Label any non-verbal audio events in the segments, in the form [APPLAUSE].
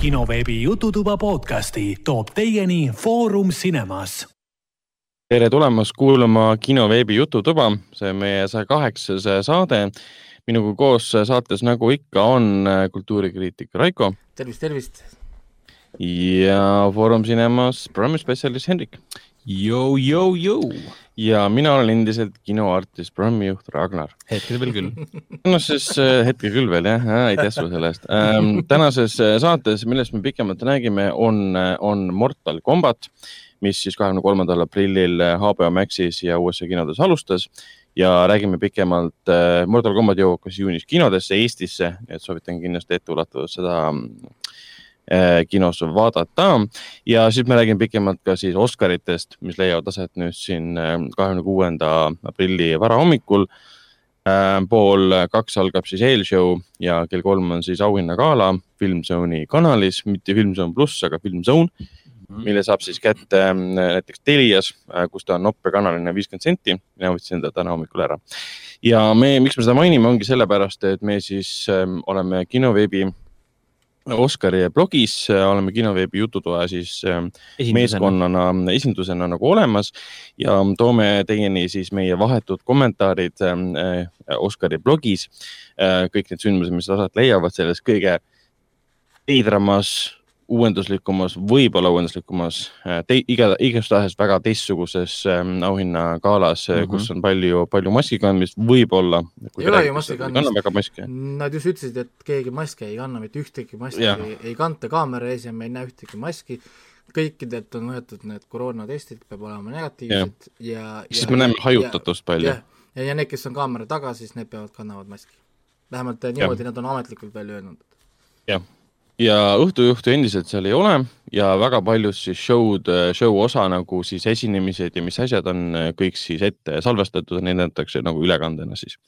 kinoveebi Jututuba podcasti toob teieni Foorum Cinemas. tere tulemast kuulama kinoveebi Jututuba, see on meie saja kaheksas saade. minuga koos saates, nagu ikka, on kultuurikriitik Raiko. tervist, tervist. ja Foorum Cinemas programmispetsialist Hendrik. Jou-jou-jou. Ja mina olen endiselt kinoartist, programmijuht Ragnar. hetkel veel küll. no siis äh, hetkel küll veel jah, aitäh sulle selle eest ähm,. tänases saates, millest me pikemalt räägime, on, on Mortal Combat, mis siis kahekümne kolmandal aprillil HBO Maxis ja USA kinodes alustas ja räägime pikemalt äh,. Mortal Combat jõuab kas juunis kinodesse Eestisse, et soovitan kindlasti etteulatuvalt seda äh, kinos vaadata ja siis me räägime pikemalt ka siis Oscaritest, mis leiavad aset nüüd siin kahekümne kuuenda aprilli varahommikul äh,. pool kaks algab siis eelshow ja kell kolm on siis auhinnagala Filmzone'i kanalis, mitte Filmzone pluss, aga Filmzone mm, -hmm. mille saab siis kätte äh, näiteks Telias, kus ta on noppe kanaline viiskümmend senti. mina võtsin ta täna hommikul ära. ja me, miks me seda mainime, ongi sellepärast, et me siis äh, oleme kinoveebi Oskari blogis oleme kinoveebi Jututoa siis esindusena. meeskonnana, esindusena nagu olemas ja toome teieni siis meie vahetud kommentaarid Oskari blogis. kõik need sündmused, mis aset leiavad selles kõige veidramas uuenduslikumas, võib-olla uuenduslikumas te,, iga, igastahes väga teistsuguses ähm, auhinnagalas mm, -hmm. kus on palju, palju maski kandmist, võib-olla. ei ole ju maski kandmist. Nad just ütlesid, et keegi maski ei kanna, mitte ühtegi maski ja. ei, ei kanta kaamera ees ja me ei näe ühtegi maski. kõikidelt on võetud need koroonatestid, peab olema negatiivsed ja, ja. siis me näeme hajutatust palju. ja, ja, ja need, kes on kaamera taga, siis need peavad, kannavad maski. vähemalt niimoodi nad on ametlikult välja öelnud. jah ja õhtujuhtu endiselt seal ei ole ja väga paljud siis show'd, show osa nagu siis esinemised ja mis asjad on kõik siis ette salvestatud, neid näidatakse nagu ülekandena siis.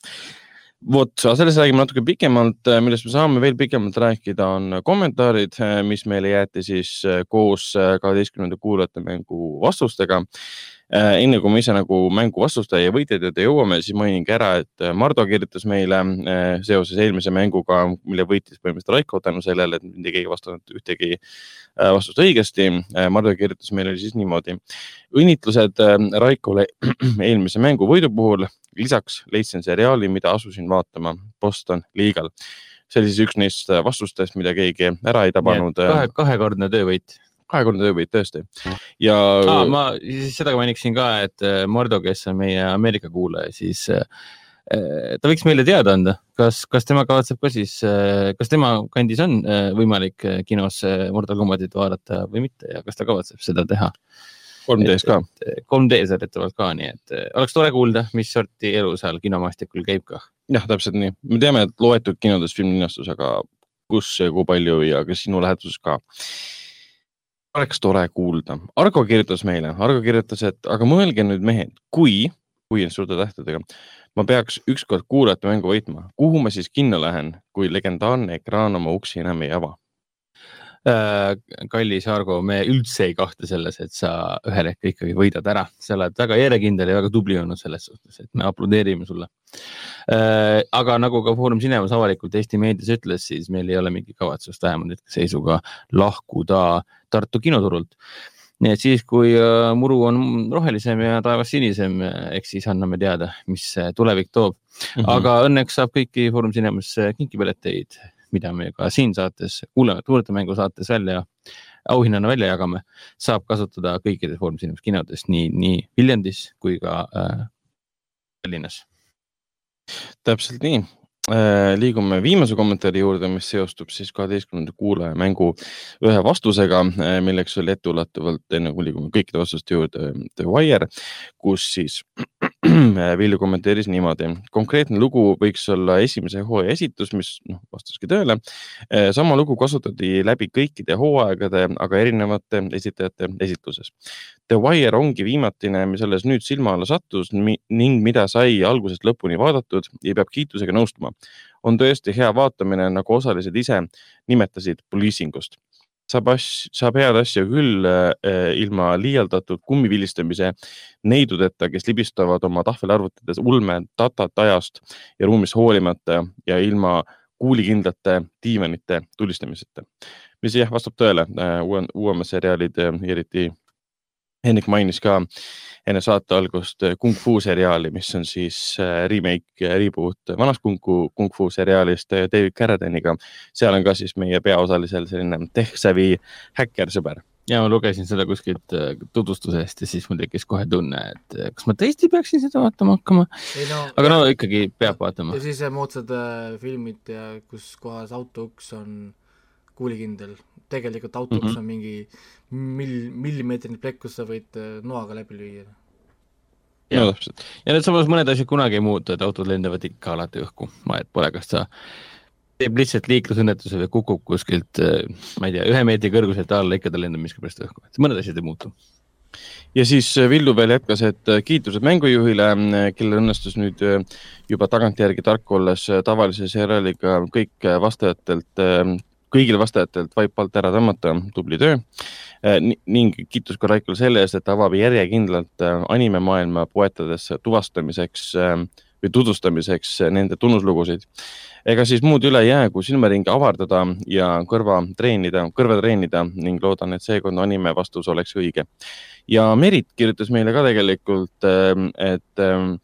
vot, sellest räägime natuke pikemalt, millest me saame veel pikemalt rääkida, on kommentaarid, mis meile jäeti siis koos kaheteistkümnenda kuulajate mängu vastustega enne kui me ise nagu mängu vastustaja ja võitjate juurde jõuame, siis mainingi ära, et äh, Mardu kirjutas meile äh, seoses eelmise mänguga, mille võitis põhimõtteliselt Raiko tänu sellele, et mitte keegi vastanud ühtegi vastust õigesti. Mardu kirjutas meile siis niimoodi. õnnitlused Raikole [CLEARS THROAT] eelmise mängu võidu puhul. lisaks leidsin seriaali, mida asusin vaatama, Boston Legal. see oli siis üks neist vastustest, mida keegi ära ei tabanud. kahe, kahekordne töövõit kahekordne töövõit tõesti ja ah,. ma seda mainiksin ka, et äh, Mordo, kes on meie Ameerika kuulaja, siis äh, äh, ta võiks meile teada anda, kas, kas tema kavatseb ka siis, kas tema kandis on võimalik kinos Mortal Combatit vaadata või mitte ja kas ta kavatseb seda teha? 3D-s ka. 3D-s väidetavalt ka, nii et oleks tore kuulda, mis sorti elu seal kinomaastikul käib ka. jah, täpselt nii, me teame, et loetud kinodes filmilinastus, aga kus ja kui palju ja kas sinu läheduses ka oleks tore kuulda. Argo kirjutas meile, Argo kirjutas, et aga mõelge nüüd mehed, kui, kui on suurte tähtedega, ma peaks ükskord kuulajate mängu võitma, kuhu ma siis kinno lähen, kui legendaarne ekraan oma uksi enam ei ava? Äh, kallis Argo, me üldse ei kahtle selles, et sa ühel hetkel ikkagi võidad ära, sa oled väga järjekindel ja väga tubli olnud selles suhtes, et me aplodeerime sulle. Äh, aga nagu ka Foorum Cinemas avalikult Eesti meedias ütles, siis meil ei ole mingit kavatsust vähemalt hetkeseisuga lahkuda Tartu kinoturult nii et siis, kui äh, muru on rohelisem ja taevas sinisem, eks siis anname teada, mis tulevik toob mm. -hmm. aga õnneks saab kõiki Foorum Cinemas kinkipileteid mida me ka siin saates, kuulame, kuulete mängu saates välja, auhinnana välja jagame, saab kasutada kõikides Foorumis inimeste kinodes, nii, nii Viljandis kui ka äh, Tallinnas. täpselt nii Äh, liigume viimase kommentaari juurde, mis seostub siis kaheteistkümnenda kuulaja mängu ühe vastusega, äh, milleks oli etteulatuvalt, enne kui liigume kõikide vastuste juurde, The Wire, kus siis [CLEARS THROAT] Villu kommenteeris niimoodi. konkreetne lugu võiks olla esimese hooaja esitus, mis noh, vastaski tõele. Äh, sama lugu kasutati läbi kõikide hooaegade, aga erinevate esitajate esitluses. The Wire ongi viimatine, mis alles nüüd silma alla sattus ning mida sai algusest lõpuni vaadatud ja peab kiitusega nõustuma on tõesti hea vaatamine, nagu osalised ise nimetasid poliisingust. Saab asj, saab head asja küll äh, ilma liialdatud kummivilistamise neidudeta, kes libistavad oma tahvelarvutites ulme datat ajast ja ruumist hoolimata ja ilma kuulikindlate diivanite tulistamiseta. mis jah, vastab tõele, uue, uuemad seriaalid, eriti Henrik mainis ka enne saate algust Kung Fu seriaali, mis on siis remake, reboot vanast Kung Fu, Kung Fu seriaalist David Carradiniga. seal on ka siis meie peaosalisel selline tech-savvy häkkersõber ja ma lugesin seda kuskilt tutvustusest ja siis mul tekkis kohe tunne, et kas ma tõesti peaksin seda vaatama hakkama. No, aga no ikkagi peab vaatama. ja siis moodsad filmid ja kus kohas autouks on kuulikindel, tegelikult autouks mm -hmm. on mingi mill, millimeetrine plekk, kus sa võid äh, noaga läbi lüüa. ja no, täpselt. ja need samas mõned asjad kunagi ei muutu, et autod lendavad ikka alati õhku, vahet pole, kas sa teeb lihtsalt liiklusõnnetuse või kukub kuskilt, äh, ma ei tea, ühe meetri kõrguselt alla, ikka ta lendab miskipärast õhku, et mõned asjad ei muutu. ja siis äh, Villu veel jätkas, et kiitused mängujuhile, kellel õnnestus nüüd juba tagantjärgi tark olles tavalise seriaaliga kõik vastajatelt, kõigil vastajatelt vaipa alt ära tõmmata, tubli töö. ning kiitus ka Raikole selle eest, et ta avab järjekindlalt animemaailma poetades tuvastamiseks või tutvustamiseks nende tunnuslugusid ega siis muud üle ei jää, kui silmaringi avardada ja kõrva treenida, kõrva treenida ning loodan, et seekordne anime vastus oleks õige. ja Merit kirjutas meile ka tegelikult, ähm, et ähm,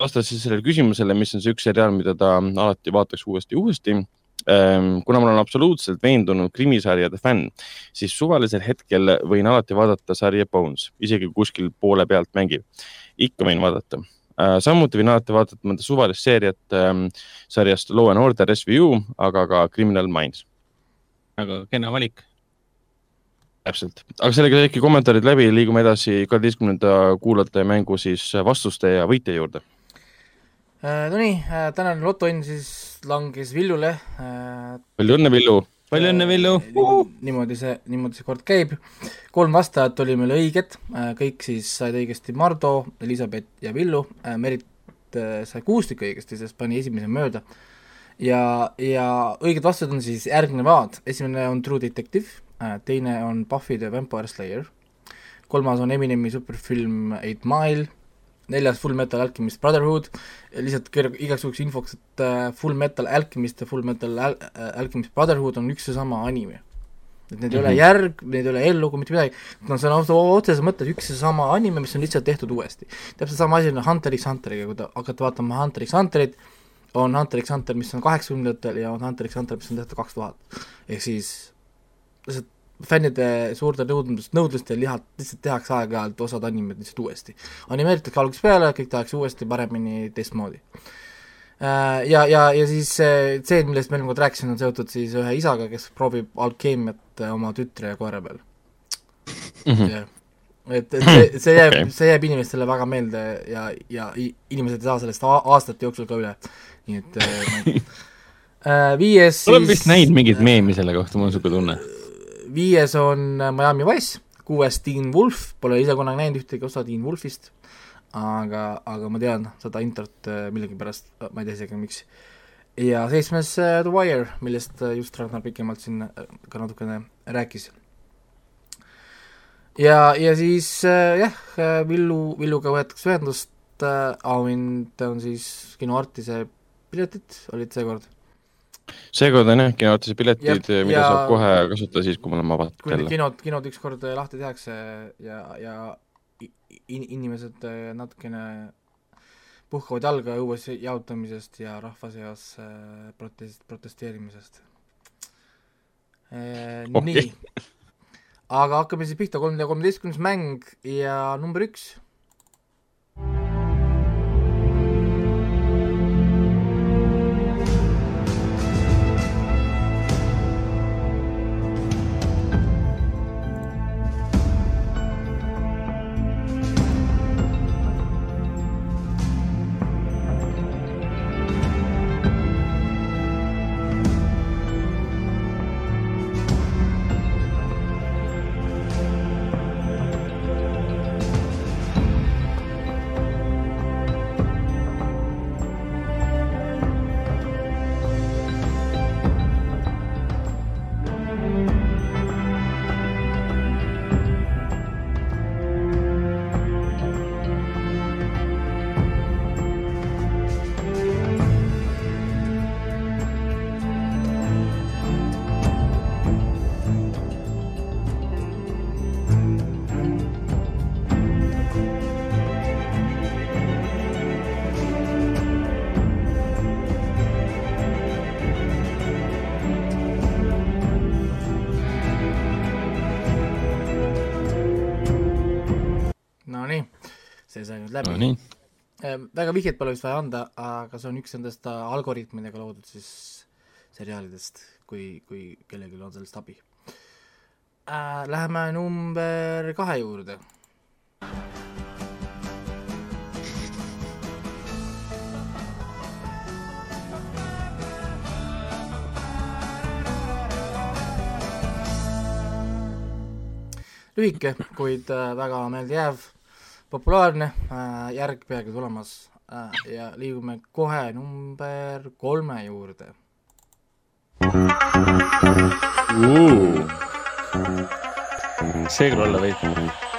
vastas siis sellele küsimusele, mis on see üks seriaal, mida ta alati vaataks uuesti ja uuesti kuna ma olen absoluutselt veendunud krimisarjade fänn, siis suvalisel hetkel võin alati vaadata sarja Bones, isegi kuskil poole pealt mängib. ikka võin vaadata Äh, samuti võin alati vaadata mõnda suvalist seeriat ähm, sarjast Law and Order SVU, aga ka Criminal Minds. väga kena valik. täpselt, aga sellega äkki kommentaarid läbi, liigume edasi kaheteistkümnenda kuulajate mängu siis vastuste ja võitja juurde. Nonii äh,, tänane lotoõnn siis langes Villule äh,. palju õnne, Villu palju õnne, Villu uh!! niimoodi see, niimoodi see kord käib. kolm vastajat oli meil õiged, äh, kõik siis said õigesti Mardu, Elizabeth ja Villu, äh, Merit äh, sai kuus tükki õigesti, sest pani esimese mööda. ja, ja õiged vastused on siis järgnevad, esimene on True Detective, teine on Buffy the Vampire Slayer, kolmas on Eminemi superfilm Eight Mile neljas Full Metal Alchemist Brotherhood, lihtsalt igaks juhuks infoks, et äh, Full Metal Alchemist ja Full Metal Al äh, Alchemist Brotherhood on üks ja sama anime. et need ei mm -hmm. ole mhm. järg, need ei ole eellugu, mitte midagi, no see on otseses mõttes üks ja sama anime, mis on lihtsalt tehtud uuesti. täpselt sama asi on Hunter x Hunteriga, kui te hakkate vaatama Hunter x Hunterit, on Hunter x Hunter, mis on kaheksakümnendatel ja on Hunter x Hunter, mis on tehtud kaks tuhat. ehk siis lihtsalt fännide suurte nõudlust, nõudlustel lihat, lihtsalt tehakse aeg-ajalt osad animed lihtsalt uuesti. animeeritakse algusest peale, kõik tehakse uuesti, paremini, teistmoodi. Äh, ja, ja, ja siis see, millest ma eelmine kord rääkisin, on seotud siis ühe isaga, kes proovib alkeemiat oma tütre ja koera peal mm. -hmm. et, et see, see jääb okay., see jääb inimestele väga meelde ja, ja inimesed ei saa sellest aastate jooksul ka üle. nii et äh, [LAUGHS] viies siis olen vist näinud mingit meemi selle kohta, mul on niisugune tunne viies on Miami Wise, kuues Teen Wolf, pole ise kunagi näinud ühtegi osa Teen Wolfist, aga, aga ma tean seda introt äh, millegipärast, ma ei tea isegi, miks. ja seitsmes The Wire, millest äh, just Ragnar pikemalt siin ka natukene rääkis. ja, ja siis jah, Villu, Villuga võetakse ühendust uh,, auhind on siis kino Artise piletid, olid seekord seekord on jah kinootise piletid, mida ja... saab kohe kasutada siis, kui me oleme avatud jälle. kinod, kinod ükskord äh, lahti tehakse ja, ja in, inimesed äh, natukene puhkavad jalga õues jaotamisest ja rahva seas äh, protest-, protesteerimisest e,. Okay. nii, aga hakkame siis pihta, kolm kolmeteistkümnes mäng ja number üks nüüd läbi no nii, väga vihjet pole vist vaja anda, aga see on üks nendest äh, algoritmidega loodud siis seriaalidest, kui, kui kellelgi on sellest abi äh,. Läheme number kahe juurde. lühike, kuid äh, väga meeldejääv populaarne äh, järg peagi tulemas äh, ja liigume kohe number kolme juurde. see küll olla võib.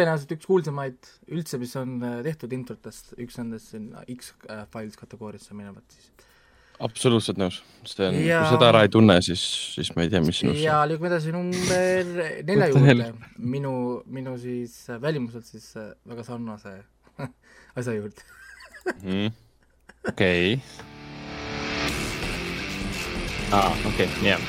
Tõenäoliselt üks kuulsamaid üldse, mis on äh, tehtud introtest, üks nendest sinna X-Files kategooriasse minevat siis. absoluutselt nõus. see on, Ja- kui seda ära ei tunne, siis, siis me ei tea, mis sinust ja liigume edasi number [LAUGHS] nelja What juurde, minu, minu siis äh, välimuselt siis äh, väga sarnase [LAUGHS] asja juurde. mm.. okei. aa, okei, jah.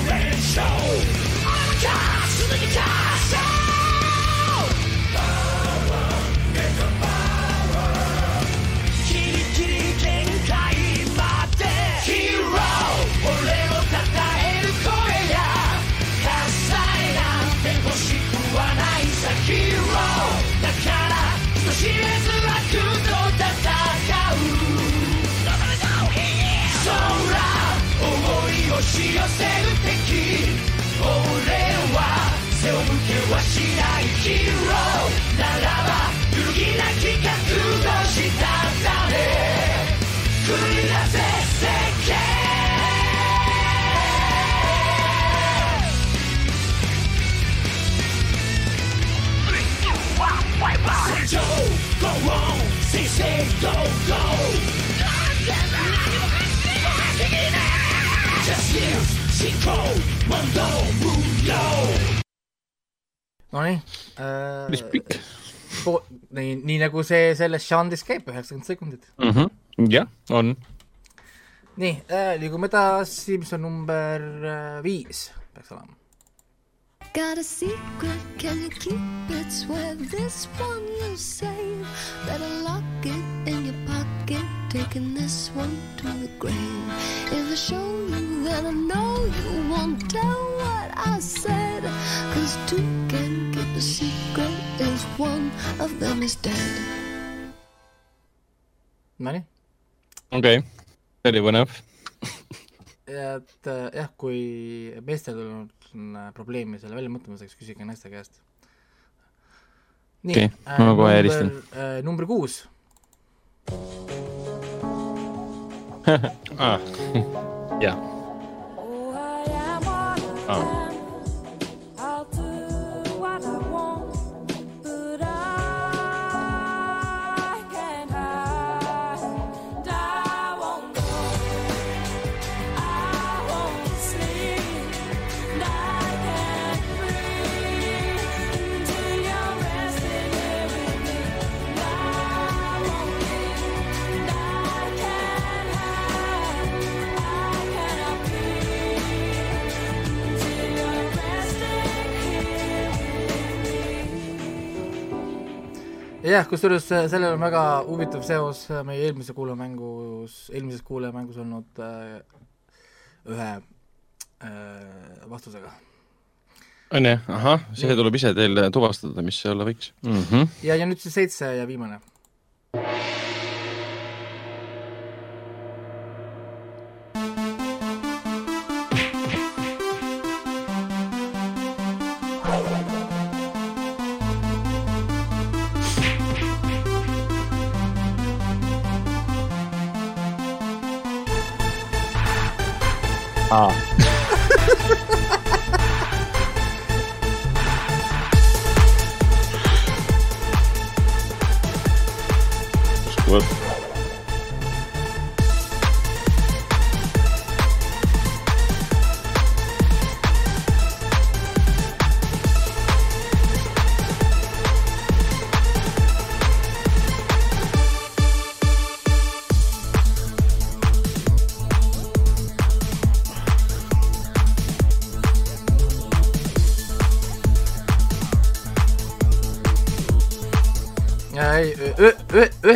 Nonii äh,, pikk. nii, nii nagu see selles žanris käib, üheksakümmend sekundit. jah, on. nii äh,, liigume edasi, mis on number äh, viis, peaks olema. Got a secret, can you keep it? Swear this one you'll save. Better lock it in taking this one to the grave. If I show you, then I know you won't tell what I said. Cause two can keep a secret if one of them is dead. Nonii, okei, see oli põnev. [LAUGHS] et äh, jah, kui meestel on äh, probleemi selle väljamõtlemiseks, küsige naiste käest. nii Okei, ma kohe helistan. äh,. number kuus, aa, jah. aa, jah, kusjuures äh, sellel on väga huvitav seos äh, meie eelmise kuulajamängus, eelmises kuulajamängus olnud äh, ühe äh, vastusega. on jah, ahah, see tuleb ise teil tuvastada, mis see olla võiks. mm. -hmm. ja, ja nüüd siis seitse ja viimane.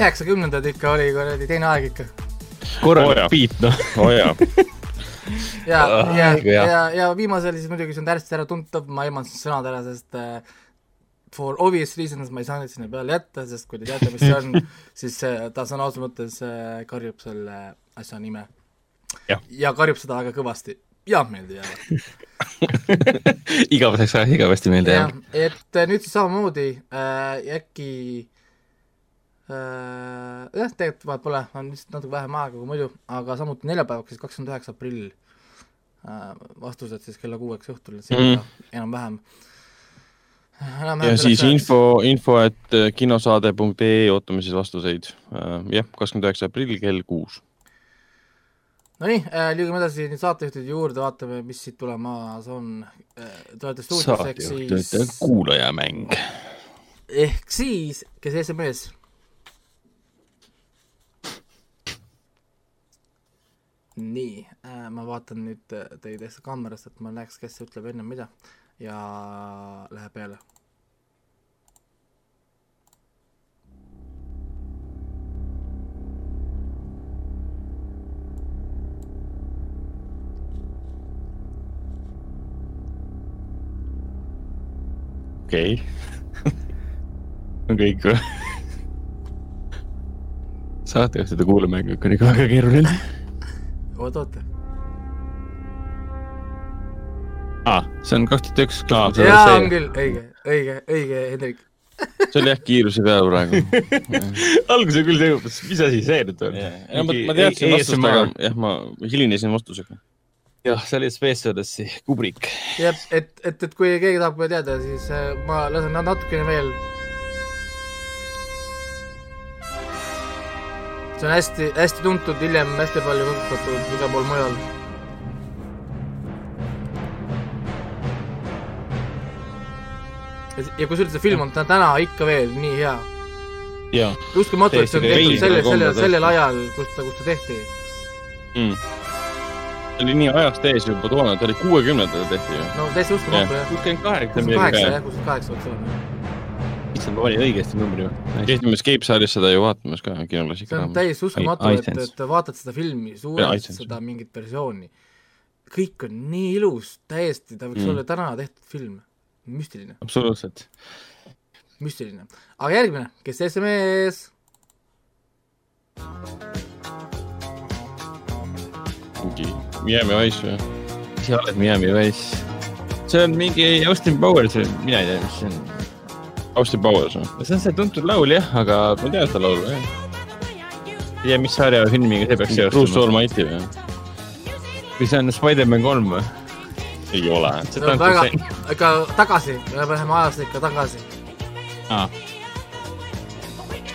Üheksakümnendad ikka oli kuradi teine aeg ikka. korralik oh, beat, noh. oo jaa, [LAUGHS] ja Ah,, ja, jah. ja, ja viimasel siis muidugi see on täiesti äratuntav, ma eemaldasin sõnad ära, sest äh, for obvious reasons ma ei saa neid sinna peale jätta, sest kui te teate, mis see on, [LAUGHS] siis äh, ta sõna otseses mõttes äh, karjub selle asja nime. Ja karjub seda väga kõvasti ja meelde jääb. [LAUGHS] igaveseks ajaks igavesti meelde jah jääb., et äh, nüüd siis samamoodi äh, äkki äh, jah, tegelikult vahet pole, on lihtsalt natuke vähem aega kui muidu, aga samuti neljapäevaks siis kakskümmend üheksa aprill äh, vastused siis kella kuueks õhtul, et Mhm. mm. enam-vähem. ja siis info, info, et kinosaade.ee ootame siis vastuseid. jah, kakskümmend üheksa aprill kell kuus. Nonii äh,, liigume edasi nüüd saatejuhtide juurde, vaatame, mis siit tulemas on äh,. Te olete stuudios ehk siis, kuulajamäng. ehk siis, kes SMS nii äh,, ma vaatan nüüd äh, teie teist kaamerast, et ma näeks, kes ütleb enne mida ja läheb peale. okei. on kõik või? saatejuhtide kuulamäng on ikka väga keeruline. oot, oot. aa, see on kaks tuhat üks. jaa, on küll, õige, õige, õige, Hendrik. [LAUGHS] see oli jah kiiruse peal praegu. [LAUGHS] alguses küll selgutas, mis asi see nüüd on. ma, ma teadsin vastust, aga jah, ma hilinesin vastusega. jah, see oli Space Odyssey, Kubrick. jah, et, et, et kui keegi tahab teada, siis äh, ma lasen natukene veel. See on hästi, hästi tuntud, hiljem hästi palju kasutatud igal pool mujal. ja kusjuures see film on tä- täna ikka veel nii hea. jaa uskumatu, et see on tehtud veider selle, kombel selle, tehtud. sellel ajal, kus ta, kus ta tehti. mm.. oli nii ajast ees juba toona, ta oli kuuekümnendatel tehti ju. no täiesti uskumatu jah. kuuskümmend kaheksa. kuuskümmend kaheksa jah, kuuskümmend kaheksa peaks olema. issand, ma panin õigesti numbri või? käisime Escape saalis seda ju vaatamas ka see kinoklassika on. täiesti uskumatu, et, et vaatad seda filmi, iTunes. seda mingit versiooni. kõik on nii ilus, täiesti, ta võiks Mm. olla täna tehtud film. müstiline, absoluutselt. müstiline. aga järgmine, kes SMS? mingi Miami Wise või? ise oled Miami Wise. see on mingi Austin Powers või mina ei tea, mis see on. Austin Powers või? see on see tuntud laul jah, aga ma tean seda laulu jah. ei tea, mis sarja või filmiga see peaks Bruce seostuma. Almighty või? või see on Spider-man kolm või? ei ole. see on väga, ikka tagasi, me läheme ajas ikka tagasi. aa,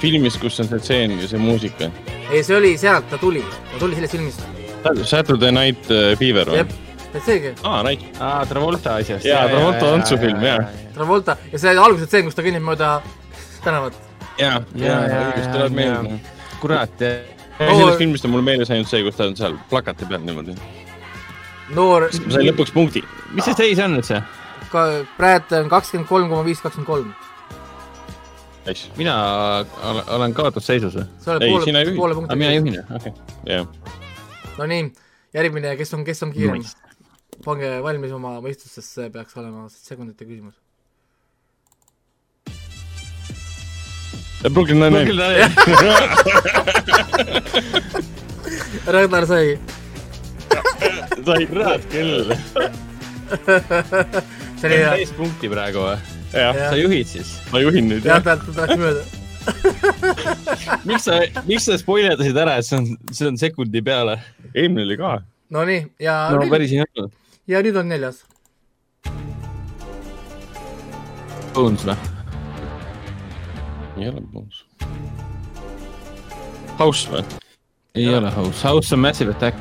filmis, kus on see tseen ja see muusika. ei, see oli sealt, ta tuli, ta tuli sellest filmist. Saturday Night äh, Fever või et seegi, aa, Night. aa Travolta asjast. Jaa, Travolta tantsufilm, jaa. Travolta ja see alguses tseen, kus ta kõnnib mööda tänavat. jaa, jaa, õigesti tuleb meelde. kurat, sellest filmist on mul meeles ainult see, kus ta on seal plakati peal niimoodi. noor, ma sain lõpuks punkti. mis see seis on üldse? ka praegu on kakskümmend kolm koma viis, kakskümmend kolm. Mina olen- kaotusseisus või? sa oled Ei, poole sina juhid., poole aga punkti mina. juhin okei. jah, Nonii, järgmine, kes on, kes on kiirem Nice. Pange valmis oma mõistus, sest see peaks olema sekundite küsimus. Brooklyn Nine-Nine. [LAUGHS] Ragnar sai, sai kurat küll. [LAUGHS] see oli hea, täispunkti praegu või? sa juhid siis? ma juhin nüüd jah, ta läks mööda. [LAUGHS] miks sa, miks sa spoilerdasid ära, et see on, see on sekundi peale? eelmine oli ka. Nonii, ja no nüüd, päris ei olnud. Ja nüüd on neljas. Bones või? ei ole Bones. House või? ei Jah. ole House, House on Massive Attack.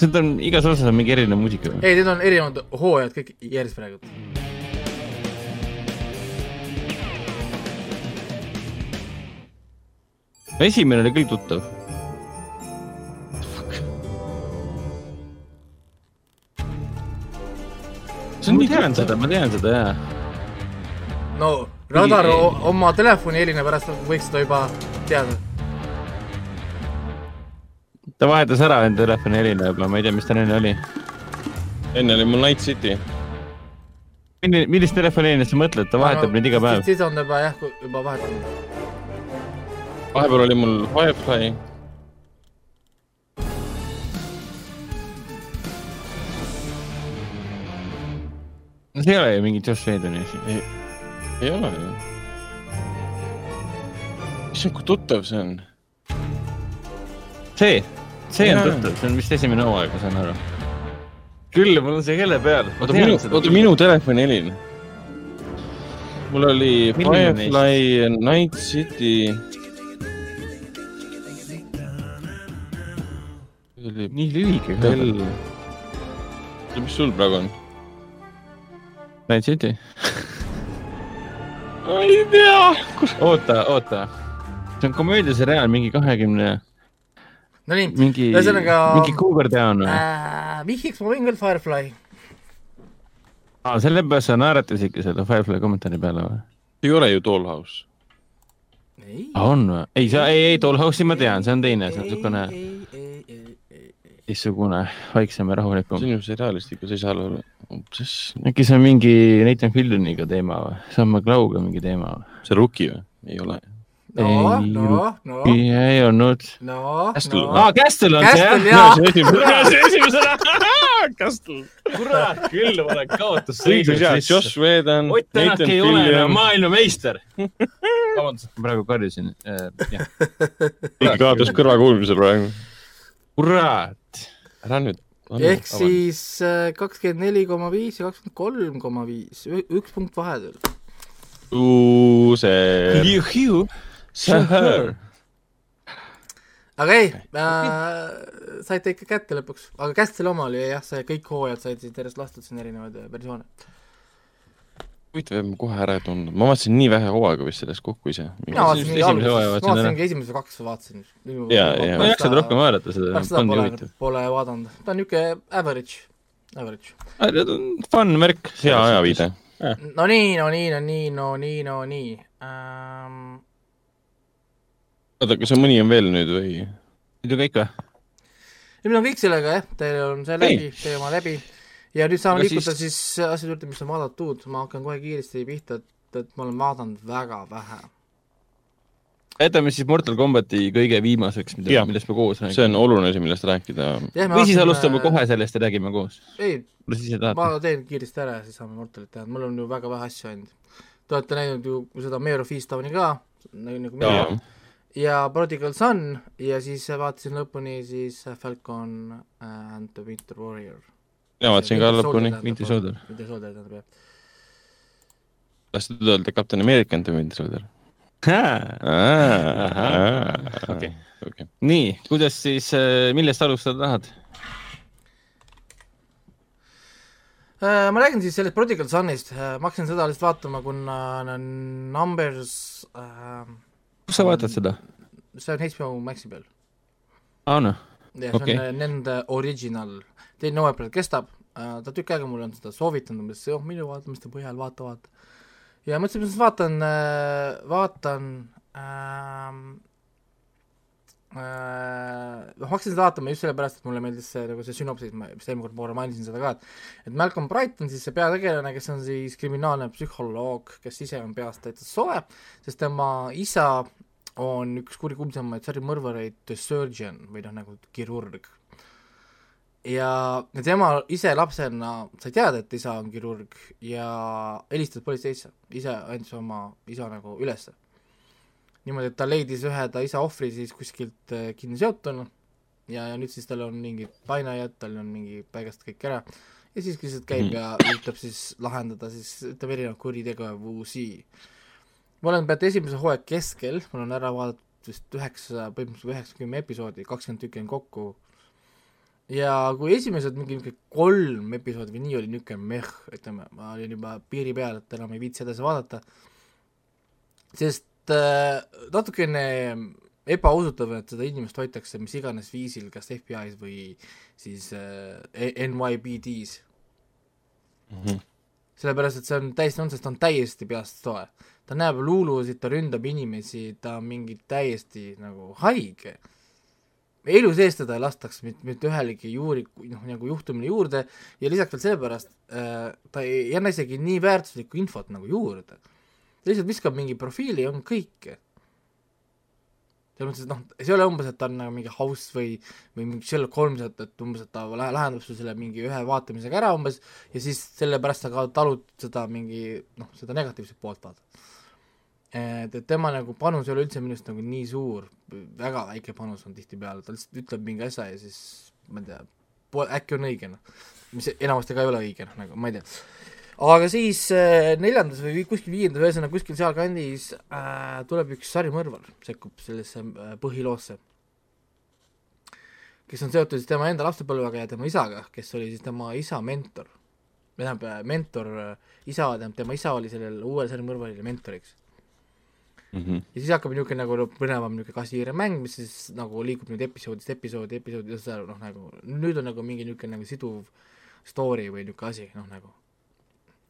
see on igas osas on mingi erinev muusika või? ei, need on erinevad hooajad kõik järjest praegu. Esimene oli küll tuttav. see on ma nii tean seda, ma tean seda jaa. no Radar Ei- o- oma telefoni helina pärast võiks seda juba teada. ta vahetas ära enda telefoni helina võib-olla, ma ei tea, mis tal enne oli. enne oli mul Night City. millist telefoni helinast sa mõtled, ta vahetab neid iga päev. siis on ta juba jah, juba vahetanud. Vahepeal oli mul Firefly. no see ei ole ju mingi Josh Whedoni asi. ei ole ju. issand, kui tuttav see on. see, see on Jaa. tuttav, see on vist esimene hooaeg, ma saan aru. küll, mul on see kelle peal. oota, minu, oota, minu telefoni helin. mul oli Firefly, Night City. Oli nii lühike ka. Bell. mis sul praegu on? Night City. ma ei tea. oota, oota. see on komöödiaseriaal mingi kahekümne, Nonii, mingi, Ühesõnaga- mingi Cougar Down või? äh, vihjeks ma võin küll Firefly. aa, sellepärast sa naeratasidki selle Firefly kommentaari peale või? ei ole ju Dollhouse. ei, on või? ei, sa, ei, ei, Dollhouse'i ma tean, see on teine, see on niisugune teistsugune, vaiksem ja rahulikum see. on ju seriaalist ikka, see ei saa olla. mis, äkki see on mingi Nathan Filloniga teema või? Sam McLaugh'ga mingi teema või? see Rookie või? ei ole. no, Ei, no, no, ei olnud. no, no, aa, Castle on see Castle, jah? jaa. see [LAUGHS] esimesena. Castle. kurat küll, ma olen kaotusseisus õigus. jah, Josh Whedon. Ott Tänak ei ole enam maailmameister. [LAUGHS] vabandust, ma praegu karjusin. jah, keegi kaotas kõrvakuulmise praegu. kurat. Ära nüüd. ehk. siis äh, kakskümmend neli koma viis ja kakskümmend kolm koma viis, üks punkt vahe teil. Uuse. Sahar. aga ei äh,, saite ikka kätte lõpuks, aga Castle oma oli jah, see kõik hooajad said siis järjest lastud siin erinevaid versioone. huvitav, et ma kohe ära ei tundnud, ma vaatasin nii vähe hooaega vist sellest kokku ise. mina vaatasin esimese hooaja alguses, vaatasin ma ära. vaatasingi esimese kaks vaatasin. Jaa, jaa. ma ei jaksanud rohkem vaadata seda, polnud pole huvitav., pole vaadanud, ta on niisugune average, average. Fun märk. hea ajaviide. no nii, no nii, no nii, no nii, no nii ähm,. oota, kas on mõni on veel nüüd või? nüüd on kõik või? nüüd on kõik sellega jah, teil on see läbi, teema läbi ja nüüd saame liikuda siis- siis asjade juurde, mis on vaadatud, ma hakkan kohe kiiresti pihta, et, et ma olen vaadanud väga vähe. jätame siis Mortal Combati kõige viimaseks, mida millest me koos see räägime. on oluline asi, millest rääkida. või siis alustame. kohe sellest ja räägime koos. ei, ma teen kiiresti ära ja siis saame Mortalit teha, mul on ju väga vähe asju ainult. Te olete näinud ju seda Mayor of Eastowni ka, nagu, nagu mina ja Prodigal Son ja siis vaatasin lõpuni siis Falcon and the Winter Warrior. Mina vaatasin ka lõpuni. Winter Soldier. Winter Soldier tähendab jah. las nüüd öelda Captain American The Winter Soldier. okei. okei. nii, kuidas siis, millest alustada tahad? Äh, ma räägin siis sellest Prodigal Sonist, ma hakkasin seda alles vaatama, kuna Numbers äh,, kus sa vaatad seda? see on HBO Maxi peal. aa noh, ja see Okei. on äh, nende original, teine hooaeg praegu kestab, ta tükk aega mulle on seda soovitanud, umbes oh minu vaatamiste põhjal vaata, vaata. ja mõtlesin, et vaatan, vaatan ähm, äh, noh, ma hakkasin seda vaatama just sellepärast, et mulle meeldis see nagu see sünopsis, ma vist eelmine kord korra mainisin seda ka, et et Malcolm Brighton siis see peategelane, kes on siis kriminaalne psühholoog, kes ise on peast täitsa soe, sest tema isa on üks kurikuulsamaid sarimõrvareid, The Surgeon või noh, nagu kirurg. Ja tema ise lapsena sai teada, et isa on kirurg ja helistas politseisse, ise andis oma isa nagu ülesse. niimoodi, et ta leidis ühe ta isa ohvri siis kuskilt äh, kinni seotuna ja, ja nüüd siis tal on mingid painajad, tal on mingi paigast kõik ära ja siis lihtsalt käib Mhm. ja üritab siis lahendada siis, ütleme erinevaid kuritegevusi ma olen pealt esimese hooaja keskel, mul on ära vaadatud vist üheksa, põhimõtteliselt üheksakümmend episoodi, kakskümmend tükki on kokku. Ja kui esimesed mingi kolm episoodi või nii oli niisugune meh, ütleme, ma olin juba piiri peal, et enam ei viitsi edasi vaadata, sest äh, natukene ebausutav, et seda inimest hoitakse mis iganes viisil, kas FBI-s või siis äh, NYPD-s sellepärast, et see on täiesti nonsense, ta on täiesti peast soe. ta näeb luulusid, ta ründab inimesi, ta on mingi täiesti nagu haige. Elu sees teda ei lastaks mitte, mitte ühelegi juuri, noh nagu juhtumile juurde ja lisaks veel sellepärast äh, ta ei anna isegi nii väärtuslikku infot nagu juurde. ta lihtsalt viskab mingi profiili ja on kõik. selles mõttes, et noh, see ei ole umbes, et ta on nagu mingi house või, või mingi Sherlock Holmes, et, et umbes, et ta lahendab sul selle mingi ühe vaatamisega ära umbes ja siis sellepärast sa ka talud seda mingi noh, seda negatiivset poolt vaata. et, et tema nagu panus ei ole üldse minu arust nagu nii suur, väga väike panus on tihtipeale, ta lihtsalt ütleb mingi asja ja siis ma ei tea, äkki on õige noh, mis enamasti ka ei ole õige noh, nagu ma ei tea. aga siis äh, neljandas või kuskil viiendas, ühesõnaga kuskil sealkandis äh, tuleb üks sarimõrvar, sekkub sellesse äh, põhiloosse, kes on seotud siis tema enda lapsepõlvega ja tema isaga, kes oli siis tema isa mentor. tähendab, mentor, isa, tähendab tema isa oli sellel uuel sarimõrvarile mentoriks. Mhm. ja siis hakkab niisugune nagu põnevam niisugune kasiiremäng, mis siis nagu liigub nüüd episoodist episoodi, episoodi, noh nagu nüüd on nagu mingi niisugune nagu siduv story või niisugune asi, noh nagu.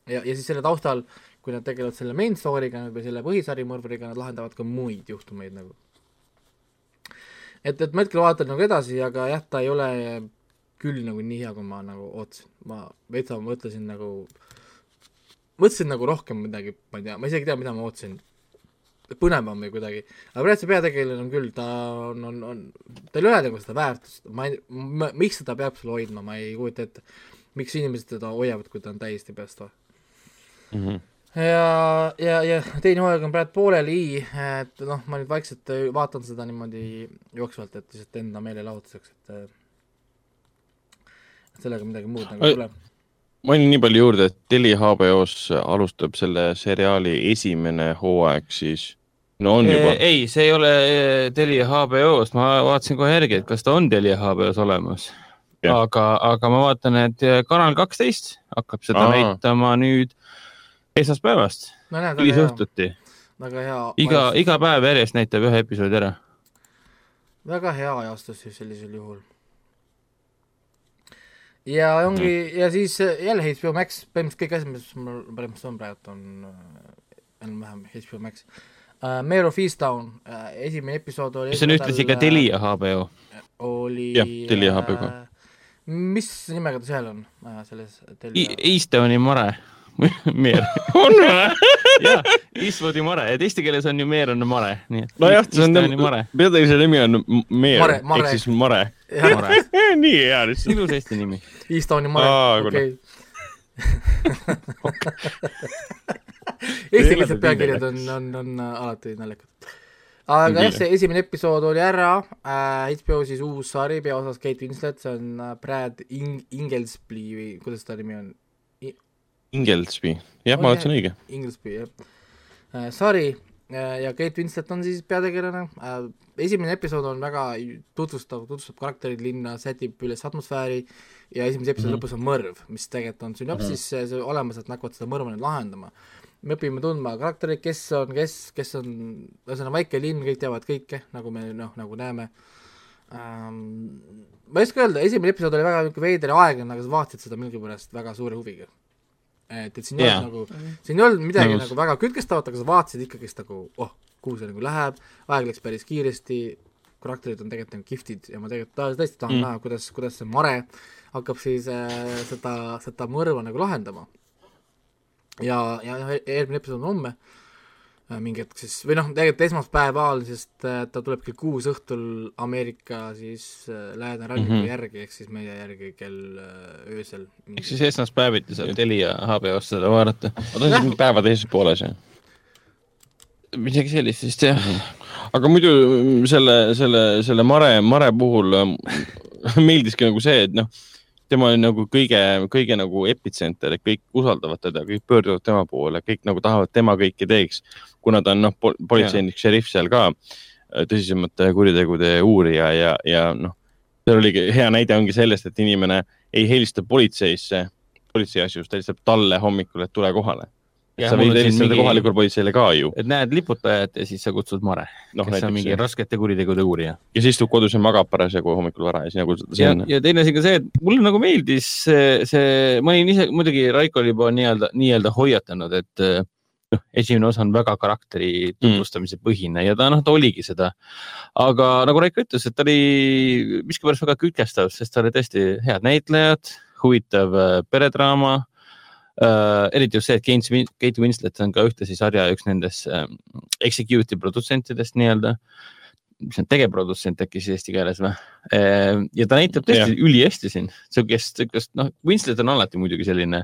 ja, ja siis selle taustal, kui nad tegelevad selle main story'ga või selle põhisarimõrvariga, nad lahendavad ka muid juhtumeid nagu. et, et ma hetkel vaatan nagu edasi, aga jah, ta ei ole küll nagu nii hea, kui ma nagu ootasin, ma veitsa mõtlesin nagu, mõtlesin nagu rohkem midagi, ma ei tea, ma isegi ei tea, mida ma ootasin põnevam või kuidagi, aga praegu see peategelane on küll, ta on, on, on, tal ei ole nagu seda väärtust, ma ei, miks seda peab sul hoidma, ma ei kujuta ette, miks inimesed teda hoiavad, kui ta on täiesti peast või. Mhm. ja, ja, ja teine hooaeg on praegu pooleli, et noh, ma nüüd vaikselt vaatan seda niimoodi jooksvalt, et lihtsalt enda meelelahutuseks, et et sellega midagi muud nagu ei tule. mainin nii palju juurde, et Teli HBO-s alustab selle seriaali esimene hooaeg siis, no on juba, ei, see ei ole eh, Telia HBO-s, ma vaatasin kohe järgi, et kas ta on Telia HBO-s olemas. Aga, aga ma vaatan, et eh, Kanal kaksteist hakkab seda Aa. näitama nüüd esmaspäevast, no hilisõhtuti. väga hea. iga, iga päev järjest näitab ühe episoodi ära. väga hea ajastus ju sellisel juhul. ja ongi mm., ja siis jälle HBO Max, põhimõtteliselt kõik asjad, mis mul põhimõtteliselt on praegu, on äh, enam-vähem HBO Max uh,. Mayor of Easttown uh,, esimene episood oli mis sa nüüd ütlesid ka Telia HBO. oli Jah, Telia HBO-ga. mis nimega ta seal on uh, selles Telia? Eastoni mare. [LAUGHS] meer. on või? [LAUGHS] jah, Eastwoodi mare, et eesti keeles on ju meer on mare, nii et. nojah, see on mare. peategelase nimi on Meer Mare- Mare. ehk siis Mare. mare, [LAUGHS] nii hea lihtsalt. ilus eesti nimi. Eastoni mare Aa,, kuule. okei. eestikeelsed pealkirjad on, on, on äh, alati naljakad. aga jah, see esimene episood oli ära äh,, HBO siis uus sari, peaosas Kate Winslet, see on äh, Brad Ing-, Inglesby või kuidas ta nimi on? Ingelsby, jah, On ma ütlesin õige. Inglesby, jah äh,. sari äh, ja Kate Winslet on siis peategelane esimene episood on väga tutvustav, tutvustab karakterid, linna, sätib üles atmosfääri ja esimese episoodi mm. -hmm. lõpus on mõrv, mis tegelikult on sünopsis mm -hmm. see olemas, et nad hakkavad seda mõrva nüüd lahendama. me õpime tundma karaktereid, kes on, kes, kes on, ühesõnaga väike linn, kõik teavad kõike, nagu me noh, nagu näeme ähm,. ma ei oska öelda, esimene episood oli väga niisugune veider ja aeglane, aga sa vaatasid seda millegipärast väga suure huviga. et, et siin ei Jaa. olnud nagu, siin ei olnud midagi Nõus. nagu väga kütkestavat, aga sa vaatasid ikkagist nagu, oh, kuhu see nagu läheb, aeg läks päris kiiresti, karakterid on tegelikult nagu kihvtid ja ma tegelikult tõesti tahan Mm. näha, kuidas, kuidas see Mare hakkab siis äh, seda, seda mõrva nagu lahendama. ja, ja eelmine episood on homme äh, mingi hetk siis, või noh, tegelikult esmaspäeval, sest äh, ta tuleb kell kuus õhtul Ameerika siis äh, lääne ranniku mm. -hmm. järgi, ehk siis meie järgi kell äh, öösel. ehk siis esmaspäeviti saab Telia HBO-st seda vaadata. ma tahtsin Jah. mingi päeva teises pooles jah. midagi sellist vist jah. aga muidu mm, selle, selle, selle Mare, Mare puhul ähm, [LAUGHS] meeldiski nagu see, et noh, tema on nagu kõige, kõige nagu epitsenter, et kõik usaldavad teda, kõik pöörduvad tema poole, kõik nagu tahavad tema kõike teeks, kuna ta on noh, politseinik, šerif seal ka, tõsisemate kuritegude uurija ja, ja noh, seal oligi hea näide ongi sellest, et inimene ei helista politseisse politseiasjust, ta helistab talle hommikul, et tule kohale. Sa võid helistada mingi- kohalikule politseile ka ju. et näed liputajat ja siis sa kutsud Mare, noh, kes on mingi näiteks, raskete kuritegude uurija. kes istub kodus ja magab parasjagu hommikul vara ja nagu see ja on,, ja teine asi ka see, et mulle nagu meeldis see, see, ma olin ise, muidugi Raiko oli juba nii-öelda, nii-öelda hoiatanud, et eh, noh, esimene osa on väga karakteri tutvustamise põhine ja ta noh, ta oligi seda. aga nagu Raiko ütles, et ta oli miskipärast väga kütkestav, sest ta oli tõesti head näitlejad, huvitav äh, peredraama äh,. eriti just see, et Kate Win- Kate Winslet on ka ühtlasi sarja üks nendest äh, executive produtsentidest nii-öelda mis on tegevprodutsent äkki siis eesti keeles või? ja ta näitab tõesti ülihästi siin, sihukest, sihukest noh, Winslet on alati muidugi selline,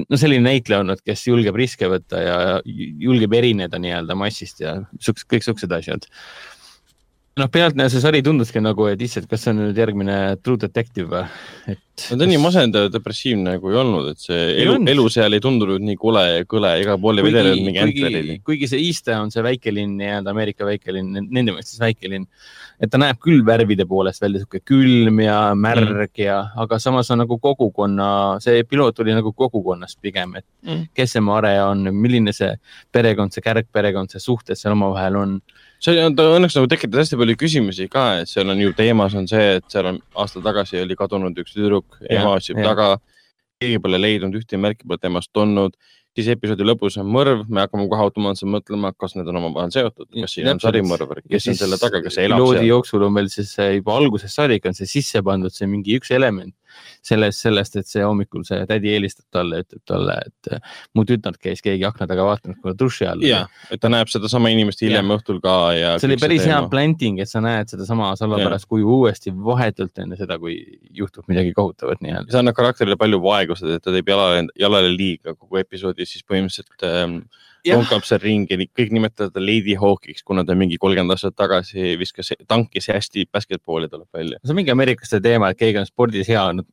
no selline näitleja olnud, kes julgeb riske võtta ja julgeb erineda nii-öelda massist ja siuksed, kõik siuksed asjad. noh, pealtnäha see sari tunduski nagu, et issand, kas see on nüüd järgmine True Detective või, et. no ta nii masendav ja depressiivne nagu ei olnud, et see Ei elu elu seal ei tundunud nii kole ja kõle, igal pool ei vedelenud mingi Antwerpini kuigi, see Easter on see väikelinn nii-öelda Ameerika väikelinn, nende mõistes väikelinn, et ta näeb küll värvide poolest välja sihuke külm ja märg mm. ja, aga samas on nagu kogukonna, see piloot oli nagu kogukonnast pigem, et mm. kes see Mare on, milline see perekond, see kärgperekond, see suhted seal omavahel on. See on, ta õnneks nagu tekitas hästi palju küsimusi ka, et seal on ju teemas on see, et seal on aasta tagasi oli kadunud üks tüdruk, ema otsib taga. keegi pole leidnud, ühtegi märki pole temast olnud. siis episoodi lõpus on mõrv, me hakkame kohe automaatselt mõtlema, kas need on omavahel seotud, kas siin on sarimõrvar, kes on selle taga, see elab seal. jooksul on veel siis juba algusest saadik on see sisse pandud, see mingi üks element sellest, sellest, et see hommikul see tädi helistab talle, ütleb talle, et äh, mu tütar käis keegi akna taga vaatamas, kui ta duši all ja, et ta näeb sedasama inimest hiljem õhtul ka ja. see oli päris hea planting, et sa näed sedasama salapärast kuju uuesti vahetult enne seda, kui juhtub midagi kohutavat nii-öelda. see annab karakterile palju vaegust, et ta teeb jalale, jalale liiga kogu episoodi, siis põhimõtteliselt ähm. Tonkab seal ringi, kõik nimetavad ta Lady Hawkiks, kuna ta mingi kolmkümmend aastat tagasi viskas, tankis hästi basketballi tuleb välja. see on mingi ameeriklaste teema, et keegi on spordis hea olnud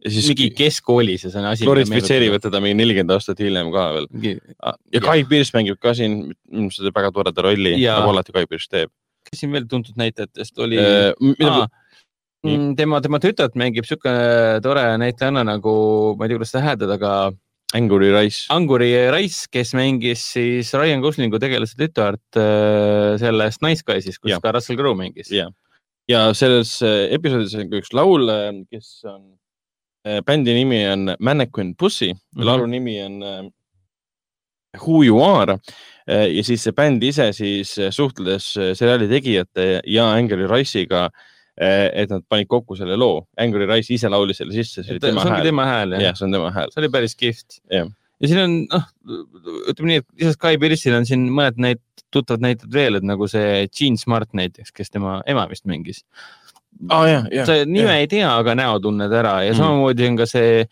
siis mingi keskkoolis ja see on asi. glorifitseerivad teda mingi nelikümmend aastat hiljem ka veel. ja Kai Pearce mängib ka siin minu arust seda väga toreda rolli, nagu alati Kai Pearce teeb. kes siin veel tuntud näitlejatest oli? Aa, mm, tema, tema tütart mängib sihuke tore näitlejanna nagu, ma ei tea, kuidas seda hääldada, aga Anguri Rice. Anguri Rice, kes mängis siis Ryan Goslingu tegelase tütart äh, sellest Nice Guys'is, kus Jah. ka Russell Crowe mängis. ja, ja selles äh, episoodis on ka üks laul, kes on, bändi nimi on Mannequin Pussy mm. -hmm. laulu nimi on äh, Who You Are Äh, ja siis see bänd ise siis äh, suhtles äh, seriaali tegijate ja Angry Rice'iga, et nad panid kokku selle loo. Angry Rice ise laulis selle sisse, see oli see tema hääl. tema hääl jah jah, see on tema hääl. see oli päris kihvt. Ja siin on noh, ütleme nii, et lisaks Kai Pearce'ile on siin mõned näit-, tuttavad näitlejad veel, et nagu see Gene Smart näiteks, kes tema ema vist mängis. jah, jah. sa nime ei tea, aga näo tunned ära ja Mm. samamoodi on ka see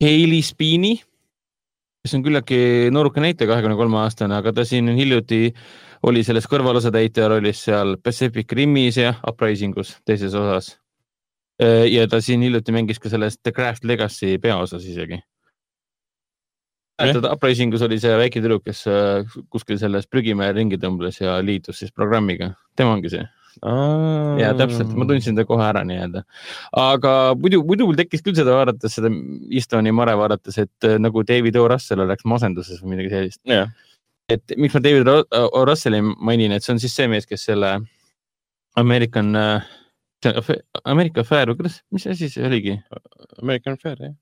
Hailey Spini, kes on küllaltki nooruke näitleja, kahekümne kolme aastane, aga ta siin hiljuti oli selles kõrvalosatäitja rollis seal Pacific Rimis ja Uprising us teises osas. ja ta siin hiljuti mängis ka selles The Craft Legacy peaosas isegi. mäletad, Uprising us oli see väike tüdruk, kes äh, kuskil selles prügimäel ringi tõmbles ja liitus siis programmiga, tema ongi see ja täpselt, ma tundsin ta kohe ära nii-öelda. aga muidu, muidu mul tekkis küll seda vaadates, seda Eastoni Mare vaadates, et äh, nagu David O Russell oleks masenduses või midagi sellist. jah, et miks ma David O- Russelli mainin, et see on siis see mees, kes selle American äh,, American Fair või kuidas, mis asi see oligi? American Fair, jah.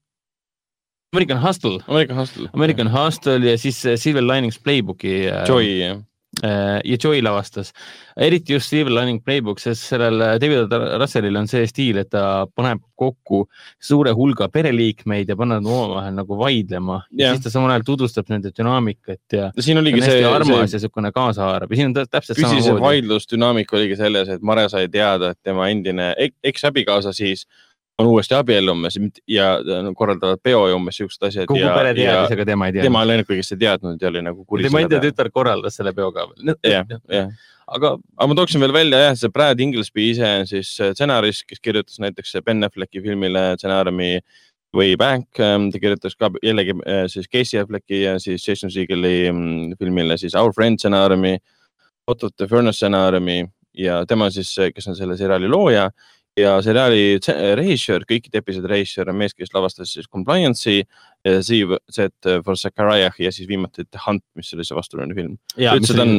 American Hustle, American Hustle. American Hustle ja siis äh, Silver Linings Playbooki Joy, jah. Äh, ja Joy lavastas. eriti just Silver Lining Playbook, sest sellel äh, David Russellil on see stiil, et ta paneb kokku suure hulga pereliikmeid ja paneb omavahel nagu vaidlema ja Jah. siis ta samal ajal tutvustab nende dünaamikat ja siin ta oligi see, armas see ja niisugune kaasahaarav ja siin on tä- täpselt samamoodi. vaidlusdünaamika oligi selles, et Mare sai teada, et tema endine ek- eksabikaasa siis on uuesti abiellumas ja korraldavad peo ja umbes siuksed asjad. kogu pere teadis, aga tema ei teadnud. tema oli ainuke, kes ei teadnud ja oli nagu kuri tema enda tütar korraldas selle peo ka veel. jah, jah. aga aga ma tooksin veel välja jah, see Brad Inglesby ise on siis äh, stsenarist, kes kirjutas näiteks Ben Afflecki filmile stsenaariumi Way Back. ta kirjutas ka jällegi äh, siis Casey Afflecki ja siis Jason Segeli mm, filmile siis Our Friend stsenaariumi, Out of the Furnace stsenaariumi ja tema siis, kes on selle seriaali looja ja seriaali režissöör, kõikide episoodi režissöör on mees, kes lavastas siis Compliance'i, Z for Zachariah ja siis viimati The Hunt, mis oli see vastuoluline film.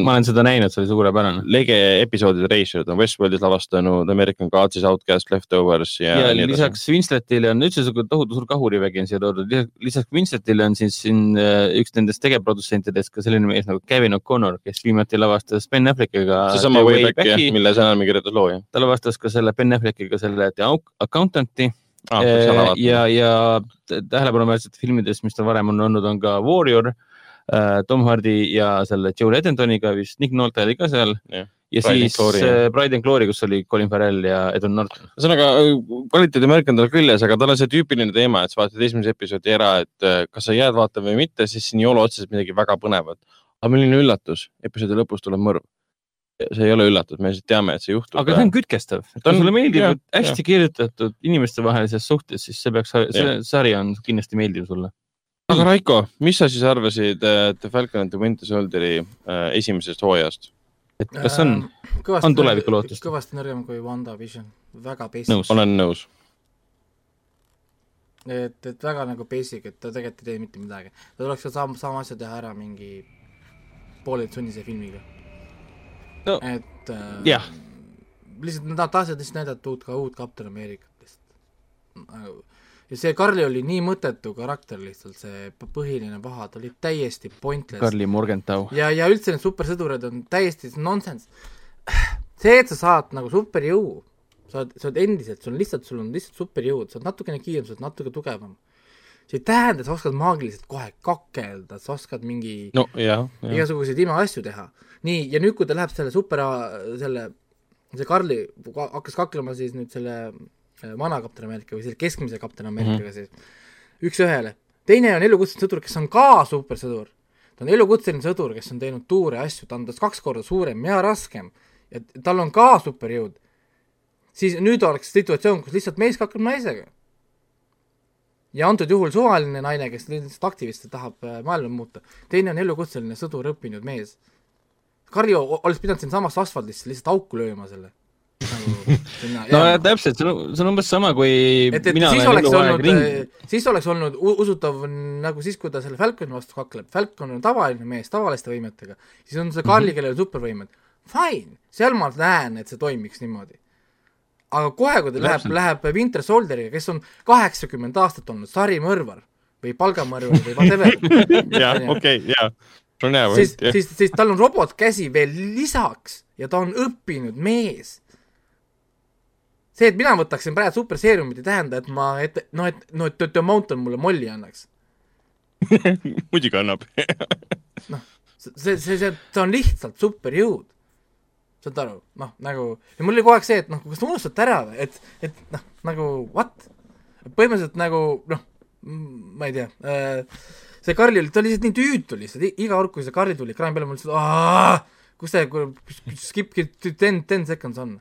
ma olen seda näinud, see oli suurepärane. lege episoodide reisijad on Westworldis lavastanud, American Gods, Outcast, Leftovers ja, ja, lisaks Winsletile on üldse sihuke tohutu suur kahurivägi on siia toodud, lisaks Winsletile on siis siin äh, üks nendest tegevprodutsentidest ka selline mees nagu Kevin O'Connor, kes viimati lavastas Ben Affleckiga. seesama Wayback jah, mille stsenaariumi kirjutas looja. ta lavastas ka selle Ben Affleckiga selle The Accountant'i Ah, ja, ja, ja tähelepanuväärsete filmidest, mis tal varem on olnud, on ka Warrior, Tom Hardy ja selle Joel Edentoniga vist, Nick Nolte oli ka seal Jah. ja Pride and siis äh, Pride and Glory, kus oli Colin Farrell ja Edward Norton. ühesõnaga kvaliteedimärk on tal küljes, aga tal on see tüüpiline teema, et sa vaatad esimese episoodi ära, et äh, kas sa jääd vaatama või mitte, siis siin ei ole otseselt midagi väga põnevat. aga milline üllatus, episoodi lõpus tuleb mõrv. See ei ole üllatus, me lihtsalt teame, et see juhtub. aga see on kütkestav, Ta kui on- sulle meeldib jah, et hästi kirjutatud inimestevahelises suhtes, siis see peaks, see Jah. sari on kindlasti meeldiv sulle. aga Raiko, mis sa siis arvasid äh, The Falcon and the Winter Soldieri äh, esimesest hooajast? et kas on, on tulevikulootust? kõvasti nõrgem kui WandaVision, väga basic. Olen nõus. et, et väga nagu basic, et ta tegelikult ei tee mitte midagi. ta tuleks ka sama, sama asja teha ära mingi pooleldi sunnise filmiga No, et äh, jah. lihtsalt nad tahtsid lihtsalt näidata uut, ka uut Captain Americat lihtsalt. ja see Karli oli nii mõttetu karakter lihtsalt, see põhiline paha, ta oli täiesti pointless. Carly Morgenthau. ja, ja üldse need supersõdurid on täiesti nonsense. see, et sa saad nagu superjõu, sa oled, sa oled endiselt, sul on lihtsalt, sul on lihtsalt superjõud, sa oled natukene kiirem, sa oled natuke tugevam. See ei tähenda, et sa oskad maagiliselt kohe kakelda, sa oskad mingi no jah, jah., igasuguseid imeasju teha. nii, ja nüüd, kui ta läheb selle super, selle, see Karli hakkas kaklema siis nüüd selle äh, vana kapten Ameerika või selle keskmise kapten Ameerikaga mm -hmm. siis, üks-ühele. teine on elukutseline sõdur, kes on ka supersõdur. ta on elukutseline sõdur, kes on teinud tuure asju, ta on tast kaks korda suurem ja raskem ja tal on ka superjõud. siis nüüd oleks situatsioon, kus lihtsalt mees kakleb naisega. Ja antud juhul suvaline naine, kes lihtsalt aktivist ja tahab äh, maailma muuta. teine on elukutseline sõdur, õppinud mees. Karjo o- oleks pidanud siinsamas asfaldisse lihtsalt auku lööma selle nagu [LAUGHS] no jääma. täpselt, see on, see on umbes sama, kui et, et mina siis olen oleks eluaeg olnud ring,, siis oleks olnud usutav nagu siis, kui ta selle Falconi vastu kakleb, Falcon on tavaline mees tavaliste võimetega, siis on see Carli, kellel on supervõimed, fine, seal ma näen, et see toimiks niimoodi. Aga kohe, kui ta läheb, läheb Winter Soldieriga, kes on kaheksakümmend aastat olnud sarimõrvar või palgamõrvar või whatever, [LAUGHS] jah, okei, ja. see on hea siis jah. siis, siis tal on robotkäsi veel lisaks ja ta on õppinud mees. see, et mina võtaksin praegu superseeriumit, ei tähenda, et ma, et noh, et noh, et The Mountain mulle molli annaks. [LAUGHS] muidugi annab. [LAUGHS] see, see, see, ta on lihtsalt superjõud. Saad aru, noh, nagu ja mul oli kogu aeg see, et noh, kas te unustate ära või, et, et noh, nagu what? põhimõtteliselt nagu noh, ma ei tea äh,, see Karli oli, ta oli lihtsalt nii tüütu lihtsalt, iga kord, kui see Karli tuli ekraani peale, mul lihtsalt, kus see skip ten, ten seconds on?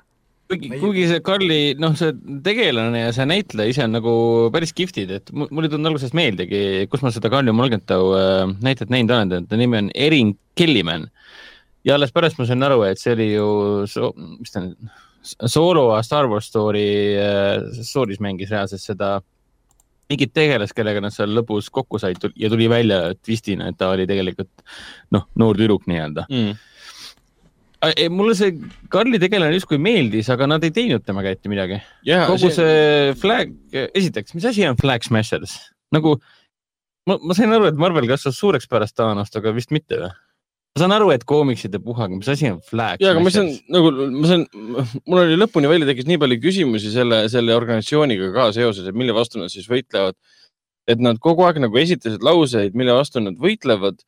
kuigi kuigi see Carli, noh, see tegelane ja see näitleja ise on nagu päris kihvtid, et mul mul ei tulnud algusest meeldigi, kus ma seda Carli Morgenthau äh, näitlejat näinud olen, ta nimi on Erin Kellyman. Ja alles pärast ma sain aru, et see oli ju mis ta nüüd, Solo Star Wars Story äh, story's mängis reaalselt seda mingit tegelast, kellega nad seal lõpus kokku said ja tuli välja twistina, et ta oli tegelikult noh, noor tüdruk nii-öelda. Mm. mulle see Karli tegelane justkui meeldis, aga nad ei teinud temaga ette midagi. ja kogu see flag, esiteks, mis asi on Flag Smashers? nagu ma, ma sain aru, et Marvel kasvas suureks pärast Thanost, aga vist mitte või? Ma saan aru, et koomikside puhang, mis asi on Flag ja, aga ma saan nagu, ma saan, mul oli lõpuni välja tekkis nii palju küsimusi selle, selle organisatsiooniga ka seoses, et mille vastu nad siis võitlevad. et nad kogu aeg nagu esitasid lauseid, mille vastu nad võitlevad.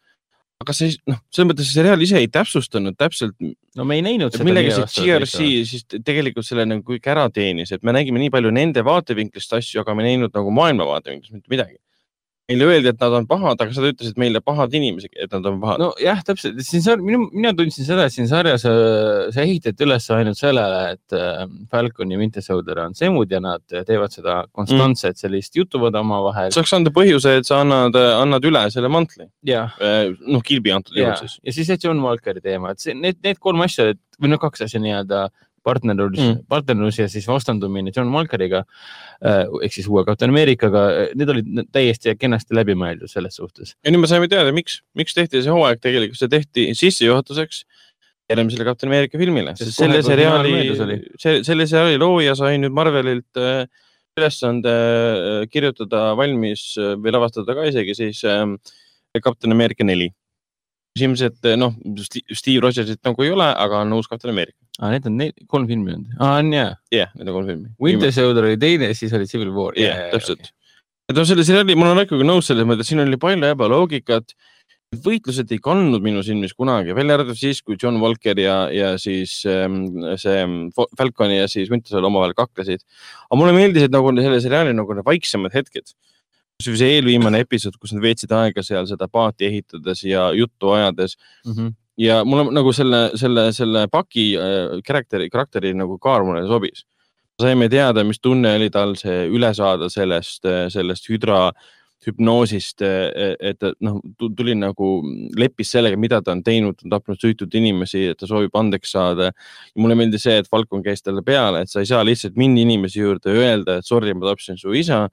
aga see, noh, selles mõttes see seriaal ise ei täpsustanud täpselt, no me ei näinud seda. millega see GRC siis tegelikult selle nagu kõik ära teenis, et me nägime nii palju nende vaatevinklist asju, aga me ei näinud nagu maailma vaatevinklist mitte midagi. Meile öeldi, et nad on pahad, aga sa ütlesid meile pahad inimesed, et nad on pahad no.. nojah, täpselt, siin sar-, minu, mina tundsin seda, et siin sarjas äh, see ehitati üles ainult sellele, et äh, Falcon ja Winter Soldier on semud ja nad teevad seda konstantset Mm. sellist jutuvad omavahel. saaks anda põhjuse, et sa annad, annad üle selle mantli, ja, noh, kilbi antud juhul siis., ja siis see John Walkeri teema, et see, need, need kolm asja et- või noh, kaks asja nii-öelda partnerlus Mm. partnerlus ja siis vastandumine John Walkeriga äh, ehk siis uue Captain Americaga, need olid täiesti kenasti läbimõeldud selles suhtes. ja nüüd me saime teada, miks, miks tehti see hooaeg tegelikult, see tehti sissejuhatuseks järgmisele Captain America filmile, Sest selle seriaali selle seriaali looja sai nüüd Marvelilt äh, ülesande äh, kirjutada valmis äh, või lavastada ka isegi siis äh, Captain America neli. küsimus, et äh, noh, Steve Rogersit nagu ei ole, aga on uus Captain America. aa, need on need kolm filmi olnud, aa on jaa. jah yeah,, need on kolm filmi. Winter Soldier oli teine, siis oli Civil War. jah, täpselt. et noh, selle seriaali, ma olen ikkagi nõus selles mõttes, siin oli palju ebaloogikat. võitlused ei kandnud minu silmis kunagi, välja arvatud siis, kui John Walker ja, ja siis ähm, see Fo- Falcon ja siis Winter Soldier omavahel kaklesid. aga mulle meeldisid nagu selle seriaali nagu need vaiksemad hetked. Kasvõi see eelviimane episood, kus nad veetsid aega seal seda paati ehitades ja juttu ajades mm. -hmm. ja mulle nagu selle, selle, selle Paki äh, karakteri, karakteri nagu kaar mulle sobis. saime teada, mis tunne oli tal see üle saada sellest, sellest hüdra hüpnoosist, et ta, noh, tuli nagu, leppis sellega, mida ta on teinud, on tapnud süütuid inimesi, et ta soovib andeks saada. mulle meeldis see, et Falcon käis talle peale, et sa ei saa lihtsalt minna inimese juurde ja öelda, et sorry, ma tapsin su isa.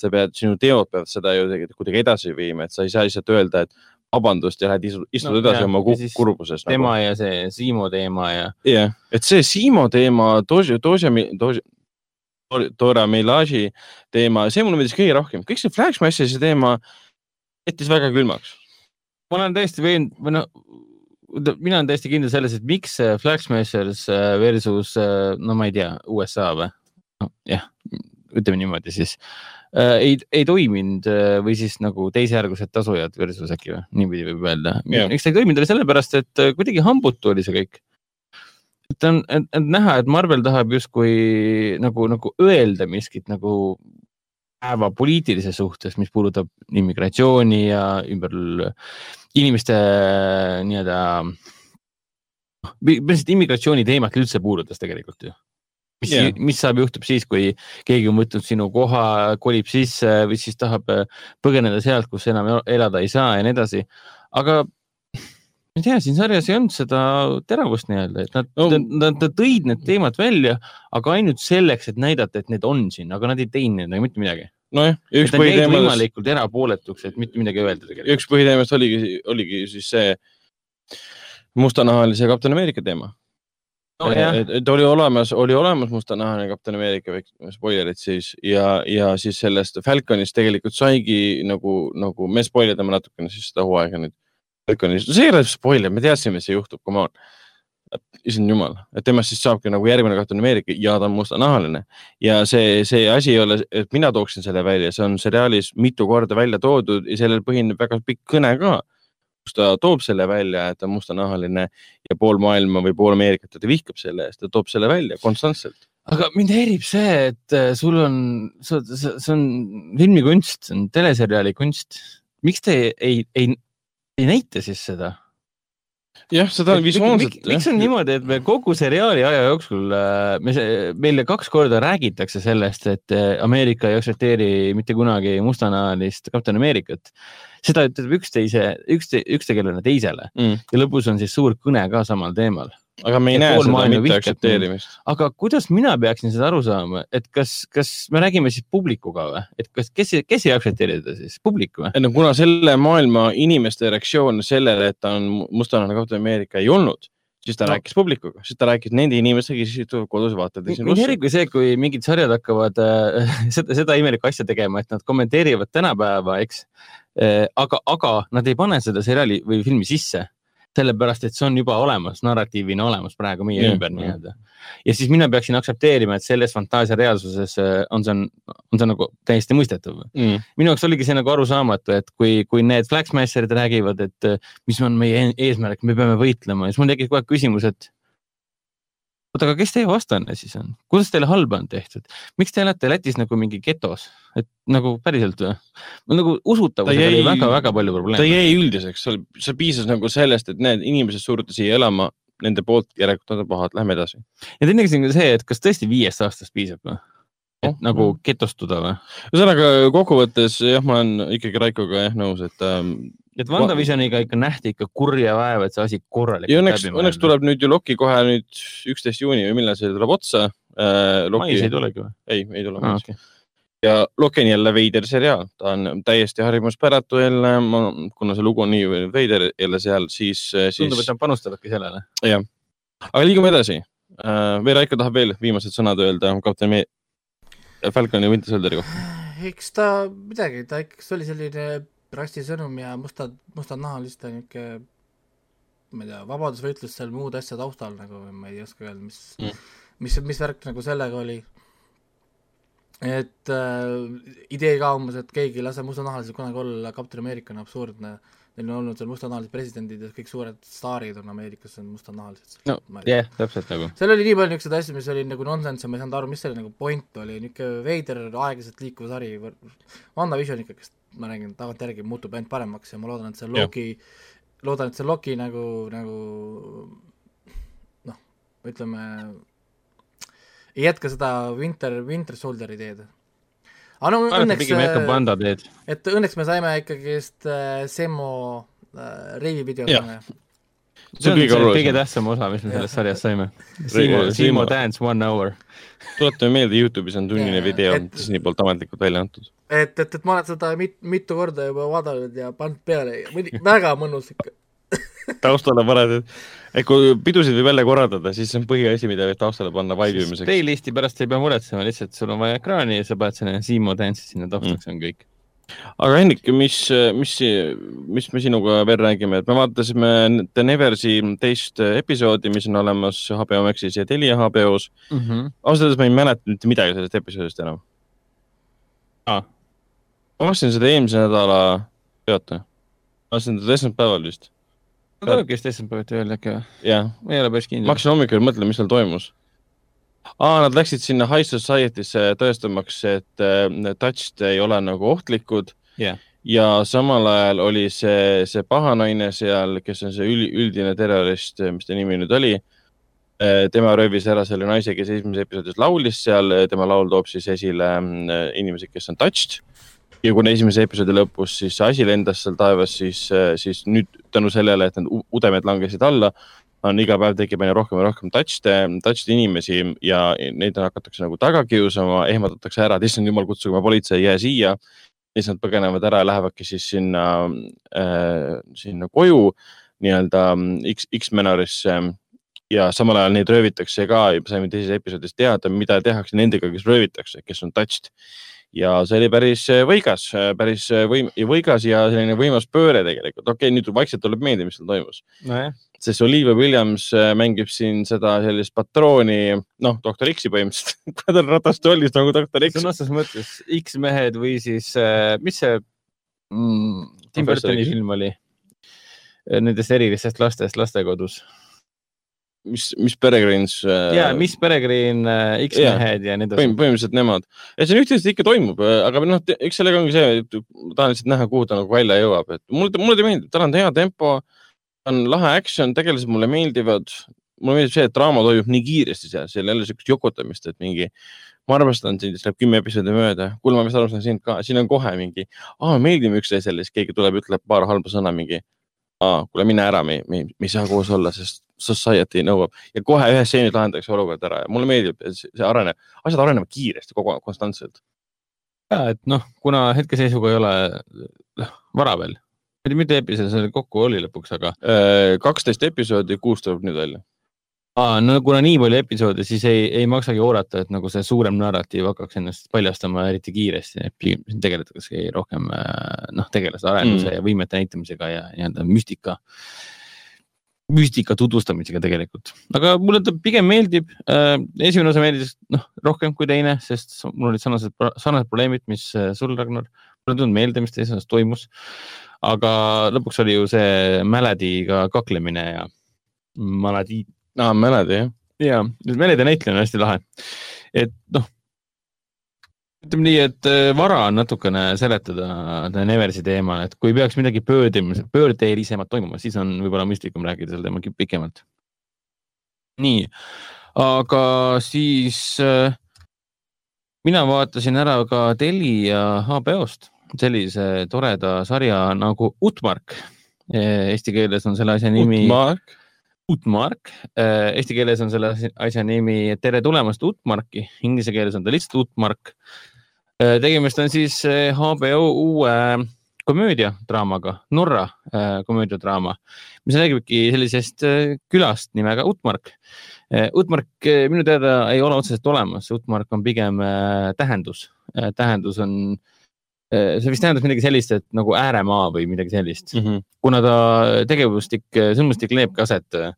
Sa pead, sinu teod peavad seda ju tegelikult kuidagi edasi viima, et sa ei saa lihtsalt öelda, et vabandust ja lähed istu- istud No edasi jah, oma kurbuses. tema ja see Siimo teema ja jah, et see Siimo teema, Doja, Doja, Doja, Dora Milaje teema, see mulle meeldis kõige rohkem, kõik see Flash Mash'i teema jättis väga külmaks. ma olen täiesti veendunud või noh, mina olen täiesti kindel selles, et miks Smashers äh, versus äh, no ma ei tea, USA või jah, ütleme niimoodi siis ei, ei toiminud äh, või siis nagu teisejärgused tasujad versus äkki või niipidi võib öelda miks ta ei toiminud, oli sellepärast, et äh, kuidagi hambutu oli see kõik. et on, et, näha, et Marvel tahab justkui nagu, nagu öelda miskit nagu päeva poliitilise suhtes, mis puudutab immigratsiooni ja ümber inimeste äh, nii-öelda, põhimõtteliselt immigratsiooni teemat üldse puudutas tegelikult ju. Mis yeah., mis saab, juhtub siis, kui keegi on võtnud sinu koha, kolib sisse või siis tahab äh, põgeneda sealt, kus enam elada ei saa ja nii edasi. aga ma ei tea, siin sarjas ei olnud seda teravust nii-öelda, et nad No- nad, nad tõid need teemad välja, aga ainult selleks, et näidata, et need on siin, aga nad ei teinud nagu mitte midagi. nojah, üks põhiteemadest, võimalikult erapooletuks, et mitte midagi öelda tegelikult. üks põhiteemast oligi, oligi siis see mustanahalise Captain America teema. No, jah, et, et oli olemas, oli olemas mustanahaline Captain America, spoilerid siis ja, ja siis sellest Falconist tegelikult saigi nagu, nagu me spoilerdame natukene siis seda hooaega nüüd. Falconist, see ei ole spoiler, me teadsime, see juhtub, come on. issand jumal, et temast siis saabki nagu järgmine Captain America ja ta on mustanahaline ja see, see asi ei ole, et mina tooksin selle välja, see on seriaalis mitu korda välja toodud ja sellel põhineb väga pikk kõne ka kus ta toob selle välja, et ta on mustanahaline ja pool maailma või pool Ameerikat teda vihkab selle eest, ta toob selle välja konstantselt. aga mind häirib see, et äh, sul on, see on filmikunst, see on teleseriaali kunst. miks te ei, ei, ei näita siis seda? jah, seda on visuaalselt. miks on niimoodi, et me kogu seriaali aja jooksul, me, meile kaks korda räägitakse sellest, et äh, Ameerika ei aktsepteeri mitte kunagi mustanahalist Captain Ameerikat. seda ütleb üksteise, üks, üks tegelane teisele mm.? ja lõpus on siis suur kõne ka samal teemal. Aga me ei näe seda mitte aktsepteerimist. aga kuidas mina peaksin seda aru saama, et kas, kas me räägime siis publikuga või, et kas, kes, kes ei aktsepteeri teda siis, publik või? no kuna selle maailma inimeste reaktsioon sellele, et ta on mustanahaline Captain America ei olnud, siis ta No. rääkis publikuga, siis ta rääkis nende inimestega, kes istuvad kodus vaatavad mind häirib ka see, kui mingid sarjad hakkavad äh, [LAUGHS] seda, seda imelikku asja tegema, et nad kommenteerivad tänapäeva, eks. aga, aga nad ei pane seda seriaali või filmi sisse, sellepärast et see on juba olemas, narratiivina olemas praegu meie Jah, ümber nii-öelda. ja siis mina peaksin aktsepteerima, et selles fantaasia reaalsuses äh, on see, on see nagu täiesti mõistetav mm.. minu jaoks oligi see nagu arusaamatu, et kui, kui need Flagsmasherid räägivad, et äh, mis on meie eesmärk, me peame võitlema, siis mul tekkis kogu aeg küsimus, et oota, aga kes teie vastane siis on, kuidas teile halba on tehtud, miks te elate Lätis nagu mingi getos, et nagu päriselt või? nagu usutavusega Ta oli jäi- väga-väga palju ta probleeme. jäi üldiseks, seal, seal piisas nagu sellest, et need inimesed suruti siia elama, nende poolt järelikult nad on pahad, lähme edasi. ja teine küsimus on see, et kas tõesti viiest aastast piisab või? et Oh, nagu getostuda või? ühesõnaga kokkuvõttes jah, ma olen ikkagi Raikoga jah nõus, et ähm, et WandaVisioniga ikka nähti ikka kurja vaeva, et see asi korralikult ja õnneks, õnneks tuleb nüüd ju Loki kohe nüüd üksteist juuni või millal see tuleb otsa äh,. mais ei tulegi või? ei, ei tule Ah, mais okay. ja Loki on jälle veider seriaal, ta on täiesti harjumuspäratu jälle, kuna see lugu on nii veider jälle seal, siis, tundub, et siis, nad panustavadki sellele. aga liigume edasi äh,. või Raiko tahab veel viimased sõnad öelda kapten Me-, Falconi ja Winter Soldieri kohta. eks ta midagi, ta ikka, see oli selline rasti sõnum ja mustad, mustad nahalised niisugune ma ei tea, vabadusvõitlus seal muude asja taustal nagu, ma ei oska öelda, mis Mm. mis, mis värk nagu sellega oli. et äh, idee ka umbes, et keegi ei lase mustanahalisel kunagi olla Captain America on absurdne. Neil on olnud seal mustanahalised presidendid ja kõik suured staarid on Ameerikas on mustanahalised. no jah, täpselt nagu. seal oli nii palju niisuguseid asju, mis oli nagu nonsense ja ma ei saanud aru, mis selle nagu point oli, niisugune veider aeglaselt liikuv sari. WandaVision ikkagi, ma räägin tagantjärgi, muutub ainult paremaks ja ma loodan, et see. Loki, loodan, et see Loki nagu, nagu noh, ütleme, ei jätka seda Winter, Winter Soldieri teed. aga no õnneks, pigem jätkab Wanda teed. et õnneks me saime ikkagist äh, Semmo äh, Reivi videot Jah. yeah.. see on kõige see olulisem. kõige tähtsam osa, mis me sellest sarjast saime. Siimo, Siimo- Dance One Hour. tuletame meelde, Youtube'is on tunnine video Disney poolt ametlikult välja antud. et, et, et ma olen seda mit, mitu korda juba vaadanud ja pannud peale ja muidugi väga mõnus ikka. [LAUGHS] taustale paned, et, et kui pidusid võib jälle korraldada, siis see on põhiasi, mida võib taustale panna vaibimiseks. Playlisti pärast ei pea muretsema, lihtsalt sul on vaja ekraani ja sa paned selle Siimo Dance'i sinna taustaks mm., on kõik. aga Hendrik, mis, mis, mis me sinuga veel räägime, et me vaatasime The Neversi teist episoodi, mis on olemas HBO Maxis ja Telia HBO-s. Mm -hmm. ausalt öeldes ma ei mäleta mitte midagi sellest episoodist enam Aa.. Ma vaatasin seda eelmise nädala, teate, ma vaatasin teda esmaspäeval vist, tulebki vist esmaspäeviti veel äkki või? jah. ma ei ole päris ma kindel. hakkasin hommikul mõtlema, mis seal toimus. aa, nad läksid sinna High Society'sse tõestamaks, et äh, touched ei ole nagu ohtlikud Jah. ja samal ajal oli see, see paha naine seal, kes on see üli, üldine terrorist, mis ta nimi nüüd oli. tema röövis ära selle naise, kes esimeses episoodis laulis seal, tema laul toob siis esile mm, inimesi, kes on touched. Ja kuna esimese episoodi lõpus siis asi lendas seal taevas, siis, siis nüüd tänu sellele, et need udemed langesid alla, on iga päev tekib aina rohkem ja rohkem touch'e, touch'e inimesi ja neid hakatakse nagu taga kiusama, ehmatatakse ära, et issand jumal, kutsuge politsei, jää siia. siis nad põgenevad ära ja lähevadki siis sinna äh,, sinna koju nii-öelda mm, X, X-Menorisse ja samal ajal neid röövitakse ka, saime teises episoodis teada, mida tehakse nendega, kes röövitakse, kes on touched. Ja see oli päris äh, võigas, päris äh, võim-, võigas ja selline võimas pööre tegelikult, okei okay,, nüüd vaikselt tuleb meelde, mis seal toimus nojah, sest Olivia Williams äh, mängib siin seda sellist patrooni, noh, doktor X-i põhimõtteliselt, [LAUGHS] ta on ratastoolis nagu doktor X. sõna otseses mõttes X-mehed või siis, mis see mm, Tim Burtoni film oli? Nendest erilistest lastest lastekodus. mis, mis Peregrines äh, ja, Miss Peregrine, X-mehed ja nii põhim-, edasi. põhimõtteliselt nemad ja see üht-teist ikka toimub, aga noh, eks sellega ongi see, et ma tahan lihtsalt näha, kuhu ta nagu välja jõuab, et mulle, mulle ta meeldib, tal on hea tempo, on lahe action, tegelased mulle meeldivad. mulle meeldib see, et draama toimub nii kiiresti seal, seal ei ole siukest jokutamist, et mingi, ma armastan sind, siis läheb kümme episoodi mööda, kuule, ma vist armastan sind ka, siin on kohe mingi, aa, meeldime üksteisele, siis keegi tuleb, ütleb paar halba sõna, mingi, aa, kuule mine ära, me, me, me ei saa koos olla, sest society nõuab ja kohe ühes stseenis lahendatakse olukord ära ja mulle meeldib, et see see areneb, asjad arenevad kiiresti kogu aeg, konstantselt. ja, et noh, kuna hetkeseisuga ei ole noh, vara veel, mitu episoodi seal kokku oli lõpuks, aga kaksteist episoodi, kuus tuleb nüüd välja. Aa, no kuna nii palju episoode, siis ei, ei maksagi oodata, et nagu see suurem narratiiv hakkaks ennast paljastama eriti kiiresti. pigem siin tegeldakse rohkem äh, noh, tegelase arenduse Mm. ja võimete näitamisega ja nii-öelda müstika, müstika tutvustamisega tegelikult. aga mulle ta pigem meeldib äh,. esimene osa meeldis noh rohkem kui teine, sest mul olid sarnased, sarnased probleemid, mis äh, sul, Ragnar. mulle ei tulnud meelde, mis teises osas toimus. aga lõpuks oli ju see Mälediga kaklemine ja Maledi aa, mäletad jah? ja, Melede näitleja on hästi lahe. et noh, ütleme nii, et äh, vara on natukene seletada Neversi teemal, et kui peaks midagi pöördelis-, pöördeelisemat toimuma, siis on võib-olla mõistlikum rääkida sel teemal pikemalt. nii, aga siis äh, mina vaatasin ära ka Telia HBO-st sellise toreda sarja nagu Utmark. Eesti keeles on selle asja nimi. Utmark, Utmark, eesti keeles on selle asja nimi Tere tulemast Utmarki, inglise keeles on ta lihtsalt Utmark. tegemist on siis HBO uue komöödiadraamaga, Norra komöödiadraama, mis räägibki sellisest külast nimega Utmark. Utmark minu teada ei ole otseselt olemas, Utmark on pigem tähendus, tähendus on, see vist tähendab midagi sellist, et nagu ääremaa või midagi sellist Mhm. kuna ta tegevustik, sõnmustik leiabki aset äh,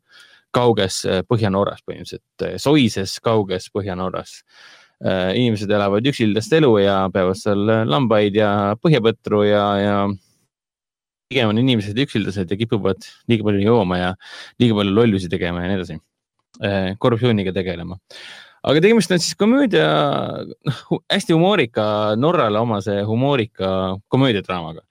kauges äh, Põhja-Norras põhimõtteliselt, soises kauges Põhja-Norras. inimesed elavad üksildast elu ja peavad seal äh, lambaid ja põhjapõtru ja, ja pigem on inimesed üksildased ja kipuvad liiga palju jooma ja liiga palju lollusi tegema ja nii edasi. korruptsiooniga tegelema. Aga tegemist on siis komöödia, noh hästi humoorika, Norrale omase humoorika komöödiadraamaga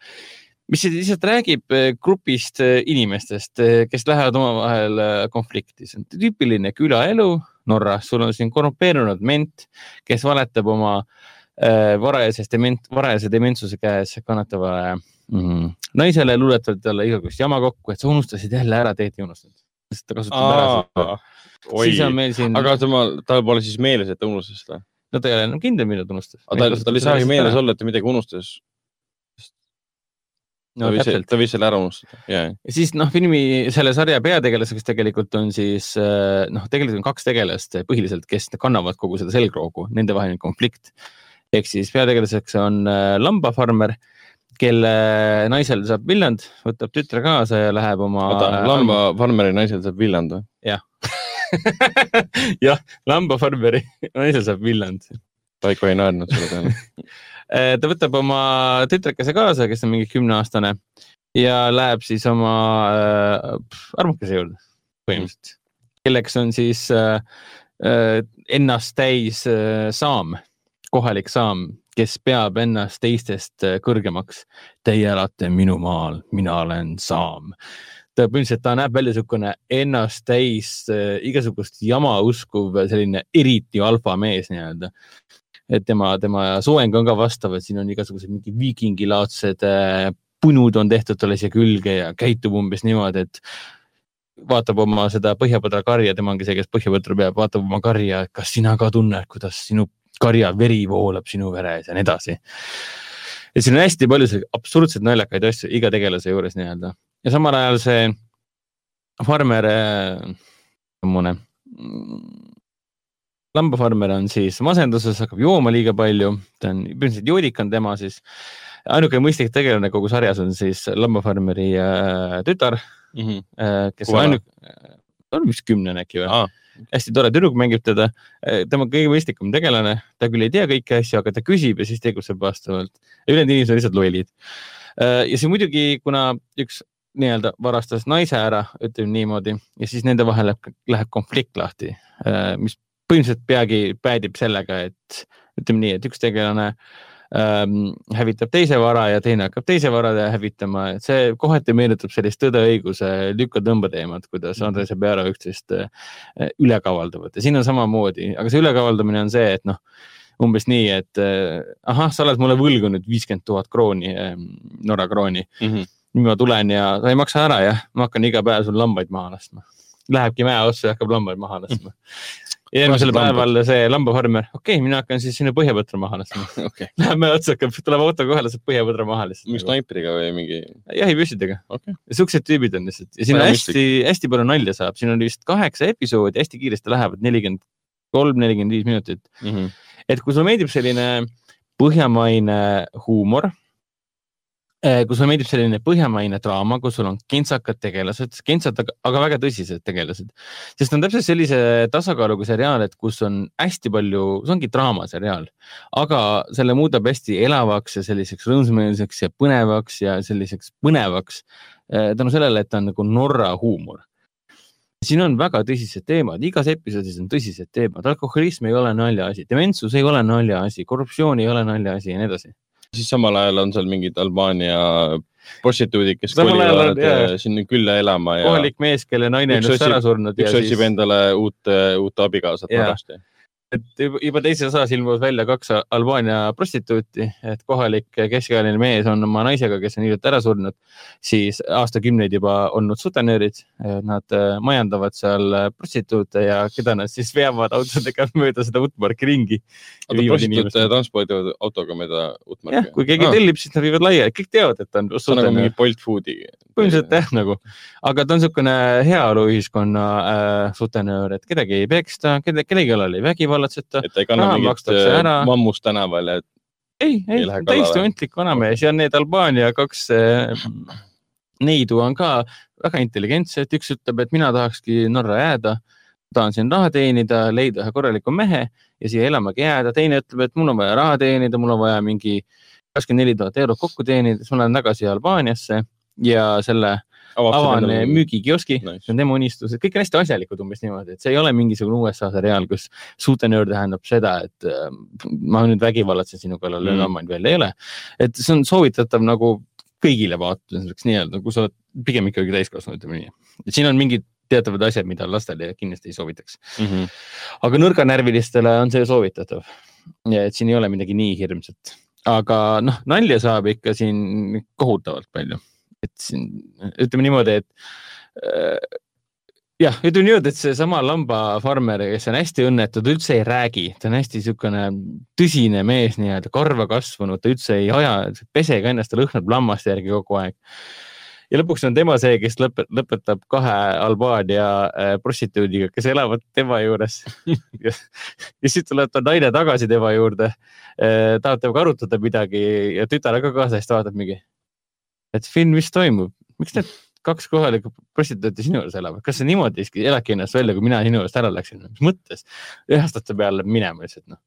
mis lihtsalt räägib eh, grupist eh, inimestest, kes lähevad omavahel eh, konflikti, see on tüüpiline külaelu Norras, sul on siin korrumpeerunud ment, kes valetab oma äh, varajases dement, varajase dementsuse käes kannatavale mm, naisele, luuletab talle igasugust jama kokku, et sa unustasid jälle ära, tegelikult ei unustanud. sest ta kasutab ära seda. siis, on meil siin, aga temal, tal pole siis meeles, et ta unustas seda. no ta ei ole enam kindel, millal ta unustas. aga tal, tal ei saagi meeles. olla, et ta midagi unustas. no ta võis, ta võis selle ära unustada, ja, ja. siis noh, filmi selle sarja peategelaseks tegelikult on siis äh, noh, tegelikult on kaks tegelast põhiliselt, kes kannavad kogu seda selgroogu, nende vaheline konflikt. ehk siis peategelaseks on äh, lambafarmer, kelle naisel saab villand, võtab tütre kaasa ja läheb oma. oota, lambafarmeri naisel saab villand või? jah, [LAUGHS] [LAUGHS] lambafarmeri [LAUGHS] naisel saab villand. Raiko ei naernud selle peale. [LAUGHS] Äh, ta võtab oma tütrekese kaasa, kes on mingi kümneaastane ja läheb siis oma äh, armukese juurde põhimõtteliselt, kelleks on siis äh, äh, ennast täis äh, saam, kohalik saam, kes peab ennast teistest äh, kõrgemaks. Teie elate minu maal, mina olen saam. Ta põhimõtteliselt, ta näeb välja niisugune ennast täis äh, igasugust jama uskuv selline eriti alfamees nii-öelda et tema, tema soeng on ka vastav, et siin on igasugused mingi viikingilaadsed äh, punud on tehtud talle siia külge ja käitub umbes niimoodi, et vaatab oma seda põhjapõdra karja, tema ongi see, kes põhjapõtru peab, vaatab oma karja, et kas sina ka tunned, kuidas sinu karja veri voolab sinu veres ja nii edasi. et siin on hästi palju absurdseid naljakaid asju iga tegelase juures nii-öelda ja samal ajal see farmer äh,, mune lambafarmer on siis masenduses, hakkab jooma liiga palju, ta on põhimõtteliselt joodik on tema siis. ainuke mõistlik tegelane kogu sarjas on siis lambafarmeri äh, tütar Mhm. äh,, kes Kui on ainuke, on vist kümnene äkki või? aa, hästi tore tüdruk mängib teda. tema kõige mõistlikum tegelane, ta küll ei tea kõiki asju, aga ta küsib ja siis tegutseb vastavalt. ülejäänud inimesed on lihtsalt lollid. ja see muidugi, kuna üks nii-öelda varastas naise ära, ütleme niimoodi, ja siis nende vahel läheb, läheb konflikt lahti, mis põhimõtteliselt peagi päädib sellega, et ütleme nii, et üks tegelane ähm, hävitab teise vara ja teine hakkab teise vara hävitama, et see kohati meenutab sellist tõde-õiguse lükka-tõmba teemat, kuidas Andres ja Pearo üksteist äh, üle kavaldavad ja siin on samamoodi, aga see ülekavaldamine on see, et noh, umbes nii, et äh, ahah, sa oled mulle võlgu nüüd viiskümmend tuhat krooni, Norra krooni, Mhm. Nüüd ma tulen ja sa ei maksa ära jah, ma hakkan iga päev sul lambaid maha laskma. Lähebki mäe otsa ja hakkab lambaid maha laskma. [LAUGHS] järgmisel päeval see lambafarmer, okei okay,, mina hakkan siis sinna põhjapõtra maha laskma. [LAUGHS] okei, [LAUGHS] Lähme otsa, hakkab, tuleb auto kohale, laseb põhjapõdra maha mingi lihtsalt. snaipriga või mingi, jahipüssidega okei. siuksed tüübid on lihtsalt ja siin hästi-hästi palju nalja saab, siin oli vist kaheksa episoodi, hästi kiiresti lähevad, nelikümmend kolm, nelikümmend viis minutit. Mhm. et kui sulle meeldib selline põhjamaine huumor, kui sulle meeldib selline põhjamaine draama, kus sul on kentsakad tegelased, kentsad, aga väga tõsised tegelased, sest on täpselt sellise tasakaaluga seriaal, et kus on hästi palju, see ongi draamaseriaal, aga selle muudab hästi elavaks ja selliseks rõõmsameelseks ja põnevaks ja selliseks põnevaks eh, tänu sellele, et ta on nagu Norra huumor siin on väga tõsised teemad, igas episoodis on tõsised teemad, alkoholism ei ole naljaasi, dementsus ei ole naljaasi, korruptsioon ei ole naljaasi ja nii edasi. Siis samal ajal on seal mingid Albaania prostituudid, kes kolivad äh, sinna külla elama ja kohalik mees, kelle naine on just ära surnud üks otsib siis, endale uut, uut abikaasat Jaa. Et juba- teises osas ilmuvad välja kaks Albaania prostituuti, et kohalik keskealine mees on oma naisega, kes on hiljuti ära surnud, siis aastakümneid juba olnud sutenöörid. Nad äh, majandavad seal äh, prostituute ja keda nad siis veavad autodega [LAUGHS] mööda seda Utmarki ringi. oota, prostituut transpordivad autoga mööda uut jah, kui keegi tellib, siis nad viivad laiali, kõik teavad, et ta on see on nagu mingi. Bolt Foodi. põhimõtteliselt jah, nagu, aga ta on niisugune heaoluühiskonna äh, sutenöör, et kedagi ei peksta, keda, kellegi kallal ei vägivallatseta. Et ta ei kanna Raha makstakse ära. äh, mammust tänaval ja ei, ei Ei täiesti ontlik vanamees ja need Albaania kaks äh, neidu on ka väga intelligentsed, üks ütleb, et mina tahakski Norra jääda, tahan siin raha teenida, leida ühe korraliku mehe ja siia elamagi jääda, teine ütleb, et mul on vaja raha teenida, mul on vaja mingi kakskümmend neli tuhat eurot kokku teenida, siis ma lähen tagasi Albaaniasse ja selle avan müügikioski, Nice. see on tema unistus, et kõik on hästi asjalikud umbes niimoodi, et see ei ole mingisugune USA seriaal, kus suutenöör tähendab seda, et äh, ma nüüd vägivallatsen sinu kallal Mm. mm., lammaid veel ei ole. et see on soovitatav nagu kõigile vaatamiseks nii-öelda, kui sa oled pigem ikkagi täiskasvanu, ütleme nii. et siin on mingid teatavad asjad, mida lastele kindlasti ei soovitaks, Mhm. aga nõrganärvilistele on see soovitatav. ja et siin ei ole midagi nii hirmsat, aga noh, nalja saab ikka siin kohutavalt palju, et siin ütleme niimoodi, et äh, jah, ütleme niimoodi, et seesama lambafarmer, kes on hästi õnnetu, ta üldse ei räägi, ta on hästi niisugune tõsine mees nii-öelda, karva kasvanud, ta üldse ei aja, pesega ennast, ta lõhnab lammaste järgi kogu aeg. ja lõpuks on tema see, kes lõpet-, lõpetab kahe Albaania äh, prostituudiga, kes elavad tema juures [LAUGHS] ja, ja siis tuleb ta naine tagasi tema juurde eh,, tahab temaga arutada midagi ja tütar on ka kaasas, ta vaatab mingi, et Finn, mis toimub, miks need kaks kohalikku prostituuti sinu juures elavad, kas sa niimoodi eladki ennast välja, kui mina sinu juurest ära läksin, mis mõttes? ühe aastate peale minema lihtsalt noh.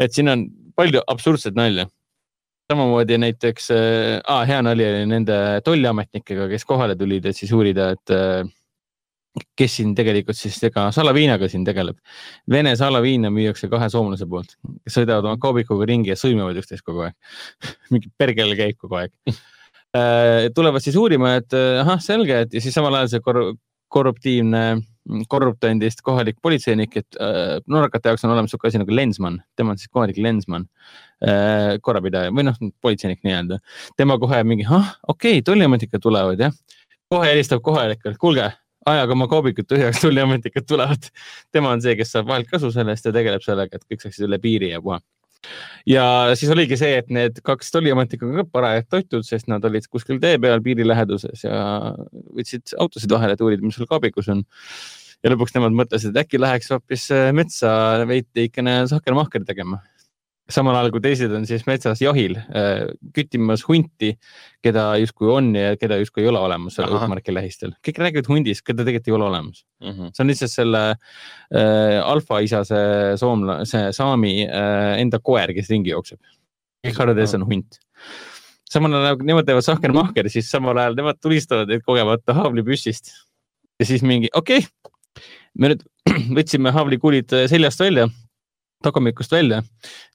et siin on palju absurdset nalja. samamoodi näiteks äh,, hea nali oli nende tolliametnikega, kes kohale tulid, et siis uurida, et äh, kes siin tegelikult siis ega salaviinaga siin tegeleb. Vene salaviina müüakse kahe soomlase poolt, kes sõidavad oma kaubikuga ringi ja sõimavad üksteist kogu aeg. [LAUGHS] mingi perkele käib kogu aeg. Tulevad siis uurima, et äh, ahah, selge, et ja siis samal ajal see kor korruptiivne korruptandist kohalik politseinik, et äh, norrakate jaoks on olemas sihuke asi nagu lensman, tema on siis kohalik lensman äh,, korrapidaja või noh, politseinik nii-öelda. tema kohe mingi, ah okei okay,, tolliametnikud tulevad jah. kohe helistab kohalikele, kuulge, ajage oma kaubikud tühjaks, tolliametnikud tulevad. tema on see, kes saab vahelt kasu sellest ja tegeleb sellega, et kõik saaksid üle piiri ja puha. Ja siis oligi see, et need kaks tolliametnikku ka parajalt toitud, sest nad olid kuskil tee peal piiri läheduses ja võtsid autosid vahele, et uurida, mis seal kaabikus on. ja lõpuks nemad mõtlesid, et äkki läheks hoopis metsa veidikene sahkermahker tegema. Samal ajal kui teised on siis metsas jahil äh, küttimas hunti, keda justkui on ja keda justkui ei ole olemas seal. Õhkmarki lähistel. kõik räägivad hundist, keda tegelikult ei ole olemas. Mhm. see on lihtsalt selle äh, alfaisa, see soomla, see saami äh, enda koer, kes ringi jookseb. kõik arvavad, et see on hunt. samal ajal kui nemad teevad sahkermahkeri, siis samal ajal nemad tulistavad neid kogemata haavlipüssist. ja siis mingi, okei okay,, me nüüd [CLEARS THROAT] võtsime haavlikulid seljast välja, takamikust välja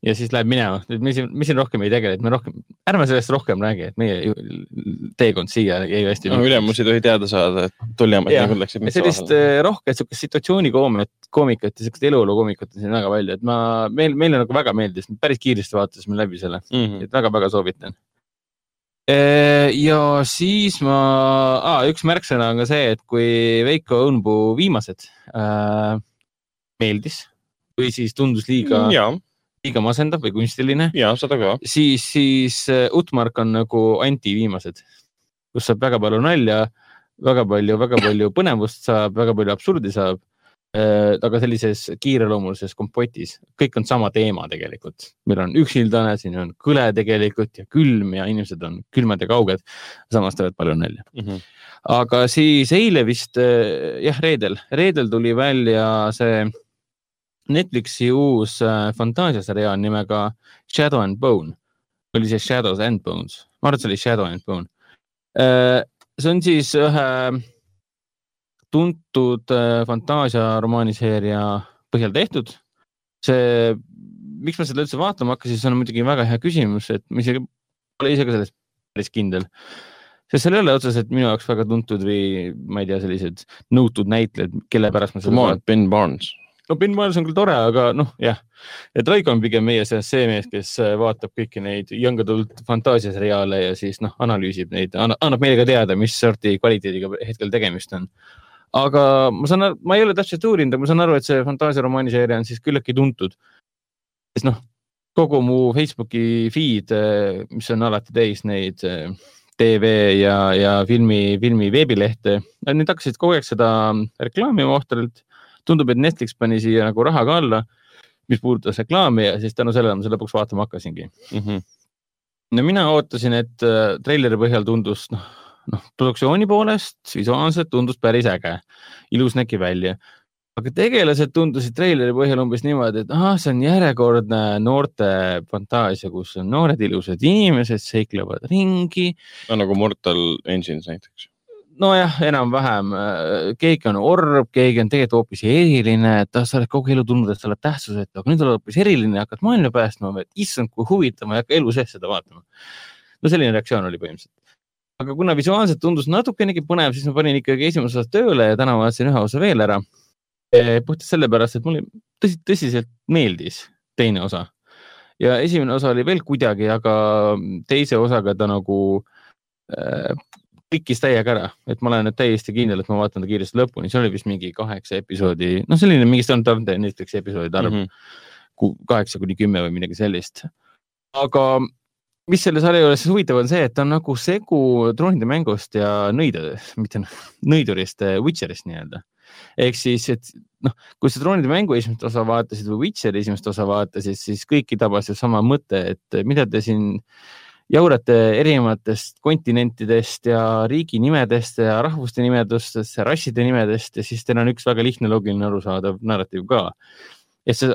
ja siis läheb minema. nüüd me siin, me siin rohkem ei tegele, et me rohkem, ärme sellest rohkem räägi, et meie teekond siia jäi hästi no ülemus ei tohi teada saada, et tolliametnikud läksid Ja metsa sellist vahele. äh, rohket siukest situatsioonikoomikut, koomikat ja siukest eluolu koomikut on siin väga palju, et ma, meil, meile nagu väga meeldis, päris kiiresti vaatasime läbi selle, Mhm. et väga-väga soovitan. ja siis ma ah,, üks märksõna on ka see, et kui Veiko Õunpuu viimased äh, meeldis või siis tundus liiga, ja, liiga masendav või kunstiline, ja seda ka. siis, siis äh, Utmark on nagu anti-viimased, kus saab väga palju nalja, väga palju, väga palju põnevust saab, väga palju absurdi saab. aga sellises kiireloomulises kompotis, kõik on sama teema tegelikult. meil on üksildane, siin on kõle tegelikult ja külm ja inimesed on külmad ja kauged. samas teevad palju nalja. Mhm. aga siis eile vist äh, jah, reedel, reedel tuli välja see Netflixi uus äh, fantaasiaseriaal nimega Shadow and Bone. oli see Shadows and Bones, ma arvan, et see oli Shadow and Bone. see on siis ühe tuntud äh, fantaasiaromaaniseeria põhjal tehtud. see, miks ma seda üldse vaatama hakkasin, see on muidugi väga hea küsimus, et ma isegi pole ise ka selles päris kindel sest seal ei ole otseselt minu jaoks väga tuntud või ma ei tea, sellised nõutud näitlejad, kelle pärast ma Come on, Ben Barnes. No Ben Miles on küll tore, aga noh, jah, et Raigo on pigem meie seas see mees, kes äh, vaatab kõiki neid young adult fantaasiaseriaale ja siis noh, analüüsib neid, annab meile ka teada, mis sorti kvaliteediga hetkel tegemist on. aga ma saan, ma ei ole täpselt uurinud, aga ma saan aru, et see fantaasiaromaani seeria on siis küllaltki tuntud. sest noh, kogu mu Facebooki feed, mis on alati täis neid äh, tv ja, ja filmi, filmi veebilehte, need hakkasid kogu aeg seda reklaami ohtralt tundub, et Netflix pani siia nagu raha ka alla, mis puudutas reklaami ja siis tänu sellele ma selle lõpuks vaatama hakkasingi. Mhm. no mina ootasin, et äh, treileri põhjal tundus noh, noh produktsiooni poolest visuaalselt tundus päris äge, ilus nägi välja. aga tegelased tundusid treileri põhjal umbes niimoodi, et ahah, see on järjekordne noorte fantaasia, kus on noored ilusad inimesed seiklevad ringi nagu Mortal Engines näiteks. nojah, enam-vähem, keegi on orb, keegi on tegelikult hoopis eriline, et sa oled kogu elu tundnud, et sa oled tähtsusetu, aga nüüd oled hoopis eriline, hakkad maailma päästma, et issand, kui huvitav, ma ei hakka elu sees seda vaatama. no selline reaktsioon oli põhimõtteliselt. aga kuna visuaalselt tundus natukenegi põnev, siis ma panin ikkagi esimese osa tööle ja täna vaatasin ühe osa veel ära. puhtalt sellepärast, et mulle tõsi, tõsiselt meeldis teine osa ja esimene osa oli veel kuidagi, aga teise osaga ta nagu äh, klikkis täiega ära, et ma olen nüüd täiesti kindel, et ma vaatan ta kiiresti lõpuni, see oli vist mingi kaheksa episoodi, noh, selline mingi standardne Netflixi episoodide arv mm. -hmm. kaheksa kuni kümme või midagi sellist. aga mis selle sarja juures siis huvitav on see, et ta on nagu segu troonide mängust ja nõide, mitte noh, nõidurist, Witcherist nii-öelda. ehk siis, et noh, kui sa troonide mängu esimest osa vaatasid või Witcheri esimest osa vaatasid, siis kõiki tabas ju sama mõte, et mida te siin jaurate erinevatest kontinentidest ja riigi nimedest ja rahvuste nimedustest ja rasside nimedest ja siis teil on üks väga lihtne loogiline arusaadav narratiiv ka. ja sa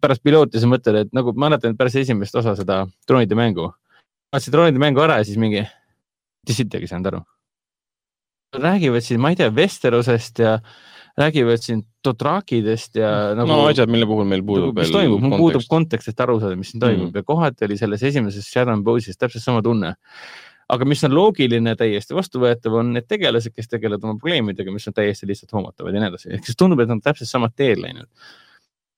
pärast pilooti sa mõtled, et nagu ma mäletan pärast esimest osa seda troonide mängu, vaatasin troonide mängu ära ja siis mingi, mitte sittagi ei saanud aru. räägivad siin, ma ei tea, Westerosest ja räägivad siin Dothrakidest ja nagu. no asjad, mille puhul meil puudub mis toimub, mul puudub kontekst, et aru saada, mis siin toimub mm. ja kohati oli selles esimeses Shadow and Bones'is täpselt sama tunne. aga mis on loogiline, täiesti vastuvõetav, on need tegelased, kes tegelevad oma probleemidega, mis on täiesti lihtsalt hoomatavad ja nii edasi, ehk siis tundub, et on täpselt samad teed läinud.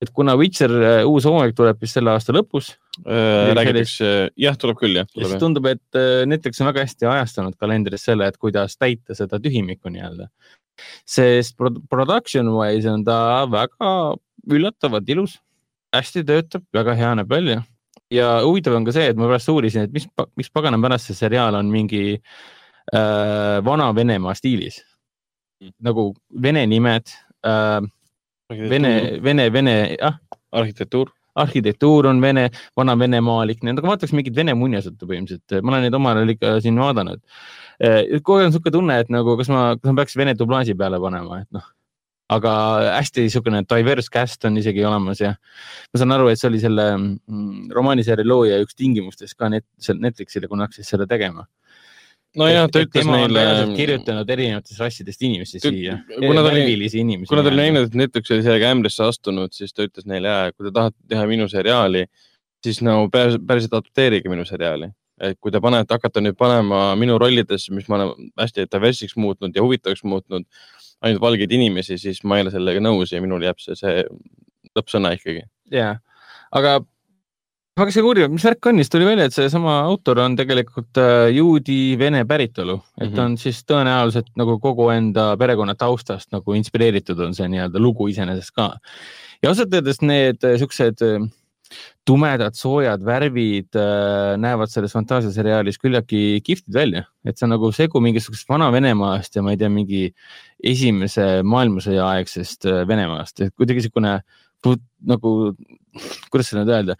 et kuna Witcher äh, uus hooaeg tuleb vist selle aasta lõpus Äh, räägitakse, jah, tuleb küll jah, ja siis tundub, et äh, Netflix on väga hästi ajastanud kalendris selle, et kuidas täita seda tühimikku nii-öelda. Sest pro- production wise on ta väga üllatavalt ilus, hästi töötab, väga hea näeb välja. Ja huvitav on ka see, et ma pärast uurisin, et mis, miks pagana pärast see seriaal on mingi äh, Vana-Venemaa stiilis. Nagu vene nimed äh,, vene, vene, vene, ah, arhitektuur. Arhitektuur on vene, vana-venemaalik, aga vaataks mingit vene muinasjuttu põhimõtteliselt, ma olen neid omal ajal ikka siin vaadanud. kogu aeg on niisugune tunne, et nagu, kas ma, kas ma peaks vene dublaaži peale panema, et noh. aga hästi niisugune diverse cast on isegi olemas ja ma saan aru, et see oli selle mm, romaaniseeria looja üks tingimustest ka net, Netflixile, kui nad hakkasid seda tegema. nojah, ta ütles neile. kirjutanud erinevatest rassidest inimesi siia, kuna ta oli- kuna ta oli näinud, et Netflix oli sellega ämbrisse astunud, siis ta ütles neile, kui te tahate teha minu seriaali, siis nagu päris- päriselt adapteerige minu seriaali. et kui te panete, hakkate nüüd panema minu rollidesse, mis ma olen hästi diverse'iks muutnud ja huvitavaks muutnud, ainult valgeid inimesi, siis ma ei ole sellega nõus ja minul jääb see, see lõppsõna ikkagi. ja, aga väga see kurb, mis värk on, siis tuli välja, et seesama autor on tegelikult äh, juudi-vene päritolu, et Mhm. ta on siis tõenäoliselt nagu kogu enda perekonna taustast nagu inspireeritud on see nii-öelda lugu iseenesest ka. ja ausalt öeldes need äh, siuksed äh, tumedad, soojad värvid äh, näevad selles fantaasiaseriaalis küllaltki kihvtid välja, et see on nagu segu mingisugusest Vana-Venemaast ja ma ei tea, mingi esimese maailmasõja aegsest Venemaast, et kuidagi niisugune nagu, kuidas seda nüüd öelda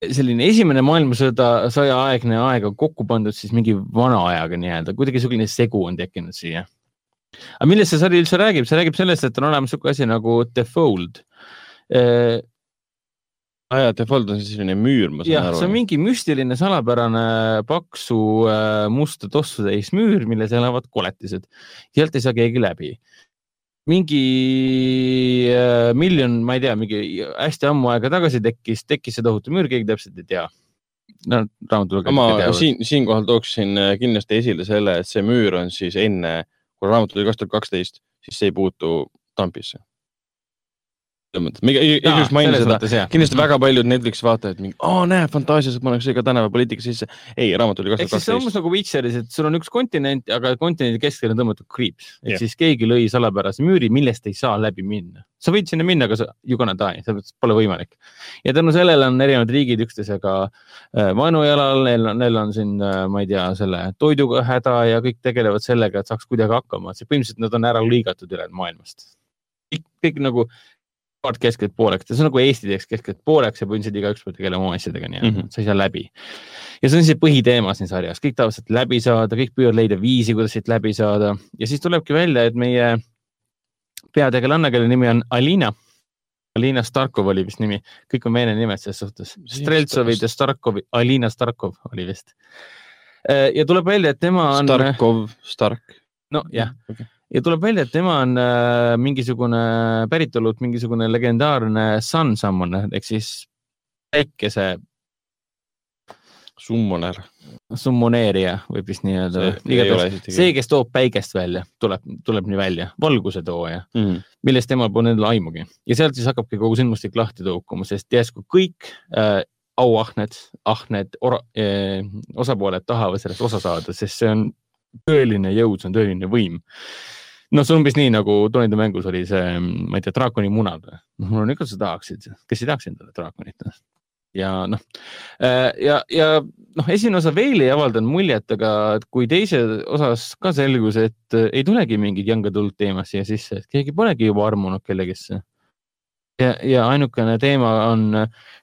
selline esimene maailmasõda, sõjaaegne aeg on kokku pandud siis mingi vana ajaga nii-öelda, kuidagi selline segu on tekkinud siia. aga millest see sari üldse räägib, see räägib sellest, et on olemas niisugune asi nagu The Fold. jah, aa jaa, default on siis selline müür, ma saan see on aru. mingi müstiline salapärane paksu äh, musta tossu täis müür, milles elavad koletised. sealt ei saa keegi läbi. Mingi äh, miljon, ma ei tea, mingi hästi ammu aega tagasi tekkis, tekkis see tohutu müür, keegi täpselt ei tea. no raamatulugejad ma siin, siinkohal tooksin äh, kindlasti esile selle, et see müür on siis enne, kui raamat tuli kaks tuhat kaksteist, siis see ei puutu Trumpisse. Selles mõttes, ma igatahes mainin selles seda, mõttes, kindlasti väga paljud Netflixi vaatajad mingi, aa näe, fantaasias pannakse ka tänapäevapoliitika sisse. ei, raamat tuli kaks ehk tuhat siis see on umbes kaksteist. nagu Witcheris, et sul on üks kontinent, aga kontinendi keskele on tõmmatud kriips, et Jah. siis keegi lõi salapärase müüri, millest ei saa läbi minna. sa võid sinna minna, aga sa you gonna die, see pole võimalik. ja tänu sellele on erinevad riigid üksteisega äh, vaenujalal, neil on, neil on siin, ma ei tea, selle toiduga häda ja kõik tegelevad sellega, et saaks kuidagi hakkama, et see põhimõtteliselt nad on ära lõigatud ülejäänud maailmast. kõik, kõik nagu kaart keskelt pooleks, see on nagu Eesti teeks keskelt pooleks ja põhimõtteliselt igaüks peab tegelema oma asjadega, nii et mm Mhm. -hmm. sa ei saa läbi ja see on see põhiteema siin sarjas, kõik tahavad sealt läbi saada, kõik püüavad leida viisi, kuidas siit läbi saada ja siis tulebki välja, et meie peategelanne, kelle nimi on Alina. Alina Starkov oli vist nimi, kõik on vene nimed selles suhtes. Streltsovid ja Starkovi, Alina Starkov oli vist. ja tuleb välja, et tema on, Starkov, Stark. nojah, ja tuleb välja, et tema on äh, mingisugune päritolult mingisugune legendaarne Sun Summoner ehk siis päikese Summoner. summoneerija võib vist nii öelda See kes toob päikest välja, tuleb, tuleb nii välja, valguse tooja, mm.. millest temal pole endal aimugi ja sealt siis hakkabki kogu sündmustik lahti tõukuma, sest järsku kõik äh, auahned, ahned, äh, osapooled tahavad sellest osa saada, sest see on tõeline jõud, see on tõeline võim. noh, see on umbes nii nagu Tonyde mängus oli see, ma ei tea, draakoni munad. noh, ikka, sa tahaksid, kes ei tahaks endale draakonit. ja noh, ja, ja noh, esimene osa veel ei avaldanud muljet, aga kui teise osas ka selgus, et äh, ei tulegi mingit young adult teemast siia sisse, et keegi polegi juba armunud kellegisse. ja, ja ainukene teema on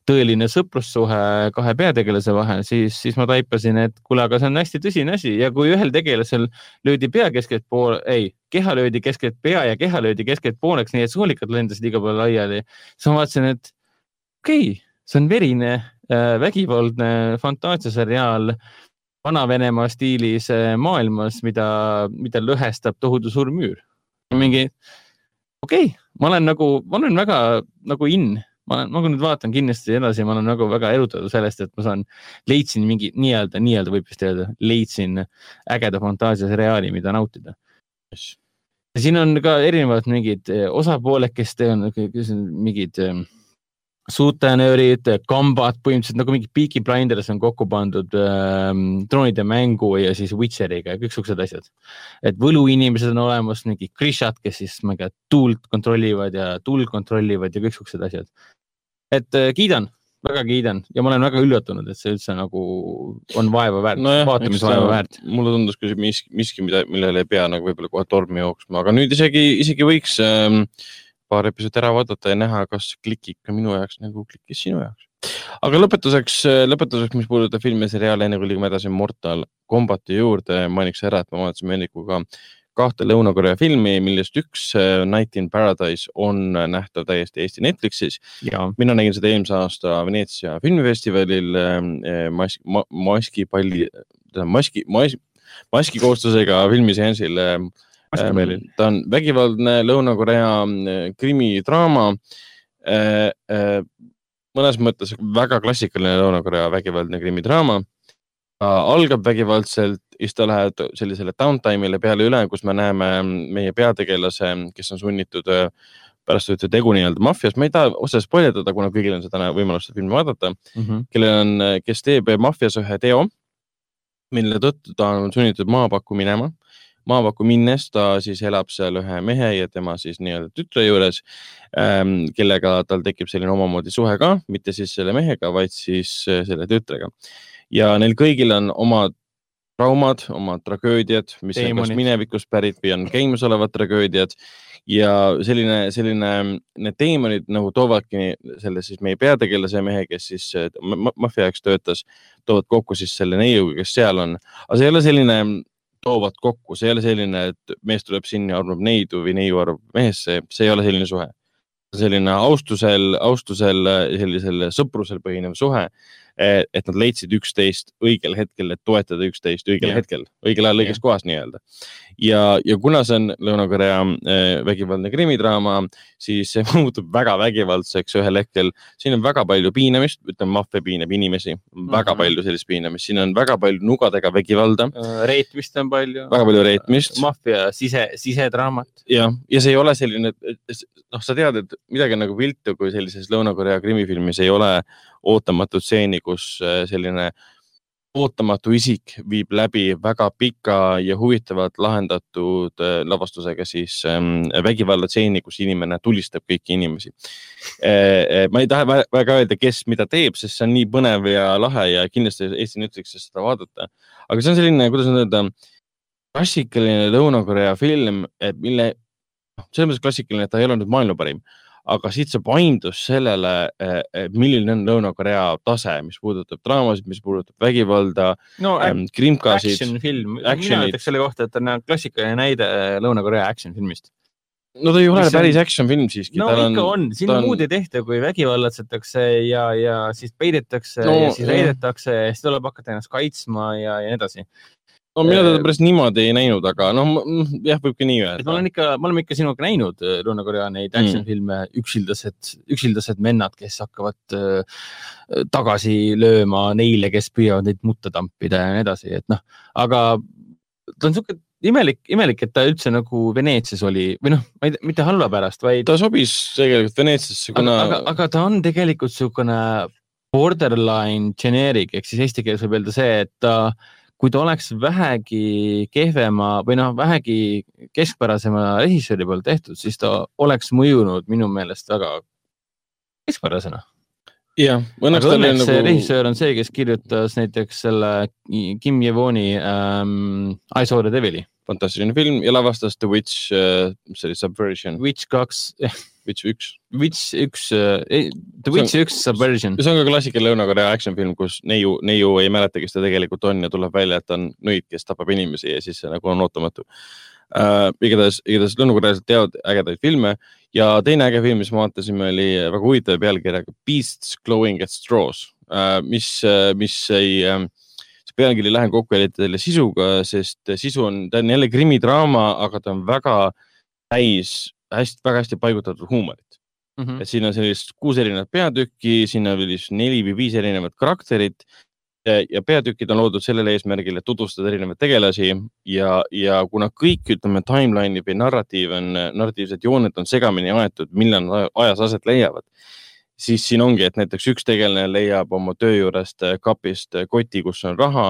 tõeline sõprussuhe kahe peategelase vahel, siis, siis ma taipasin, et kuule, aga see on hästi tõsine asi ja kui ühel tegelasel löödi pea keskelt poole, ei, keha löödi keskelt pea ja keha löödi keskelt pooleks, nii et soolikad lendasid igal pool laiali, siis ma vaatasin, et okei okay,, see on verine äh, vägivaldne fantaasiaseriaal Vana-Venemaa stiilis äh, maailmas, mida, mida lõhestab tohutu suur müür. mingi okei okay,, ma olen nagu, ma olen väga nagu in, ma olen, ma kui nüüd vaatan kindlasti edasi, ma olen nagu väga erutatud sellest, et ma saan, leidsin mingi nii-öelda, nii-öelda võib vist öelda, leidsin ägeda fantaasiaseriaali, mida nautida. ja siin on ka erinevad mingid eh, osapooled, kes on mingid eh, suutenöörid, kambad, põhimõtteliselt nagu mingi Peaky Blinders on kokku pandud ähm, droonide mängu ja siis Witcheriga ja kõik siuksed asjad. et võluinimesed on olemas, mingi Krishad, kes siis, ma ei tea, tuult kontrollivad ja tuld kontrollivad ja kõik siuksed asjad. et äh, kiidan, väga kiidan ja ma olen väga üllatunud, et see üldse nagu on vaeva väärt no, vaatamisvaeva väärt. mulle tundus küll miski, miski, mida, millele ei pea nagu võib-olla kohe tormi jooksma, aga nüüd isegi, isegi võiks ähm, paar episoodi ära vaadata ja näha, kas klikib ka minu jaoks nagu klikkis sinu jaoks. aga lõpetuseks, lõpetuseks, mis puudutab filme ja seriaale, enne kui liigume edasi Mortal Combati juurde, mainiks ära, et me vaatasime Hendrikuga kahte Lõuna-Korea filmi, millest üks äh, Night in Paradise on nähtav täiesti Eesti Netflixis. ja mina nägin seda eelmise aasta Veneetsia filmifestivalil äh, mask, ma, maskipalli, maski, maski, maskikohustusega filmiseansil äh, Maskipallil. ta on vägivaldne Lõuna-Korea äh, krimidraama. mõnes mõttes väga klassikaline Lõuna-Korea vägivaldne krimidraama. algab vägivaldselt siis ta läheb sellisele downtime'ile peale üle, kus me näeme meie peategelase, kes on sunnitud äh, pärast võeti tegu nii-öelda maffias, ma ei taha otseselt spoilerdada, kuna kõigil on seda võimalust filmi vaadata, mm. -hmm. kellel on, kes teeb maffias ühe teo, mille tõttu ta on sunnitud maapakku minema. Maapakku minnes ta siis elab seal ühe mehe ja tema siis nii-öelda tütre juures ähm,, kellega tal tekib selline omamoodi suhe ka, mitte siis selle mehega, vaid siis äh, selle tütrega. ja neil kõigil on omad traumad, omad tragöödiad, mis on kas Teemonid. minevikust pärit või on käimasolevad tragöödiad ja selline, selline, need teemonid nagu toovadki selle siis meie peategelase mehe, kes siis äh, ma- maffia jaoks töötas, toovad kokku siis selle neiuga, kes seal on. aga see ei ole selline, toovad kokku, see ei ole selline, et mees tuleb sinna ja armub neidu või neiu armub mehesse, see ei ole selline suhe. selline austusel, austusel, sellisel sõprusel põhinev suhe. et nad leidsid üksteist õigel hetkel, et toetada üksteist õigel yeah. hetkel, õigel ajal õiges kohas nii-öelda. ja, ja kuna see on Lõuna-Korea eh, vägivaldne krimidraama, siis see [LAUGHS] muutub väga vägivaldseks ühel hetkel. siin on väga palju piinamist, ütleme, maffia piinab inimesi, väga Mhm. palju sellist piinamist, siin on väga palju nugadega vägivalda, reetmist on palju. väga palju reetmist maffia sise, sisedraamat. jah, ja see ei ole selline, noh, sa tead, et midagi on nagu viltu, kui sellises Lõuna-Korea krimifilmis ei ole ootamatut stseeni, kus äh, selline ootamatu isik viib läbi väga pika ja huvitavalt lahendatud äh, lavastusega siis ähm, vägivallatseeni, kus inimene tulistab kõiki inimesi. ma ei taha vä- väga öelda, kes mida teeb, sest see on nii põnev ja lahe ja kindlasti Eesti Netflixis seda vaadata. aga see on selline, kuidas nüüd öelda, klassikaline Lõuna-Korea film, mille, selles mõttes klassikaline, et ta ei ole nüüd maailma parim, aga siit saab aimdus sellele, milline on Lõuna-Korea tase, mis puudutab draamasid, mis puudutab vägivalda no ähm,, krimkasid. action film, mina ütleks selle kohta, et ta on klassikaline näide äh, Lõuna-Korea action filmist. no ta ei ole mis on- päris action film siiski. no ikka on, on., siin on... muud ei tehta, kui vägivallatsetakse ja, ja siis peidetakse No, ja siis reidetakse ja siis tuleb hakata ennast kaitsma ja, ja nii edasi. No mina teda äh, päris niimoodi ei näinud, aga noh, jah, võib ka nii et ma öelda olen. ikka, me oleme ikka sinuga näinud äh, Lõuna-Korea neid Mm. action filme, üksildased, üksildased vennad, kes hakkavad äh, tagasi lööma neile, kes püüavad neid mutta tampida ja nii edasi, et noh, aga ta on sihuke imelik, imelik, et ta üldse nagu Veneetsias oli või noh, ma ei tea, mitte halva pärast, vaid ta sobis tegelikult Veneetsiasse, kuna aga, aga ta on tegelikult niisugune borderline generic ehk siis eesti keeles võib öelda see, et ta, kui ta oleks vähegi kehvema või noh, vähegi keskpärasema režissööri poolt tehtud, siis ta oleks mõjunud minu meelest väga keskpärasena. jah, õnneks tal oli nagu, režissöör on see, kes kirjutas näiteks selle Kim Jevoni ähm, I saw the devil'i, fantastiline film ja lavastas The Witch, see oli Subversion, Witch kaks, Witch üks. Witch üks, The Witch üks Subversion. see on ka klassikaline Lõuna-Korea action film, kus neiu, neiu ei mäleta, kes ta tegelikult on ja tuleb välja, et ta on nõid, kes tapab inimesi ja siis see nagu on ootamatu uh,. igatahes, igatahes lõunakorealased teevad ägedaid filme ja teine äge film, mis me vaatasime, oli väga huvitava pealkirjaga Beasts glowing at straws uh,, mis, mis ei see pealkiri ei lähe kokku eriti selle sisuga, sest sisu on, ta on jälle krimidraama, aga ta on väga täis hästi, väga hästi paigutatud huumorit. Mhm. et siin on sellist kuus erinevat peatükki, siin on vist neli või viis erinevat karakterit ja peatükid on loodud sellel eesmärgil, et tutvustada erinevaid tegelasi ja, ja kuna kõik, ütleme, timeline'i või narratiiv on, narratiivsed jooned on segamini aetud, millal nad ajas aset leiavad, siis siin ongi, et näiteks üks tegelane leiab oma töö juurest kapist koti, kus on raha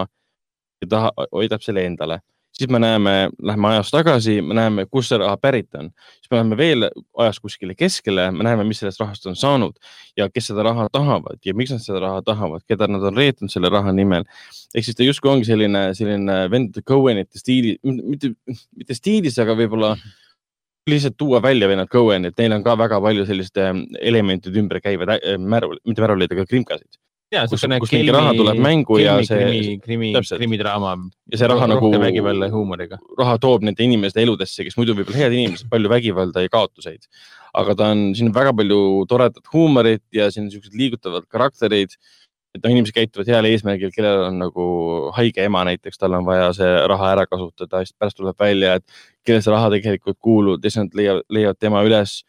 ja ta hoidab selle endale siis me näeme, lähme ajas tagasi, me näeme, kust see raha pärit on, siis me läheme veel ajas kuskile keskele, me näeme, mis sellest rahast on saanud ja kes seda raha tahavad ja miks nad seda raha tahavad, keda nad on reetnud selle raha nimel. ehk siis ta justkui ongi selline, selline vendade Cohenite stiili, mitte, mitte stiilis, aga võib-olla lihtsalt tuua välja vennad Cohenid, neil on ka väga palju selliste elementide ümber käivaid märul, mitte märuleid, aga krimkasid ja kus- niisugune kus mingi raha tuleb mängu ja see- krimi, krimi, krimidraama. ja see raha nagu, vägivalla ja huumoriga. raha toob nende inimeste eludesse, kes muidu võib-olla head inimesed, palju vägivalda ja kaotuseid. aga ta on, siin on väga palju toredat huumorit ja siin on siuksed liigutavad karakterid. et noh, inimesed käituvad heal eesmärgil, kellel on nagu haige ema näiteks, tal on vaja see raha ära kasutada, siis pärast tuleb välja, et kellele see raha tegelikult kuulub ja siis nad leiavad, leiavad tema üles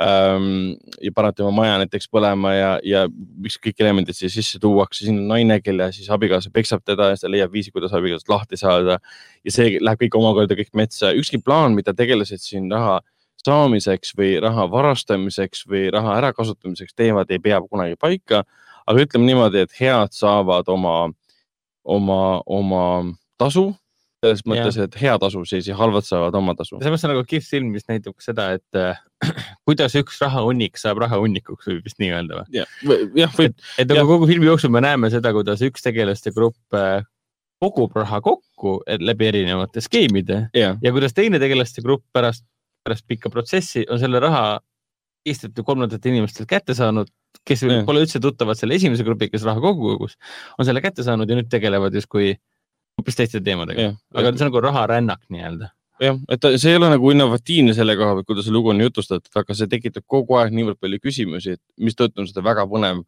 ja panevad tema maja näiteks põlema ja, ja miks kõik elemendid siia sisse tuuakse, siin on naine, kelle siis abikaasa peksab teda ja siis ta leiab viisi, kuidas abikaasast lahti saada. Ja see läheb kõik omakorda kõik metsa, ükski plaan, mida tegelased siin raha saamiseks või raha varastamiseks või raha ärakasutamiseks teevad, ei pea kunagi paika. aga ütleme niimoodi, et head saavad oma, oma, oma tasu selles mõttes, et hea tasu siis ja halvad saavad oma tasu. samas on nagu kihvt film, mis näitab ka seda, et äh, [CLEARS THROAT] kuidas üks rahahunnik saab rahahunikuks, võib vist nii öelda või? jah, võib, et nagu kogu filmi jooksul me näeme seda, kuidas üks tegelaste grupp äh, kogub raha kokku et läbi erinevate skeemide jah, ja kuidas teine tegelaste grupp pärast, pärast pikka protsessi on selle raha Eestilt kolmandatelt inimestelt kätte saanud, kes Jah. pole üldse tuttavad selle esimese grupiga, kes raha kokku kogus, on selle kätte saanud ja nüüd tegelevad justkui hoopis teiste teemadega. Aga see on nagu raharännak nii-öelda. jah, et ta- see ei ole nagu innovatiivne selle koha pealt, kuidas see lugu on jutustatud, aga see tekitab kogu aeg niivõrd palju küsimusi, et mistõttu on seda väga põnev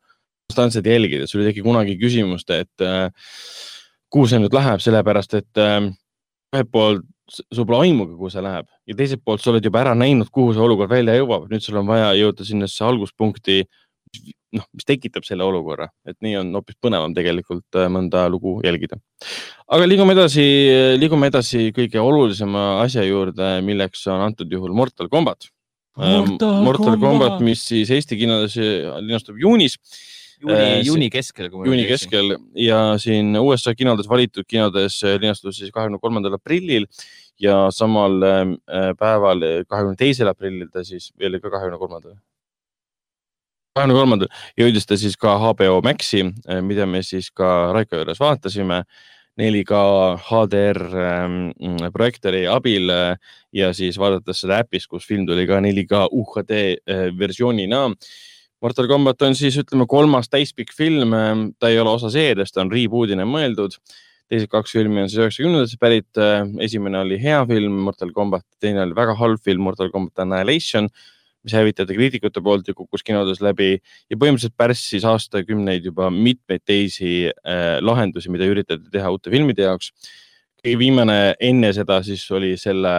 konstantselt jälgida, sul ei teki kunagi küsimust, et äh, kuhu see nüüd läheb, sellepärast et äh, ühelt poolt s- sul pole aimugi, kuhu see läheb ja teiselt poolt sa oled juba ära näinud, kuhu see olukord välja jõuab, nüüd sul on vaja jõuda sinnasse alguspunkti, noh, mis tekitab selle olukorra, et nii on hoopis põnevam tegelikult äh, mõnda lugu jälgida aga liigume edasi, liigume edasi kõige olulisema asja juurde, milleks on antud juhul Mortal Combat. Mortal Mortal Combat, mis siis Eesti kinodes äh, linastub juunis, juuni Äh,, juuni keskel. juuni. keskel ja siin USA kinodes, valitud kinodes äh, linastus siis kahekümne kolmandal aprillil ja samal äh, päeval, kahekümne teisel aprillil ta siis, oli ka kahekümne kolmandal? Kahekümne kolmandal jõudis ta siis ka HBO Maxi, mida me siis ka Raiko juures vaatasime 4K HDR ähm, projektori abil äh, ja siis vaadates seda äpis, kus film tuli ka 4K UHD versioonina. Mortal Combat on siis ütleme kolmas täispikk film, ta ei ole osa seeriast, ta on reboot'ina mõeldud. teised kaks filmi on siis üheksakümnendatest pärit, esimene oli hea film, Mortal Combat, teine oli väga halb film, Mortal Combat Annihilation, mis hävitati kriitikute poolt ja kukkus kinodes läbi ja põhimõtteliselt pärssis aastakümneid juba mitmeid teisi äh, lahendusi, mida üritati teha uute filmide jaoks. viimane enne seda siis oli selle,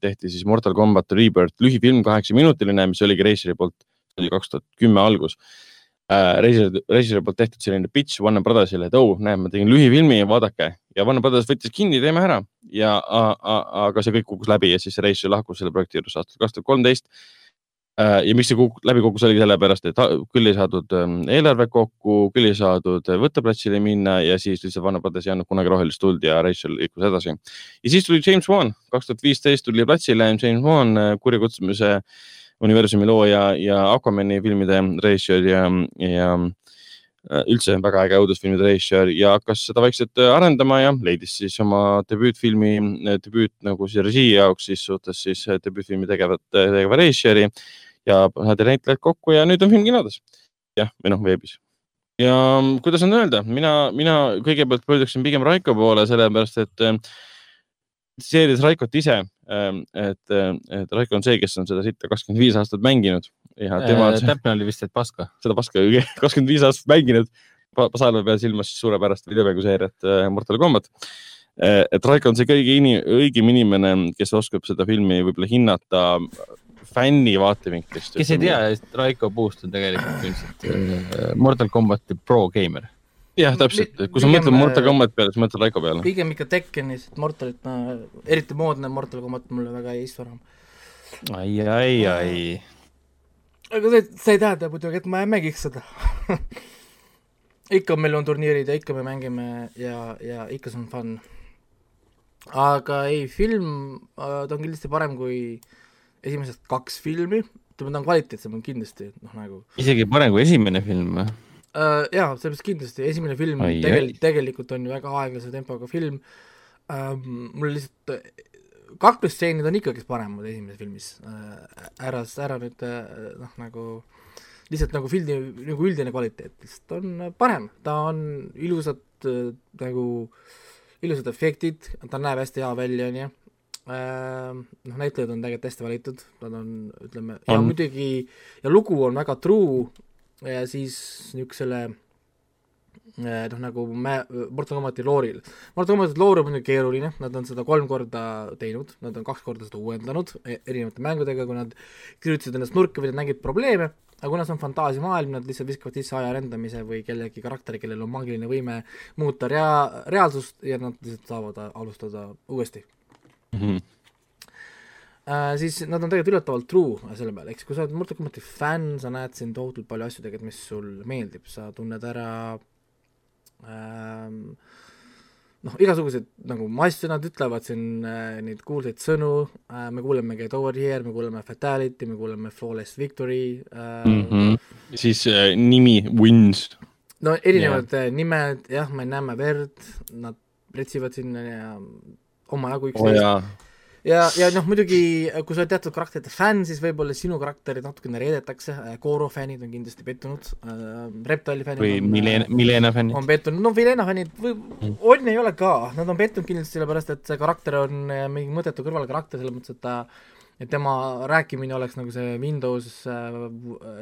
tehti siis Mortal Combat Rebirth lühifilm, kaheksaminutiline, mis oligi režissööri poolt, see oli kaks tuhat kümme algus äh,. režissööri, režissööri poolt tehtud selline pitch Warner Brothersile, et oh, näe, ma tegin lühifilmi, vaadake ja Warner Brothers võttis kinni, teeme ära ja aga see kõik kukkus läbi ja siis režissöör lahkus selle projekti juures aastal kaks tuhat kolmteist ja miks see kuk- läbi kukkus, oligi sellepärast, et ha- küll ei saadud ähm, eelarve kokku, küll ei saadud äh, võtteplatsile minna ja siis lihtsalt Brothers ei andnud kunagi rohelist tuld ja Rachel liikus edasi. ja siis tuli James Wan, kaks tuhat viisteist tuli platsile James Wan, kurjakutsumise universumi looja ja Aquamani filmide režissöör ja, ja äh, üldse väga äge õudusfilmide režissöör ja hakkas seda vaikselt äh, arendama ja leidis siis oma debüütfilmi, debüüt nagu siis režii jaoks, siis suhtes siis äh, debüütfilmi tegevat, tegeva režissööri ja saadi näitlejad kokku ja nüüd on film kinodes. jah, või noh, veebis. ja mm, kuidas on öelda, mina, mina kõigepealt pöörduksin pigem Raiko poole, sellepärast et äh, seeris Raikot ise, et, et Raiko on see, kes on seda sitta kakskümmend viis aastat mänginud ja tema on täpne oli vist, et paska. seda paska [LAUGHS] kakskümmend viis aastat mänginud. salve peal silmas siis suurepärast videomänguseeriat äh, Mortal Combat. et Raiko on see kõige ini-, õigem inimene, kes oskab seda filmi võib-olla hinnata fänni vaatevinklist. kes ei tea, Raiko Puust on tegelikult ilmselt äh, Mortal Combati pro geimer. jah, täpselt, kui sa mõtled Mortal äh, Combati peale, siis mõtled Raiko peale. pigem ikka Tekkenis, Mortalit ma, eriti moodne Mortal Combat mulle väga ei istu enam. ai, ai, ai. aga see, see ei tähenda muidugi, et ma ei mängiks seda [LAUGHS] ikka meil on turniirid ja ikka me mängime ja, ja ikka see on fun. aga ei, film äh, ta on kindlasti parem kui esimesed kaks filmi, ütleme ta on kvaliteetsem on kindlasti, noh nagu isegi parem kui esimene film või? äh, jaa, sellepärast kindlasti, esimene film Ai, tegel- ai., tegelikult on ju väga aeglase tempoga film ähm,, mul lihtsalt äh, kaklusstseenid on ikkagi paremad esimeses filmis äh,, ära, ära nüüd äh, noh, nagu lihtsalt nagu filmi nagu üldine kvaliteet lihtsalt on äh, parem, ta on ilusad äh, nagu ilusad efektid, ta näeb hästi hea välja, onju. noh, näitlejad on tegelikult hästi valitud, nad on, ütleme, ja muidugi ja lugu on väga true ja siis niisugusele eh, noh, nagu mä-, Mortal Combati looril. Mortal Combati loor on muidugi keeruline, nad on seda kolm korda teinud, nad on kaks korda seda uuendanud e- erinevate mängudega, kui nad kirjutasid ennast nurka või nad nägid probleeme, aga kuna see on fantaasiamaailm, nad lihtsalt viskavad sisse aja rendamise või kellegi karakteri, kellel on maagiline võime muuta rea-, reaalsust ja nad lihtsalt saavad alustada uuesti. Mhm. äh, siis nad on tegelikult üllatavalt true selle peale, siis kui sa oled Mortal Combati fänn, sa näed siin tohutult palju asju tegelikult, mis sul meeldib, sa tunned ära ähm, noh, igasugused nagu asju nad ütlevad siin äh, neid kuulsaid sõnu äh,, me kuuleme Get Over Here, me kuuleme Fatality, me kuuleme Flawless Victory äh, mm, mm. -hmm. siis äh, nimi Wins. no erinevad yeah. nimed, jah, me näeme verd, nad retsivad sinna ja omajagu üksteist jaa, ja, ja noh, muidugi kui sa oled teatud karakterite fänn, siis võib-olla sinu karakterid natukene reedetakse, Goro fännid on kindlasti pettunud. Äh,, Reptali fännid või Milena, Milena fännid. on pettunud, no Vilena fännid või on ja ei ole ka, nad on pettunud kindlasti sellepärast, et see karakter on äh, mingi mõttetu kõrvalkarakter, selles mõttes, et ta et tema rääkimine oleks nagu see Windows äh,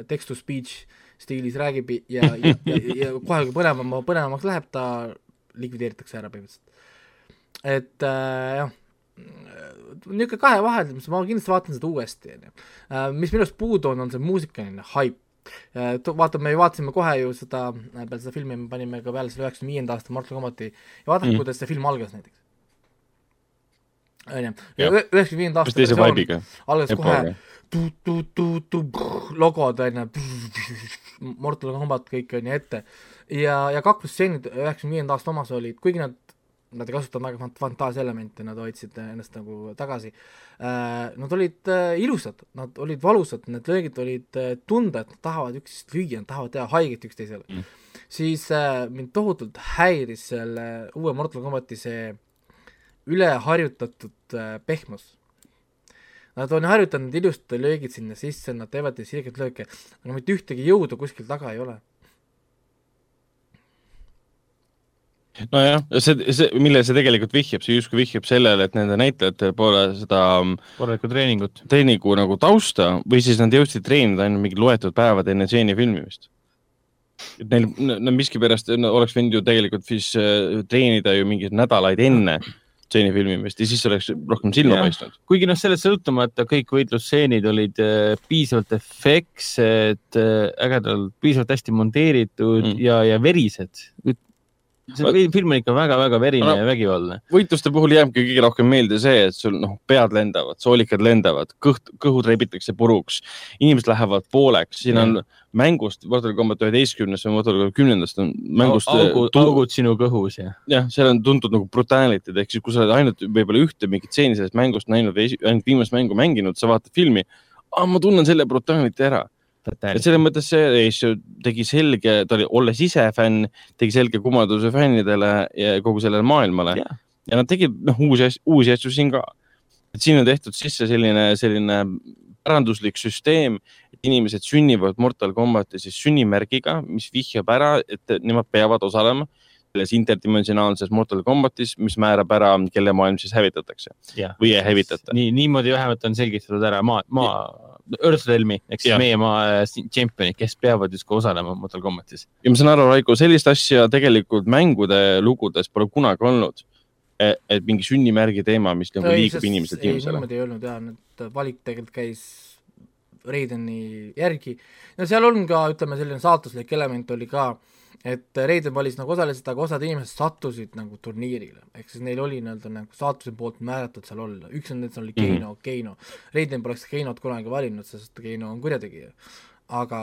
text to speech stiilis räägib ja, ja, ja, ja kohe, kui põnevam, põnevamaks läheb, ta likvideeritakse ära põhimõtteliselt. Et äh, jah, niisugune kahe vahel, ma kindlasti vaatan seda uuesti, on ju. mis minu arust puudu on, on see muusikaline haip. vaata, me vaatasime kohe ju seda, peale seda filmi me panime ka peale selle üheksakümne viienda aasta Mortal Combati ja vaadake mm., kuidas see film algas näiteks. on ju, Jah. üheksakümne viienda aasta vibe'iga? algas kohe Epoga. tu-tu-tu-tu logod on ju, Mortal Combat kõik on ju ette ja, ja kaklusstseenid üheksakümne viienda aasta omas olid, kuigi nad nad ei kasutanud väga fant- fantaasiaelemente, nad hoidsid ennast nagu tagasi äh,. Nad olid äh, ilusad, nad olid valusad, need löögid olid äh, tunda, et nad tahavad üksteist lüüa, nad tahavad teha haiget üksteisele mm.. siis mind tohutult häiris selle uue Mortal Combati see üleharjutatud pehmus Nad on harjutanud ilusad löögid sinna sisse, nad teevad neid sirgeid lööke, aga mitte ühtegi jõudu kuskil taga ei ole. nojah, see, see, millele see tegelikult vihjab, see justkui vihjab sellele, et nende näitlejatel pole seda mm, korralikku treeningut. treeningu nagu tausta või siis nad jõudsid treenida ainult mingi loetud päevad enne stseeni filmimist. et neil, no miskipärast no, oleks võinud ju tegelikult siis äh, treenida ju mingeid nädalaid enne stseeni filmimist ja siis oleks rohkem silma paistnud. kuigi noh, sellest sõltumata kõik võitlusstseenid olid äh, piisavalt efektsed äh,, ägedalt, piisavalt hästi monteeritud mm. ja, ja verised. See film on ikka väga-väga verine No- ja vägivaldne. võitluste puhul jääbki kõige rohkem meelde see, et sul noh, pead lendavad, soolikad lendavad, kõht, kõhud rebitakse puruks, inimesed lähevad pooleks, siin on mängust Mortal Combat üheteistkümnes või Mortal Combat kümnendast on mängust augud, tu- augud sinu kõhus ja. jah, seal on tuntud nagu brutality'd ehk siis, kui sa oled ainult võib-olla ühte mingit stseeni sellest mängust näinud või ainult viimast mängu mänginud, sa vaatad filmi. ma tunnen selle brutality ära, et selles mõttes see reis ju tegi selge, ta oli, olles ise fänn, tegi selge kummarduse fännidele ja kogu sellele maailmale Jah. ja nad tegid noh, uusi asju, uusi asju siin ka. et siin on tehtud sisse selline, selline päranduslik süsteem, et inimesed sünnivad Mortal Combati siis sünnimärgiga, mis vihjab ära, et nemad peavad osalema selles interdimensionaalses Mortal Combatis, mis määrab ära, kelle maailm siis hävitatakse või ei hävitata. nii, niimoodi vähemalt on selgitatud ära maa, maa, Earthrealmi ehk siis ja. meie maa äh, tšempionid, kes peavad justkui osalema Mortal Combatis. ja ma saan aru, Raiko, sellist asja tegelikult mängude lugudes pole kunagi olnud. et mingi sünnimärgi teema, mis nagu liigub inimeselt ei, inimesele. niimoodi ei olnud jaa, nüüd valik tegelikult käis Raideni järgi. no seal on ka, ütleme, selline saatuslik element oli ka, et Raiden valis nagu osalised, aga osad inimesed sattusid nagu turniirile, ehk siis neil oli nii-öelda nagu saatuse poolt määratud seal olla, üks nendest oli Mhm. Keino mm, -hmm. Keino. Raiden poleks Keinot kunagi valinud, sest Keino on kurjategija. aga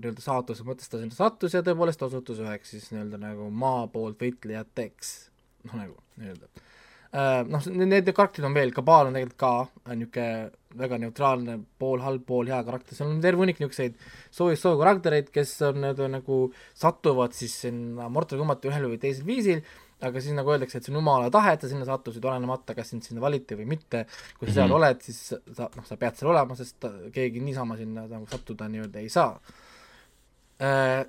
nii-öelda saatuse mõttes ta sinna sattus ja tõepoolest osutus üheks siis nii-öelda nagu maa poolt võitlejateks, noh nagu nii-öelda noh, need karakterid on veel, Kabal on tegelikult ka niisugune väga neutraalne, pool halb, pool hea karakter, seal on terve hunnik niisuguseid soojust soo karaktereid, kes on nii-öelda nagu satuvad siis sinna Mortal Combati ühel või teisel viisil, aga siis nagu öeldakse, et see on jumala tahe, et sa sinna sattusid, olenemata, kas sind sinna valiti või mitte. kui sa seal Mhm. oled, siis sa, noh, sa pead seal olema, sest keegi niisama sinna nagu sattuda nii-öelda ei saa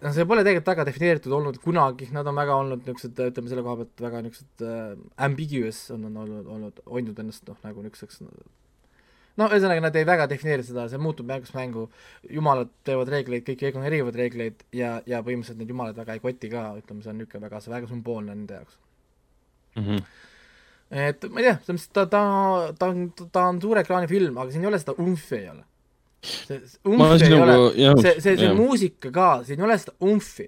no see pole tegelikult väga defineeritud olnud kunagi, nad on väga olnud niisugused, ütleme selle koha pealt väga niisugused äh, ambiguous on nad olnud, olnud, hoidnud ennast noh, nagu niisuguseks no ühesõnaga nad ei väga defineeri seda, see muutub mängust mängu, jumalad teevad reegleid, kõik ignoreerivad reegleid ja, ja põhimõtteliselt need jumalad väga ei koti ka, ütleme, see on niisugune väga, väga sümboolne nende jaoks. Mhm. et ma ei tea, selles mõttes ta, ta, ta on, ta on suure ekraani film, aga siin ei ole seda umfi ei ole. See umfi ei ole sinuga, jah, see, see, see muusika ka, siin ei ole seda umfi.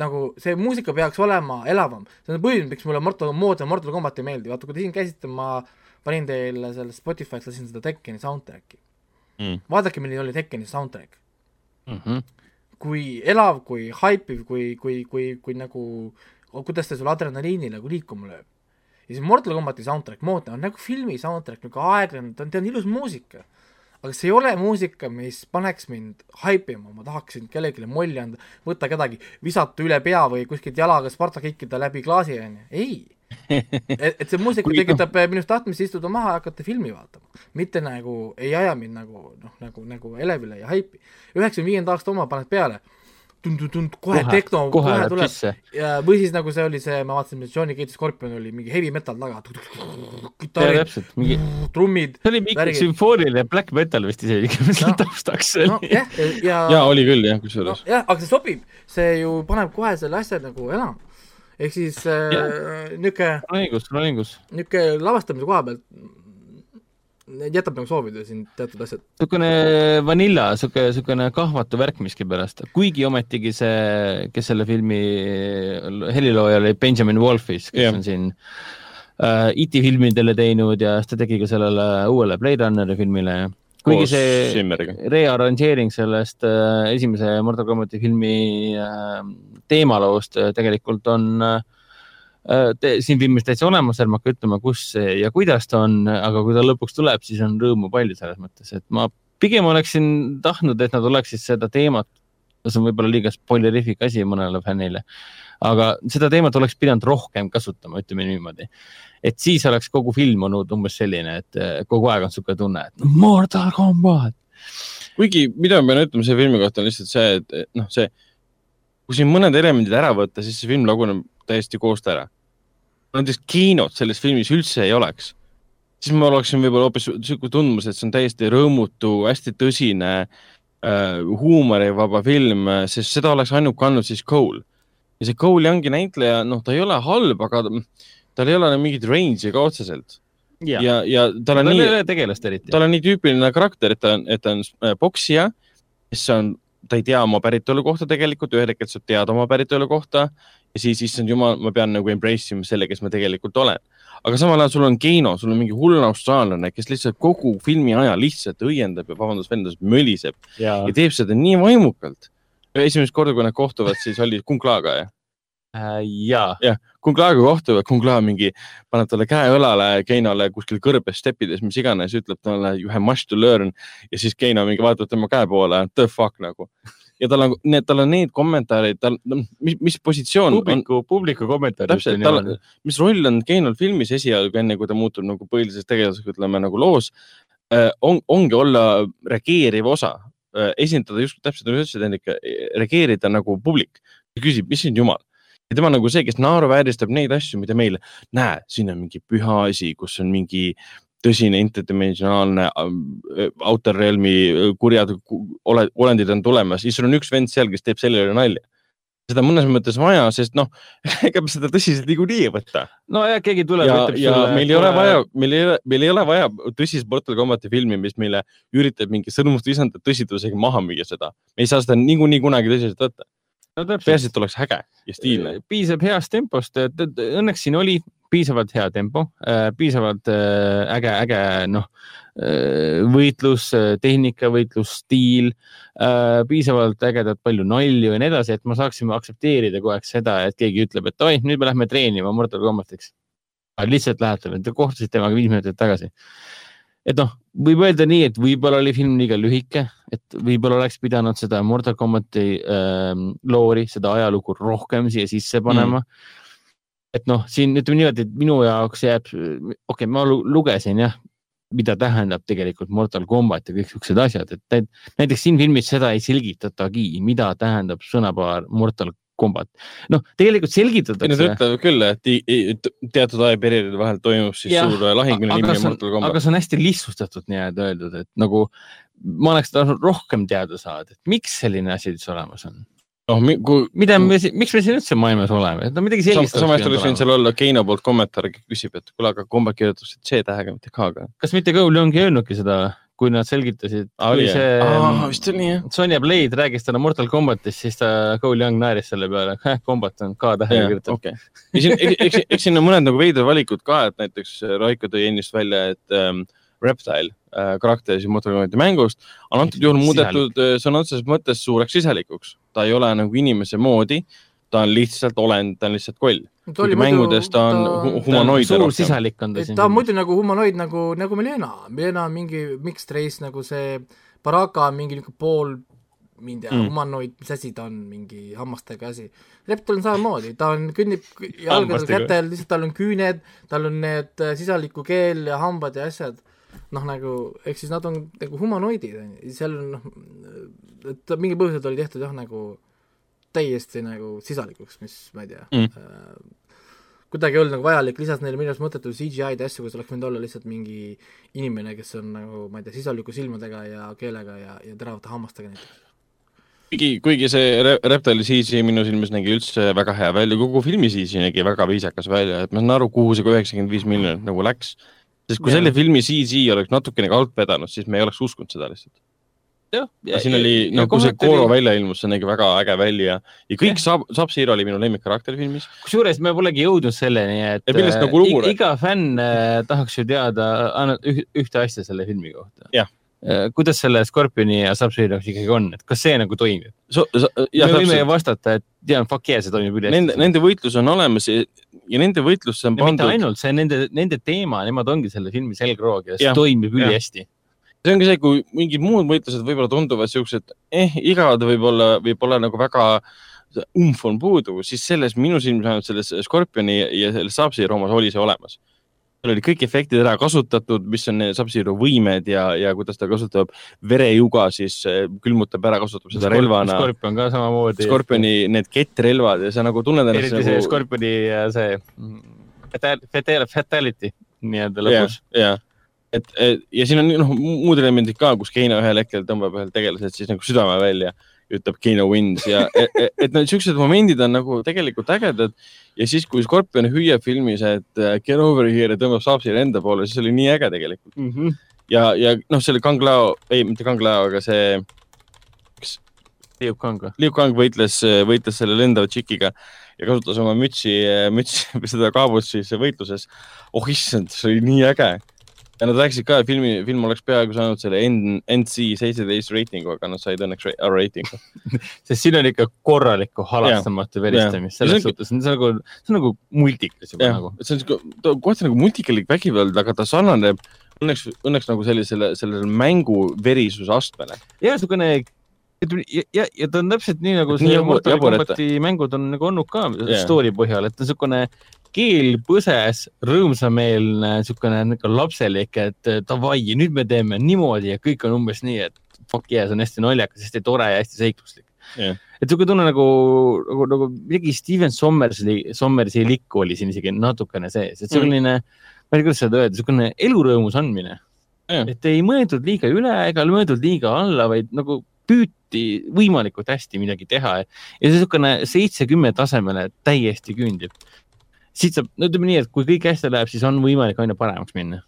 nagu see muusika peaks olema elavam, see on põhjus, miks mulle Mortal, Mortal, Mortal Combat ei meeldi, vaata kui te siin käisite, ma panin teile selle Spotify'st lasin seda Tekkeni soundtrack'i Mm. vaadake, milline oli Tekkeni soundtrack mm. -hmm. kui elav, kui haipiv, kui, kui, kui, kui nagu, kuidas ta sulle adrenaliini nagu liikuma lööb. ja siis Mortal Combati soundtrack, ootan, on nagu filmi soundtrack, nagu aeglane, ta on, ta on ilus muusika. Aga see ei ole muusika, mis paneks mind haipima, ma tahaksin kellelegi molli anda, võtta kedagi, visata üle pea või kuskilt jalaga Sparta kikkida läbi klaasi, onju, ei. [LAUGHS] et, et see muusika tekitab äh, minus tahtmist istuda maha ja hakata filmi vaatama. mitte nagu, ei aja mind nagu noh, nagu, nagu elevile ja haipi. üheksakümne viienda aasta oma paned peale, kohe kohe, tehno, kohe kohe tuleb sisse. ja või siis nagu see oli see, ma vaatasin, Johnny Cage Scorpion oli mingi heavy metal taga, kitarrid, mingi, trummid, see oli mingi sümfooniline black metal vist isegi, mis No. taustaks oli nojah, ja ja oli küll jah, kusjuures. nojah, aga see sobib, see ju paneb kohe selle asja nagu elama. ehk siis äh, niisugune, sul on õigus, sul on õigus. niisugune lavastamise koha pealt jätab nagu soovida siin teatud asjad. niisugune vanilla, niisugune, niisugune kahvatu värk miskipärast, kuigi ometigi see, kes selle filmi helilooja oli Benjamin Wolfis, kes Jah. on siin äh, IT filmidele teinud ja siis ta tegi ka sellele uuele Blade Runneri filmile. kuigi koos see rearranžeering sellest äh, esimese Mortal Combati filmi äh, teemaloost äh, tegelikult on äh, siin filmis täitsa olemas, ärme hakka ütlema, kus ja kuidas ta on, aga kui ta lõpuks tuleb, siis on rõõmu palju selles mõttes, et ma pigem oleksin tahtnud, et nad oleksid seda teemat, see on võib-olla liiga spoilerifik asi mõnele fännile, aga seda teemat oleks pidanud rohkem kasutama, ütleme niimoodi. et siis oleks kogu film olnud umbes selline, et äh, kogu aeg on niisugune tunne, et Mortal Combat kuigi, mida ma pean ütlema selle filmi kohta on lihtsalt see, et noh, see, kui siin mõned elemendid ära võtta, siis see film laguneb täiesti koost ära. näiteks kinot selles filmis üldse ei oleks, siis ma oleksin võib-olla hoopis sihuke tundmus, et see on täiesti rõõmutu, hästi tõsine äh, huumorivaba film, sest seda oleks ainult kandnud siis Cole. ja see Cole ongi näitleja, noh, ta ei ole halb, aga ta- tal ei ole mingit range'i ka otseselt ja, ja, ja tal ta on nii ei ole tegelast eriti. tal on nii tüüpiline karakter, et ta on, et ta on äh, poksija, kes on, ta ei tea oma päritolu kohta tegelikult, ühel hetkel saab teada oma päritolu kohta ja siis issand jumal, ma pean nagu embrace ima selle, kes ma tegelikult olen. aga samal ajal sul on Keino, sul on mingi hull austraallane, kes lihtsalt kogu filmi aja lihtsalt õiendab ja vabandust, väljendust möliseb ja ja teeb seda nii vaimukalt. esimest korda, kui nad kohtuvad, siis oli Kung Laga ja äh, ja Kung Laga kohtuvad, Kung La mingi paneb talle käe õlale Keinole kuskil kõrbes steppides, mis iganes, ütleb talle you have much to learn ja siis Keino mingi vaatab tema käe poole, the fuck nagu. Ja tal on need, tal on need kommentaarid, tal, mis, mis positsioon on, publiku, publiku kommentaarid. täpselt, tal, mis roll on Keinol filmis esialgu, enne kui ta muutub nagu põhiliseks tegelaseks, ütleme nagu loos, on, ongi olla reageeriv osa, esindada just täpselt nagu sa ütlesid, Hendrik, reageerida nagu publik küsib, mis sind jumal. ja tema on nagu see, kes naeruvääristab neid asju, mida meil, näe, siin on mingi püha asi, kus on mingi tõsine interdimensionaalne äh, outer realm'i äh, kurjad ku- ole, olendid on tulemas, siis sul on üks vend seal, kes teeb selle üle nalja. seda mõnes mõttes vaja, sest noh, [LAUGHS] ega me seda tõsiselt niikuinii ei võta no ja keegi tuleb ja, ütleb ja sulle, meil ei ole vaja, meil ei ole, meil ei ole vaja tõsist Mortal Combati filmi, mis meile üritab mingi sõnumust lisandada tõsidusega maha müüa seda. me ei saa seda niikuinii kunagi tõsiselt võtta. no peaasi, et oleks äge ja stiilne. piisab heast tempost, õnneks siin oli piisavalt hea tempo, piisavalt äh, äge, äge noh, võitlus, tehnika, võitlusstiil, piisavalt ägedat palju nalju ja nii edasi, et me saaksime aktsepteerida kogu aeg seda, et keegi ütleb, et oi, nüüd me lähme treenima Mortal Combatiks. lihtsalt lähete, te kohtusite temaga viis minutit tagasi. et noh, võib öelda nii, et võib-olla oli film liiga lühike, et võib-olla oleks pidanud seda Mortal Combati ähm, loori, seda ajalugu rohkem siia sisse panema mm.. Et noh, siin ütleme niimoodi, et minu jaoks jääb, okei okay,, ma lu- lugesin jah, mida tähendab tegelikult Mortal Combat ja kõik siuksed asjad, et näit- näiteks siin filmis seda ei selgitatagi, mida tähendab sõnapaar Mortal Combat. noh, tegelikult Nad selgitatakse. ütlevad küll, et teatud ajaperioodi vahel toimub siis Jah, suur lahing, mille aga nimi on Mortal aga Combat. see on hästi lihtsustatud nii-öelda öeldud, et nagu ma oleks tahtnud rohkem teada saada, et miks selline asi üldse olemas on. noh, kui mida me, miks me siin üldse maailmas oleme, et no midagi sellist. samas oleks võinud seal olla Keino poolt kommentaar, küsib, et kuule, aga Combat kirjutatakse C-tähega, mitte K-ga. kas mitte Cole ongi öelnudki seda kui nad selgitasid, kui oli see jah? vist oli jah. Sonja Blade rääkis talle Mortal Combatist, siis ta, Cole Young naeris selle peale, Combat on K tähega kirjutatud. okei. ja siin, eks, eks siin on mõned nagu veidrad valikud ka, et näiteks Raiko tõi ennist välja, et ähm, Reptile äh, karakter siis Combati mängust on antud juhul muudetud äh, sõna otseses mõttes suureks sisalikuks. ta ei ole nagu inimese moodi, ta on lihtsalt olend, ta on lihtsalt koll. mängudes ta on hu- humanoid suur sisalik on ta et siin. ta on muidu nagu humanoid nagu, nagu Milena, Milena on mingi mixed race nagu see Baraka on mingi niisugune pool, ma ei tea Mm. humanoid, mis asi ta on, mingi hammastega asi. Reptil on samamoodi, ta on, kõnnib [LAUGHS] jalgadel, kätel, lihtsalt tal on küüned, tal on need äh, sisaliku keel ja hambad ja asjad. noh, nagu ehk siis nad on nagu humanoidid, on ju, seal on noh, et mingil põhjusel ta oli tehtud jah, nagu täiesti nagu sisalikuks, mis ma ei tea Mm. mm., kuidagi ei olnud nagu vajalik, lisas neile minu arust mõttetu CGI-d ja asju, kus oleks võinud olla lihtsalt mingi inimene, kes on nagu ma ei tea, sisaliku silmadega ja keelega ja, ja teravate hammastega näiteks. kuigi, kuigi see Re- Reptile CG minu silmis nägi üldse väga hea välja, kogu filmi CG nägi väga viisakas välja, et ma saan aru, kuhu see üheksakümmend viis miljonit nagu läks. Sest kui Jaa. selle filmi CG oleks natukene ka alt vedanud, siis me ei oleks uskunud seda lihtsalt. aga siin oli, no kui see Goro välja ilmus, see nägi väga äge välja ja kõik saab, Sub-Zero oli minu lemmikkarakter filmis. kusjuures me polegi jõudnud selleni, et Ja millest äh, nagu lugu ig- rääkida? iga fänn äh, tahaks ju teada ühte asja selle filmi kohta Jah.. Kuidas selle Scorpioni ja Sub-Zero'ga ikkagi on, et kas see nagu toimib? So, so, me ja, võime ju vastata, et tean, fuck yeah, see toimib üle nende, nende võitlus on olemas ja, ja nende võitlusse on ja mitte pandud, ainult, see nende, nende teema, nemad ongi selle filmi selgroog ja see toimib ülihästi. see ongi see, kui mingid muud võitlused võib-olla tunduvad siuksed eh, igavad võib-olla, võib-olla nagu väga umf on puudu, siis selles minu silmis ainult selles Scorpioni ja selles Sub-Zero omas oli see olemas. Seal oli kõik efektid ära kasutatud, mis on Sub-Zero võimed ja, ja kuidas ta kasutab verejuga, siis eh, külmutab ära, kasutab seda relvana. Scorpion ka samamoodi. Scorpioni need kettrelvad ja sa nagu tunned ennast eriti see nagu Scorpioni äh, see fatal- fatal- fatality nii-öelda lõpus. ja, et, et ja siin on noh, muud elemendid ka, kus Keino ühel hetkel tõmbab ühelt tegelaselt siis nagu südame välja, ütleb Keino wins ja et, et, et need siuksed momendid on nagu tegelikult ägedad ja siis, kui Scorpion hüüab filmis, et äh, get over here ja tõmbab Saabsile enda poole, siis oli nii äge tegelikult Mm -hmm. ja, ja noh, selle Kang Lao, ei mitte Kang Lao, aga see Liu Kang või? Liu Kang võitles, võitles selle lendava tšikiga ja kasutas oma mütsi, mütsi seda kaabut siis võitluses. oh issand, see oli nii äge. Ja nad rääkisid ka, et filmi, film oleks peaaegu saanud selle N- NC seitseteist reitingu, aga nad said õnneks ra- reitingu. [LAUGHS] sest siin on ikka korralikku halastamatu veristamist, selles suhtes, see on nagu, see on nagu multikas juba nagu., see on on kohati nagu multikalik vägivald, aga ta sarnaneb õnneks, õnneks nagu sellisele, sellele mängu verisuse astmele. ja niisugune ja, ja, ja ta on täpselt nii nagu see Mortal Combati mängud on nagu olnud ka yeah. story põhjal, et niisugune keel põses, rõõmsameelne, niisugune nagu lapselik, et davai, nüüd me teeme niimoodi ja kõik on umbes nii, et fuck yeah, see on hästi naljakas, hästi tore ja hästi seikluslik Jah. et niisugune tunne nagu, nagu, nagu midagi Steven Sommersi, Sommersi likku oli siin isegi natukene sees, et Mm. selline mm., ma ei tea, kuidas seda öelda, niisugune elurõõmus andmine Jah. et ei mõeldud liiga üle ega mõeldud liiga alla, vaid nagu püüti võimalikult hästi midagi teha ja see niisugune seitse-kümme tasemele täiesti küündib. Siit saab, no ütleme nii, et kui kõik hästi läheb, siis on võimalik aina paremaks minna.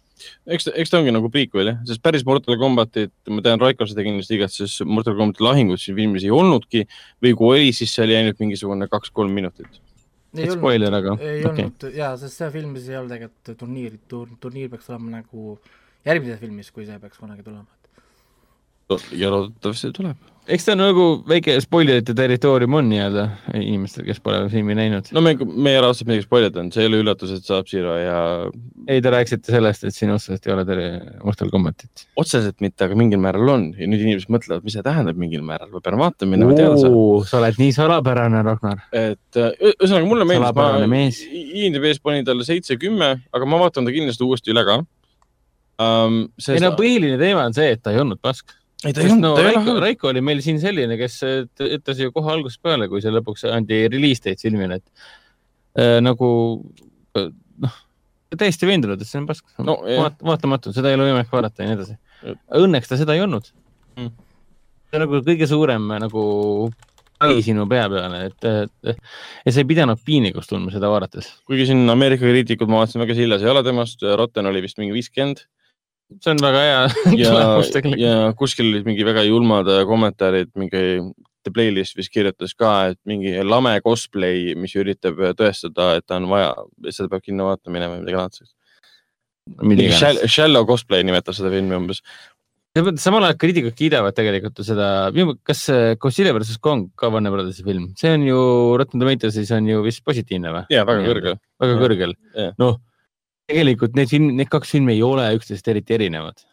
eks eks ta ongi nagu prequel jah, sest päris Mortal Combatit, ma tean, Raiko seda kindlasti igatses, Mortal Combati lahingut siin filmis ei olnudki või kui oli, siis see oli ainult mingisugune kaks-kolm minutit. ei olnud, spoiler, aga ei okei. olnud ja, sest see filmis ei olnud tegelikult turniiri tur,, turniir peaks olema nagu järgmises filmis, kui see peaks kunagi tulema. ja loodetavasti tuleb. Eks ta nagu väike spoilerite territoorium on nii-öelda inimestel, kes pole filmi näinud. no me, me ei ole otseselt midagi spoilerdanud, see ei ole üllatus, et saab Zero ja ei, te rääkisite sellest, et siin otseselt ei ole terve Mortal Combatit. otseselt mitte, aga mingil määral on ja nüüd inimesed mõtlevad, mis see tähendab mingil määral, ma pean vaatama, minema teada saama. sa oled nii salapärane, Ragnar. et äh, ühesõnaga mulle meeldis, ma. IMDB-s panin talle seitse-kümme, aga ma vaatan ta kindlasti uuesti üle ka um,. ei no põhiline teema on see, et ta ei olnud pask. Ei ta ei olnud, no ta ei Raiko, halb. Raiko oli meil siin selline, kes t- ütles ju kohe algusest peale, kui see lõpuks andi release date filmile, et äh, nagu äh, noh, täiesti veendunud, et see on pask No. Vaat,. vaatamatu, seda ei ole võimalik vaadata ja nii edasi. Õnneks ta seda ei olnud Mm. see on nagu kõige suurem nagu ai sinu pea peale, et, et, et sa ei pidanud piinlikkust tundma seda vaadates. kuigi siin Ameerika kriitikud, ma vaatasin, väga sillas ei ole temast, Rotten oli vist mingi viiskümmend see on väga hea [LAUGHS] ja tulemus, tegelikult. ja kuskil olid mingi väga julmad äh, kommentaarid, mingi The Playlist vist kirjutas ka, et mingi lame cosplay, mis üritab tõestada, et ta on vaja, seda peab kinno vaatama minema või midagi laadset. mingi shall- shallow cosplay nimetab seda filmi umbes. samal ajal kriitikud kiidavad tegelikult seda, kas see Godzilla versus Kong ka Warner Brothersi film, see on ju Rotten Tomatoes'is on ju vist positiivne või? ja väga kõrge. väga kõrgel noh, tegelikult need film, need kaks filmi ei ole üksteisest eriti erinevad.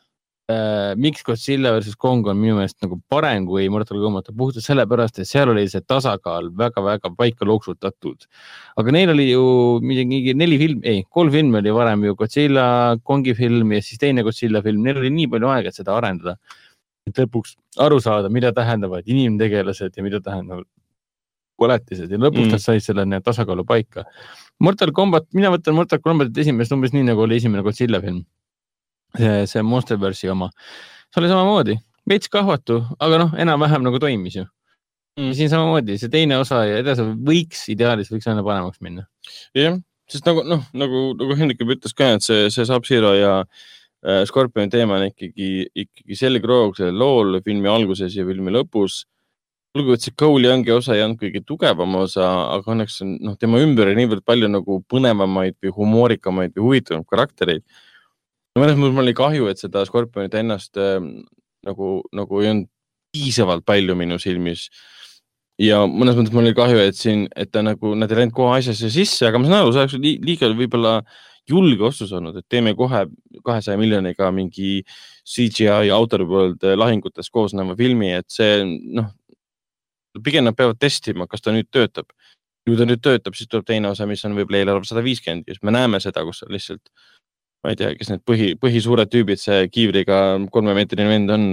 miks Godzilla versus Kong on minu meelest nagu parem kui Mortal Combat, puhtalt sellepärast, et seal oli see tasakaal väga-väga paika loksutatud. aga neil oli ju mingi neli film, ei, kolm filmi oli varem ju Godzilla, Kongi film ja siis teine Godzilla film, neil oli nii palju aega, et seda arendada. et lõpuks aru saada, mida tähendavad inimtegelased ja mida tähendavad koletised ja lõpuks Mm. nad said selle tasakaalu paika. Mortal Combat, mina võtan Mortal Combatit esimest umbes nii nagu oli esimene Godzilla film. see, see Monsterverse'i oma, see oli samamoodi, veits kahvatu, aga noh, enam-vähem nagu toimis ju mm.. siin samamoodi see teine osa ja edasi võiks, ideaalis võiks aina paremaks minna. jah, sest nagu noh, nagu, nagu Hendrik juba ütles ka, et see, see Sub-Zero ja äh, Scorpioni teema on ikkagi, ikkagi selge roog sellel lool filmi alguses ja filmi lõpus. olgugi, et see Cole'i Youngi osa ei olnud kõige tugevam osa, aga õnneks on noh, tema ümber on niivõrd palju nagu põnevamaid või humoorikamaid või huvitavamaid karaktereid. mõnes mõttes mul oli kahju, et seda Scorpionit ennast äh, nagu, nagu ei olnud piisavalt palju minu silmis ja mõnes mõttes mul oli kahju, et siin, et ta nagu, nad ei läinud kohe asjasse sisse, aga ma saan aru, see oleks li- liiga võib-olla julge otsus olnud, et teeme kohe kahesaja miljoniga mingi CGI Outer World eh, lahingutest koosneva filmi, et see noh, pigem nad peavad testima, kas ta nüüd töötab. kui ta nüüd töötab, siis tuleb teine osa, mis on võib-olla eelarve sada viiskümmend ja siis me näeme seda, kus lihtsalt ma ei tea, kes need põhi, põhisuured tüübid, see kiivriga kolmemeetrine vend on,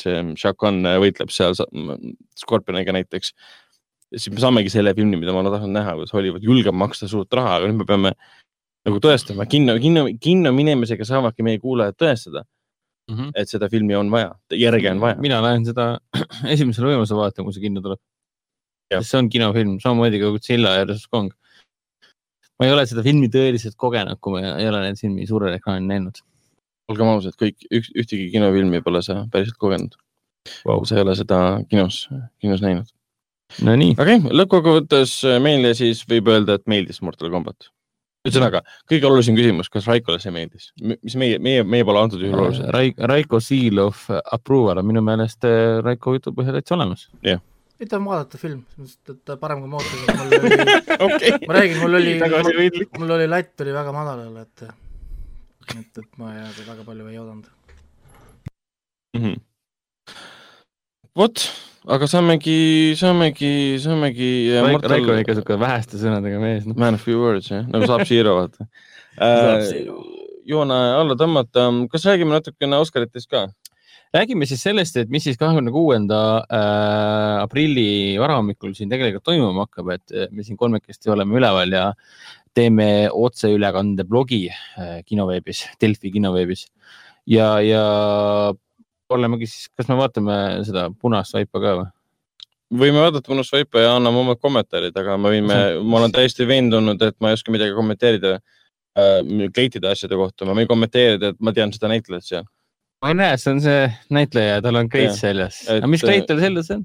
see Shakan võitleb seal Scorpioniga näiteks. siis me saamegi selle filmi, mida ma olen tahtnud näha, kus Hollywood julgeb maksta suurt raha, aga nüüd me peame nagu tõestama, kinno, kinno, kinno minemisega saavadki meie kuulajad tõestada, Mm -hmm. et seda filmi on vaja, järge on vaja. mina lähen seda [CLEARS THROAT] esimesel võimalusel vaatama, kui see kinno tuleb. Jah. see on kinofilm, samamoodi kui Godzilla ja versus Kong. ma ei ole seda filmi tõeliselt kogenud, kui ma ei ole neid filmi suurel ekraanil näinud olgem ausad, kõik, üks, ühtegi kinofilmi pole sa päriselt kogenud wow. sa ei ole seda kinos, kinos näinud. Nonii, okei okay,, lõppkokkuvõttes meile siis võib öelda, et meeldis Mortal Combat. ühesõnaga, kõige olulisem küsimus, kas Raikole see meeldis, mis meie, meie, meie pole antud juhul olulised. Raik-, Raiko Seal of Approval on minu meelest äh, Raiko jutu põhjal täitsa olemas. ütle vaadata film, selles mõttes, et parem kui ma ootasin, mul oli, [LAUGHS] okei, ma räägin, mul oli, mul oli latt oli väga madalal, et et, et ma ei, väga palju ei oodanud. Mhm. vot, aga saamegi, saamegi, saamegi. Raiko Raiko on ikka siuke väheste sõnadega mees, noh. Man of few words jah, nagu saab Zero vaata [LAUGHS] äh,. joone alla tõmmata, kas räägime natukene Oscaritest ka? räägime siis sellest, et mis siis kahekümne kuuenda äh, aprilli varahommikul siin tegelikult toimuma hakkab, et äh, me siin kolmekesti oleme üleval ja teeme otseülekande blogi äh, kinoveebis, Delfi kinoveebis ja, ja olemegi siis, kas me vaatame seda punast vaipa ka või? võime vaadata punast vaipa ja anname omad kommentaarid, aga me võime, ma olen täiesti veendunud, et ma ei oska midagi kommenteerida äh, kleitide asjade kohta, ma võin kommenteerida, et ma tean seda näitlejat seal. ma ei näe, see on see näitleja, tal on kleit seljas. aga mis kleit tal seljas on?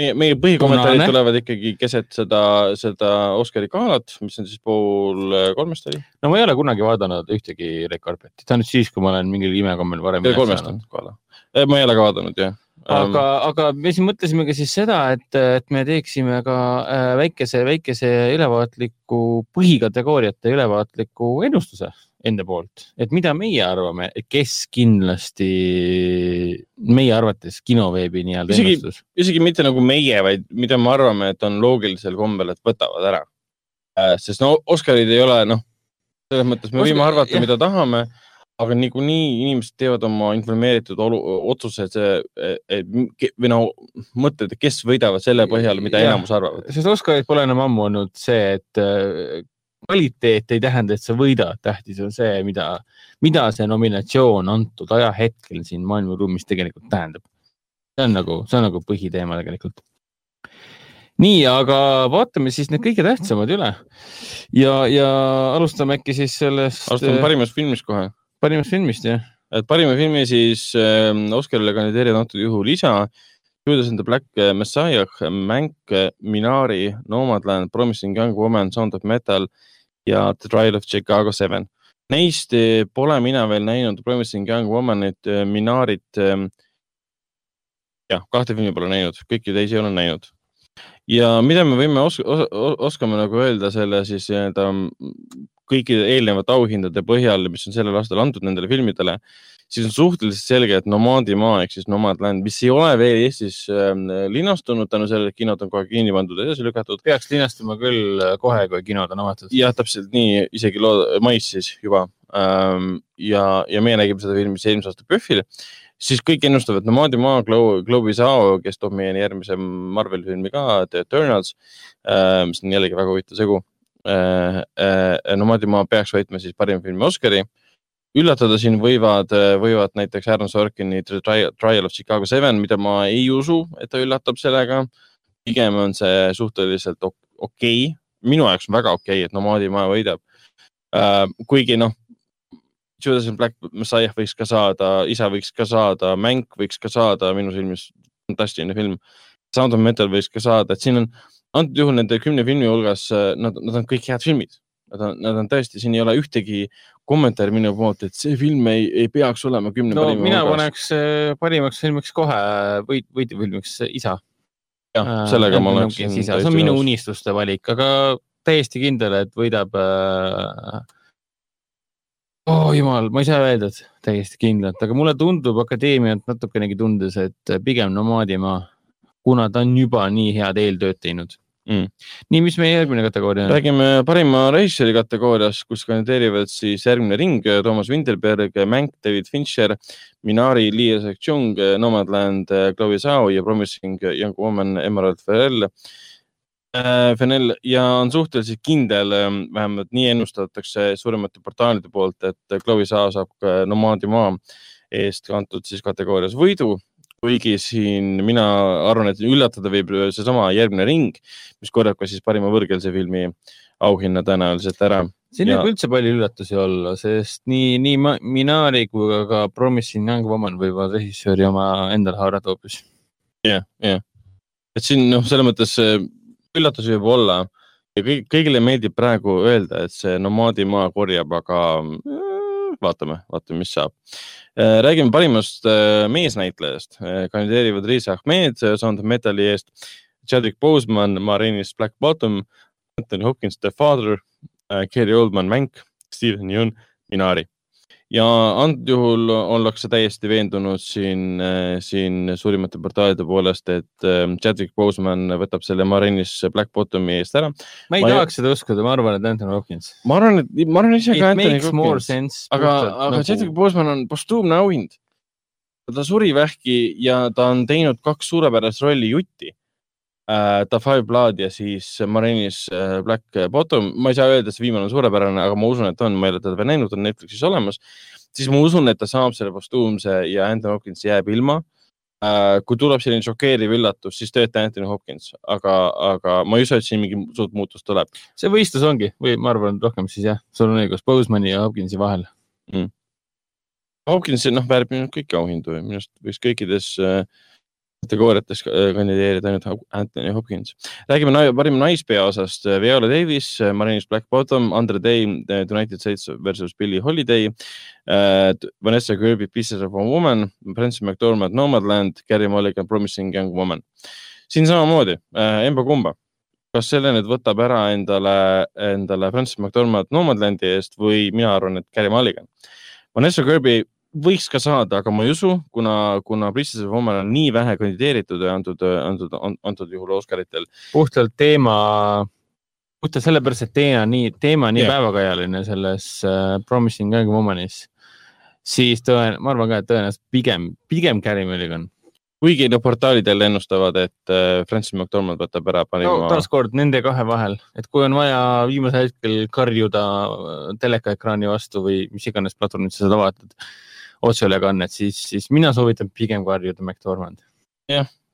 meie, meie põhikommentaarid tulevad ikkagi keset seda, seda Oscari galat, mis on siis pool äh, kolmest oli. no ma ei ole kunagi vaadanud ühtegi Red Carpetit, ainult siis, kui ma olen mingil imekombel varem üles kolmest on gala. Ma ei ole ka vaadanud jah. aga, aga me siin mõtlesimegi siis seda, et, et me teeksime ka äh, väikese, väikese ülevaatliku põhikategooriate ülevaatliku ennustuse enda poolt, et mida meie arvame, kes kindlasti meie arvates kinoveebi nii-öelda ennustus. isegi mitte nagu meie, vaid mida me arvame, et on loogilisel kombel, et võtavad ära. sest no Oscarid ei ole noh, selles mõttes me Oscar- võime arvata, mida tahame, aga niikuinii inimesed teevad oma informeeritud olu, otsused eh, eh, või no mõtted, kes võidavad selle põhjal, mida Jah. enamus arvavad. sest Oscarid pole enam ammu olnud see, et äh, kvaliteet ei tähenda, et sa võidad, tähtis on see, mida, mida see nominatsioon antud ajahetkel siin maailmaruumis tegelikult tähendab. see on nagu, see on nagu põhiteema tegelikult. nii, aga vaatame siis need kõige tähtsamad üle ja, ja alustame äkki siis sellest alustame parimast filmist kohe. Parimast filmist jah. et parima filmi siis äh, Oscarile kandideerivad antud juhul isa, Judas and the Black Messiah, Mänk, Minari, Nomadland, Promising Young Woman, Sound of Metal ja The Trial of Chicago Seven. Neist eh, pole mina veel näinud Promising Young Womanit, Minarit. jah, kahte filmi pole näinud, kõiki teisi olen näinud. ja mida me võime os os oskame nagu öelda selle siis nii-öelda kõikide eelnevate auhindade põhjal, mis on sellel aastal antud nendele filmidele, siis on suhteliselt selge, et Nomadimaa ehk siis Nomadland, mis ei ole veel Eestis äh, linastunud tänu sellele, et kinod on kohe kinni pandud ja edasi lükatud. peaks linastuma küll äh, kohe, kui kinod on avatud. jah, täpselt nii, isegi mais siis juba. ja, ja meie nägime seda filmi siis eelmise aasta PÖFFil, siis kõik ennustavad Nomadimaa, Globe Sao, kes toob meieni järgmise Marveli filmi ka, The Eternals, mis on jällegi väga huvitav segu. Nomadimaa peaks võitma siis parima filmi Oscari üllatada siin võivad, võivad näiteks Aaron Sorkini Trial of Chicago Seven, mida ma ei usu, et ta üllatab sellega. pigem on see suhteliselt ok- okei okay., minu jaoks on väga okei okay,, et Nomadimaa võidab uh,. kuigi noh, Judas and Black Messiah võiks ka saada, isa võiks ka saada, Mänk võiks ka saada, minu silmis fantastiline film. Sound of Metal võiks ka saada, et siin on antud juhul nende kümne filmi hulgas, nad, nad on kõik head filmid. Nad on, nad on tõesti, siin ei ole ühtegi kommentaari minu poolt, et see film ei, ei peaks olema kümne no parima mina hulgas. paneks äh, parimaks filmiks kohe võit, võidufilmiks isa. jah, sellega ma oleks. see on minu. unistuste valik, aga täiesti kindel, et võidab äh.... oh jumal, ma ei saa öelda, et täiesti kindlalt, aga mulle tundub akadeemiat natukenegi tundes, et pigem Nomaadimaa, kuna ta on juba nii head eeltööd teinud Mm. nii, mis meie järgmine kategooria on? räägime parima režissööri kategoorias, kus kandideerivad siis järgmine ring, Toomas Winterberg, Mank, David Fincher, Minari, Lee Isaac-Chung, Nomadland, Chloe Zhao ja Promising Young Woman, Emerald Fennell. Fennell ja on suhteliselt kindel, vähemalt nii ennustatakse suuremate portaalide poolt, et Chloe Zhao saab ka Nomadimaa eest kantud siis kategoorias võidu kuigi siin mina arvan, et üllatada võib seesama järgmine ring, mis korjab ka siis parima võõrkeelse filmi auhinna tõenäoliselt ära. siin Ja- võib üldse palju üllatusi olla, sest nii, nii Minari kui ka- ka Promising Young Woman võivad režissööri oma endale haarata hoopis. jah, jah. et siin noh, selles mõttes äh, üllatusi võib olla ja kõik, kõigile meeldib praegu öelda, et see Nomadimaa korjab, aga äh, vaatame, vaatame, mis saab. räägime parimast äh, meesnäitlejast, kandideerivad Riis Ahmed Sound of Metali eest, Chadwick Boseman, Marinis Black Bottom, Anthony Hopkins The Father, Gary Oldman Mänk, Steven Yeun Minari. Ja antud juhul ollakse täiesti veendunud siin, siin suurimate portaalide poolest, et äh, Chadwick Boseman võtab selle Marinis Black Bottomi eest ära. ma ei Ma ei- tahaks seda uskuda, ma arvan, et Anthony Hopkins. ma arvan, et ma arvan ise ka Anthony Hopkins, sense. aga, aga Chadwick Boseman on postuumne auhind. ta suri vähki ja ta on teinud kaks suurepärast rolli jutti uh,. The Five Blood ja siis Marinis uh, Black Bottom, ma ei saa öelda, et see viimane on suurepärane, aga ma usun, et on, ma ei ole teda veel näinud, on Netflixis olemas. siis ma usun, et ta saab selle postuumse ja Anthony Hopkins jääb ilma uh,. kui tuleb selline šokeeriv üllatus, siis tööta Anthony Hopkins, aga, aga ma ei usu, et siin mingi suurt muutust tuleb. see võistlus ongi või ma arvan, rohkem siis jah, sul on õigus, Bosemani ja Hopkinsi vahel. Hopkins, noh, väärib minu arust kõiki auhindu, minu arust võiks kõikides äh, kategooriates äh, kandideerida ainult Anthony Hopkins. räägime nai- parima naispeaosast, Viola Davis, Marinis Black Bottom, Andre Day, United States versus Billie Holiday äh,, Vanessa Kirby, Pieces of a Woman, Francis McDormand, Nomadland, Gary Mulligan, Promising Young Woman. siin samamoodi äh,, emba-kumba, kas selle nüüd võtab ära endale, endale Francis McDormand Nomadlandi eest või mina arvan, et Gary Mulligan. Vanessa Kirby võiks ka saada, aga ma ei usu, kuna, kuna Princess of Woman on nii vähe kandideeritud ja antud, antud, antud juhul Oscaritel. puhtalt teema, puhtalt sellepärast, et teema nii, teema on nii yeah. päevakajaline selles uh, Promising Young Womanis, siis tõen-, ma arvan ka, et tõenäoliselt pigem, pigem Gary Mulligan. kuigi no portaalid jälle ennustavad, et äh, Francis McDormand võtab ära no parima. taaskord nende kahe vahel, et kui on vaja viimasel hetkel karjuda äh, telekaekraani vastu või mis iganes platvormil sa seda vaatad, otseülekannet, siis, siis mina soovitan pigem karjuda McDormand.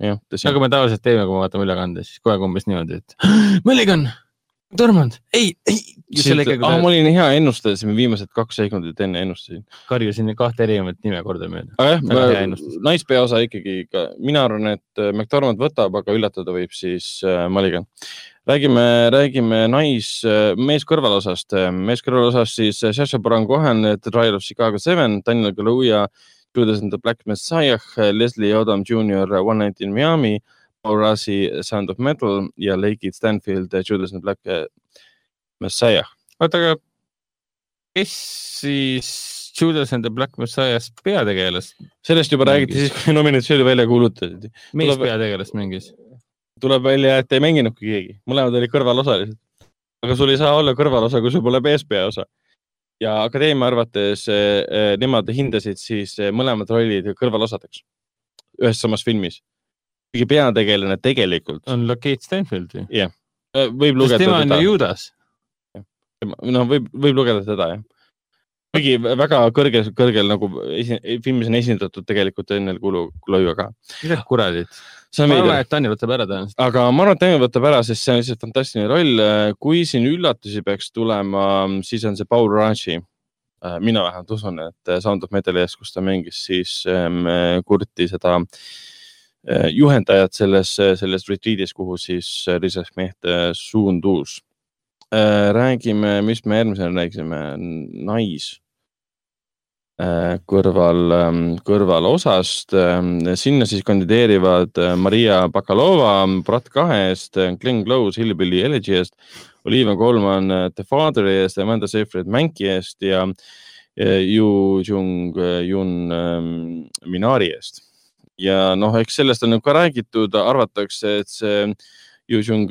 jah, tõsi nagu me tavaliselt teeme, kui me vaatame ülekande, siis kogu aeg umbes niimoodi, et [GASPS] Mulligan, tormanud, ei, ei. ah, ma olin hea ennustaja, siis ma viimased kaks sekundit enne ennustasin. ta karjusin kahte erinevat nime kordamööda. aga hea jah naispeaosa ikkagi ka, mina arvan, et äh, McDormand võtab, aga üllatada võib siis äh, Mulligan. räägime, räägime nais, mees kõrvalosast, mees kõrvalosast siis äh, Sacha Baron Cohen, The Trial of Chicago Seven, Daniel Kaluuya, Judas and the Black Messiah, Leslie Odom Jr, One Night in Miami, Rassi Sound of Metal ja Lakeith Stanfield, Judas and Black äh, Messiah. oota, aga kes siis Judas and the Black Messiah's peategelast, sellest juba Mängis. räägiti siis, kui nominatsiooni välja kuulutati. mees Tuleb- peategelast mängis? tuleb välja, et ei mänginudki keegi, mõlemad olid kõrvalosalised. aga sul ei saa olla kõrvalosa, kui sul pole meespeaosa. ja akadeemia arvates eh, eh, nemad hindasid siis eh, mõlemad rollid kõrvalosadeks ühes samas filmis. Kuigi peategelane tegelikult on Lakeith Stanfield ju? eh, võib sest lugeda tema on ju, Judas. noh, võib, võib lugeda teda jah. kuigi väga kõrgel, kõrgel nagu esi, filmis on esindatud tegelikult Daniel Kulu, Kuluiga ka. mida kuradit. see on ma arvan, veider. et Daniel võtab ära tõenäoliselt. aga ma arvan, et Daniel võtab ära, sest see on lihtsalt fantastiline roll. kui siin üllatusi peaks tulema, siis on see Paul Ranchi. mina vähemalt usun, et Sound of Metali ees, kus ta mängis siis ähm, Kurti seda äh, juhendajat selles, selles retreat'is, kuhu siis lisaks mehte suundus. räägime, mis me järgmisena rääkisime, nais kõrval, kõrvalosast. sinna siis kandideerivad Maria Bakalova Brat kahe eest, Glen Close Hillbilly Elegy eest, Olivia Colman The Father'i eest, Amanda Seyfried Manki eest ja Yu Jung Jun ähm, Minari eest. Ja noh, eks sellest on ka räägitud, arvatakse, et see Yu Jung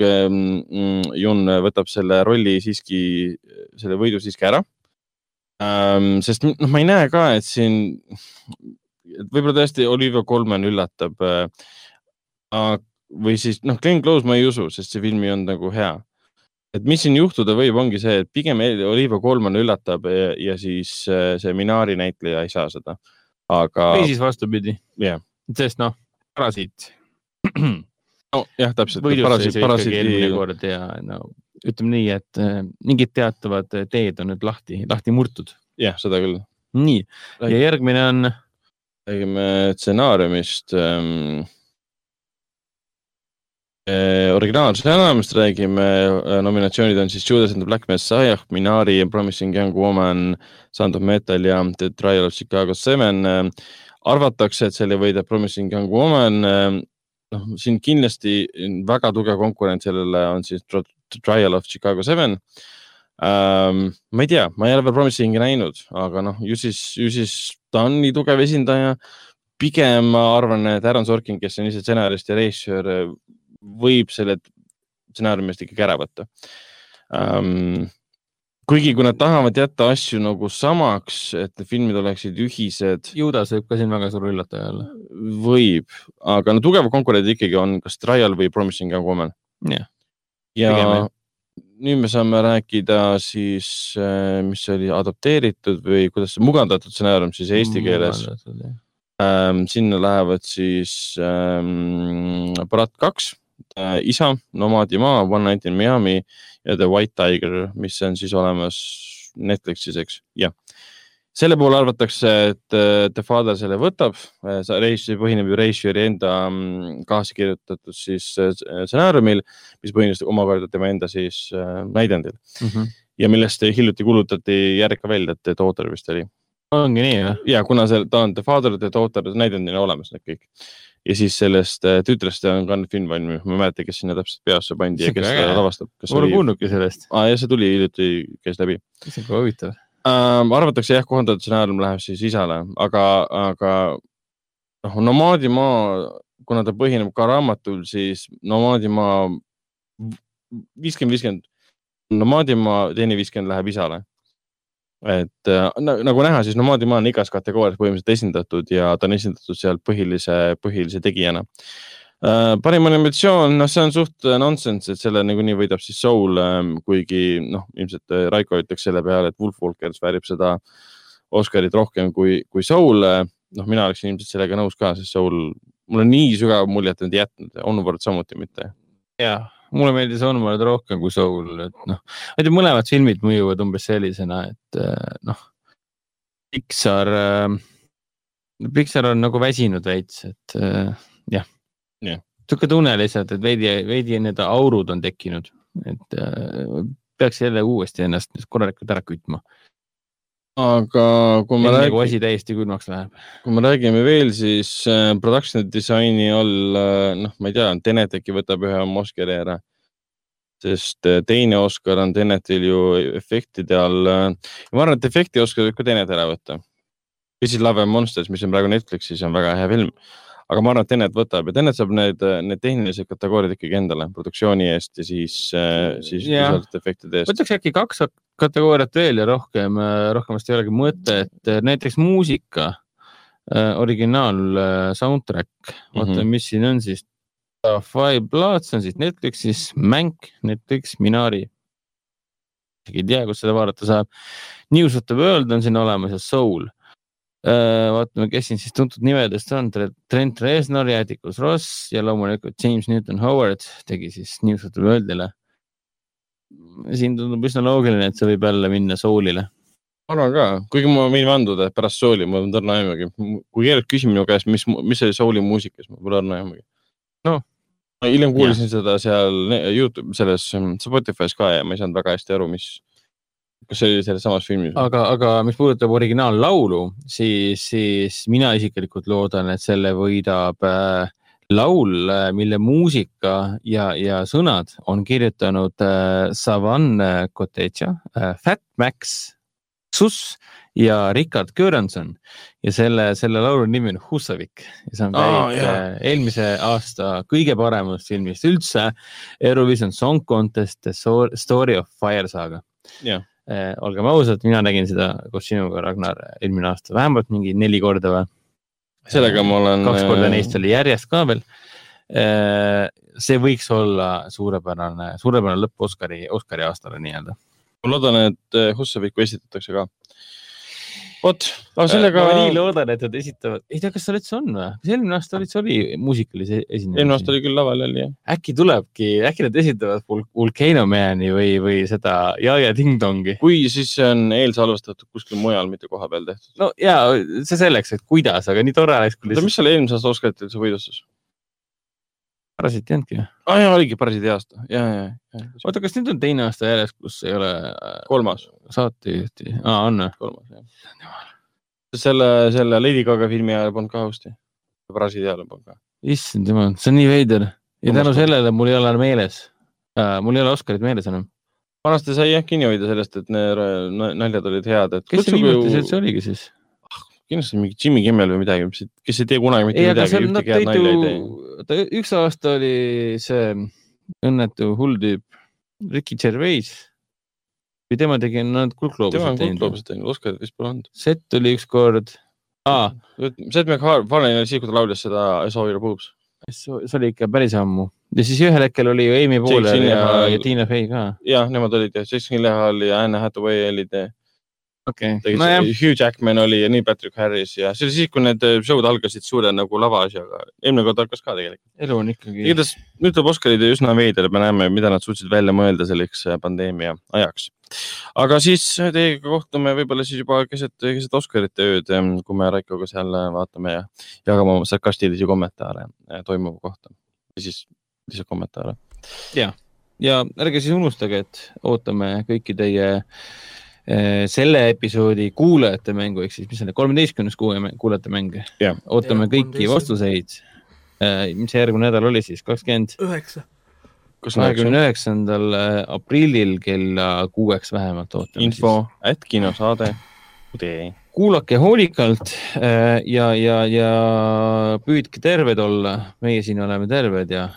Jun võtab selle rolli siiski, selle võidu siiski ära ähm,. sest noh, ma ei näe ka, et siin, et võib-olla tõesti Olivia Colman üllatab äh,. või siis noh, Glen Close ma ei usu, sest see film ei olnud nagu hea. et mis siin juhtuda võib, ongi see, et pigem Olivia Colman üllatab ja, ja siis äh, see Minari näitleja ei saa seda. aga või siis vastupidi. jah, sest noh, parasiit. nojah, täpselt. ju ikkagi eelmine kord ja no ütleme nii, et äh, mingid teatavad teed on nüüd lahti, lahti murtud. jah, seda küll. nii, ja järgmine on räägime stsenaariumist ähm,. originaalstsenaariumist räägime, nominatsioonid on siis Judas and the Black Messiah, Minari, Promising Young Woman, Sound of Metal ja The Trial of Chicago Seven. arvatakse, et selle võidab Promising Young Woman. noh, siin kindlasti väga tugev konkurent sellele on siis Trial of Chicago Seven ähm,. ma ei tea, ma ei ole veel Promising'i näinud, aga noh, ju siis, ju siis ta on nii tugev esindaja. pigem ma arvan, et Aaron Sorkin, kes on ise stsenarist ja režissöör, võib selle stsenaariumist ikkagi ära võtta ähm,. kuigi, kui nad tahavad jätta asju nagu samaks, et need filmid oleksid ühised, Judas võib ka siin väga suur üllataja olla. võib, aga no tugevad konkurendid ikkagi on kas Trial või Promising Young Woman. jah, ja jah. nüüd me saame rääkida siis, mis see oli adapteeritud või kuidas see mugandatud stsenaarium siis eesti keeles. Ähm, sinna lähevad siis ähm, Brat kaks äh,, isa, Nomadi maa, One Night in Miami ja The White Tiger, mis on siis olemas Netflixis, eks, jah. selle puhul arvatakse, et äh, The Father selle võtab, see režissöör põhineb ju režissööri enda mm, kaasa kirjutatud siis äh, stsenaariumil, mis põhines omakorda tema enda siis äh, näidendil Mhm. ja millest hiljuti kuulutati järg ka välja, et Daughter vist oli ongi nii või? ja kuna see, ta on The Father, The Daughter, näidendina olemas need kõik. Ja siis sellest äh, tütrest on ka film valminud, ma ei mäleta, kes sinna täpselt peasse pandi ja kes seda lavastab. ma pole kuulnudki sellest. aa, jah, see tuli hiljuti, käis läbi see on ka huvitav. ähm,. arvatakse jah, kohandatud stsenaarium läheb siis isale, aga, aga noh, Nomaadimaa, kuna ta põhineb ka raamatul, siis Nomaadimaa viiskümmend, viiskümmend, Nomaadimaa teine viiskümmend läheb isale. Et äh, na- nagu näha, siis Nomaadimaa on igas kategoorias põhimõtteliselt esindatud ja ta on esindatud seal põhilise, põhilise tegijana äh,. parim animatsioon, noh, see on suht nonsense, et selle niikuinii võidab siis Soul, kuigi noh, ilmselt äh, Raiko ütleks selle peale, et Wolf Walkers väärib seda Oscarit rohkem kui, kui Soul. noh, mina oleksin ilmselt sellega nõus ka, sest Soul, mul on nii sügav muljet nüüd jätnud, Onward samuti mitte. jah, mulle meeldis Onward rohkem kui Soul, et noh, ma ei tea, mõlemad filmid mõjuvad umbes sellisena, et äh, noh, Pixar äh,, Pixar on nagu väsinud veits, et äh, jah Jah. sihuke tunne lihtsalt, et veidi, veidi need aurud on tekkinud, et peaks jälle uuesti ennast korralikult ära kütma, aga kui me räägime, asi täiesti külmaks läheb. kui me räägime veel, siis äh, production disain'i all äh,, noh, ma ei tea, Tenet äkki võtab ühe oma Oscari ära. sest äh, teine Oscar on Tenetil ju efektide all ma arvan, et efekti Oscar võib ka Tenet ära võtta. This is Love and Monsters, mis on praegu Netflixis, on väga hea film. Aga ma arvan, et Tenet võtab ja Tenet saab need, need tehnilised kategooriad ikkagi endale produktsiooni eest ja siis, siis Jah. visuaalsete efektide eest. võtaks äkki kaks kategooriat veel ja rohkem, rohkemast ei olegi mõtet, näiteks muusika, originaal äh, soundtrack, vaata mm. -hmm. mis siin on siis. Five Bloods on siis Netflixis, Mänk, Netflix, Minari. isegi ei tea, kus seda vaadata saab. News of the World on siin olemas ja Soul. vaatame, kes siin siis tuntud nimedest on, Trent Reznor ja Atticus Ross ja loomulikult James Newton Howard tegi siis News of the World'ile siin tundub üsna loogiline, et see võib jälle minna soolile. ma arvan ka, kuigi ma võin vanduda, et pärast sooli ma olen õrna aimugi. kui keegi küsib minu käest, mis, mis oli sooli muusikas, ma pole õrna aimugi. Noh. hiljem kuulsin seda seal Youtube, selles mm, Spotify's ka ja ma ei saanud väga hästi aru, mis, kas see oli selles samas filmis. aga, aga mis puudutab originaallaulu, siis, siis mina isiklikult loodan, et selle võidab äh, laul, mille muusika ja, ja sõnad on kirjutanud äh, Savan Kotecha äh,, Fat Max, Sus ja Richard Göransson ja selle, selle laulu nimi on Husavik ja see on pärit jaa. äh, eelmise aasta kõige paremast filmist üldse, Eurovision Song Contest The Story of Fire saaga. Jah. Eh, olgem ausad, mina nägin seda koos sinuga, Ragnar, eelmine aasta vähemalt mingi neli korda või? sellega ma olen. kaks korda neist oli järjest ka veel. see võiks olla suurepärane, suurepärane lõpp Oscari, Oscari aastale nii-öelda. ma loodan, et eh, Hussavikku esitatakse ka. vot, aga sellega ma nii loodan, et nad esitavad, ei tea, kas seal üldse on või? kas eelmine aasta oli, see oli muusikalise esinemine? eelmine aasta oli küll laval jälle jah. äkki tulebki, äkki nad esitavad Volcano Mani või, või seda Jaja Ding Dongi? kui, siis see on eelsalvestatud kuskil mujal, mitte kohapeal tehtud. no ja see selleks, et kuidas, aga nii tore oleks, oota, mis seal eelmise aasta Oscaritel see võidustas? Parasit ei olnudki ju. aa ah, jaa, oligi parasjagu aasta ja, ja, ja. oota, kas nüüd on teine aasta järjest, kus ei ole äh, kolmas, saatejuhti? aa, on või? kolmas jah. selle, selle Lady Gaga filmi ajal polnud ka host'i. parasjagu ajal polnud ka. issand jumal, see on nii veider ja tänu sellele mul ei ole meeles äh,, mul ei ole Oscarit meeles enam. vanasti sai jah kinni hoida sellest, et need na- naljad olid head, et kes see viimati see üldse oligi siis? Kindlasti mingi Jimmy Kimmel või midagi, kes ei tee kunagi mitte ei, midagi, ühtegi head nalja ei tee. ta üks aasta oli see õnnetu hull tüüp Ricky Gervais. või tema tegi, nad on teinud. kuldloobused teinud, Oscarit vist pole olnud. Sett oli ükskord ah,, Seth MacFarlane oli siis, kui ta laulis seda I saw your boobs. see oli ikka päris ammu ja siis ühel hetkel oli ju Amy Poehler ja, ja Tiina Fey ka. jah, nemad olid ja Jason Gyllenhaal ja Anne Hathaway olid ja okei tegid nojah, Hugh Jackman oli ja nii Patrick Harris ja see oli siis, kui need eh, show'd algasid suure nagu lavaasjaga. eelmine kord algas ka tegelikult. elu on ikkagi. igatahes nüüd tuleb Oscarid üsna veider, me näeme, mida nad suutsid välja mõelda selleks eh, pandeemia ajaks. aga siis eh, teiega kohtume võib-olla siis juba keset, keset Oscarite ööd, kui me Raikoga seal vaatame ja jagame oma sarkastilisi kommentaare toimuva kohta. ja siis lihtsalt kommentaare. ja ärge siis unustage, et ootame kõiki teie selle episoodi kuulajate mängu, ehk siis mis on, kolmeteistkümnes kuulajate mäng. Jah. ootame Jah, kõiki 13. vastuseid. mis see järgmine nädal oli siis, kakskümmend, üheksa. kahekümne üheksandal äh, aprillil kella kuueks vähemalt ootame. info, at kinosaade. kuulake hoolikalt äh, ja, ja, ja püüdke terved olla, meie siin oleme terved ja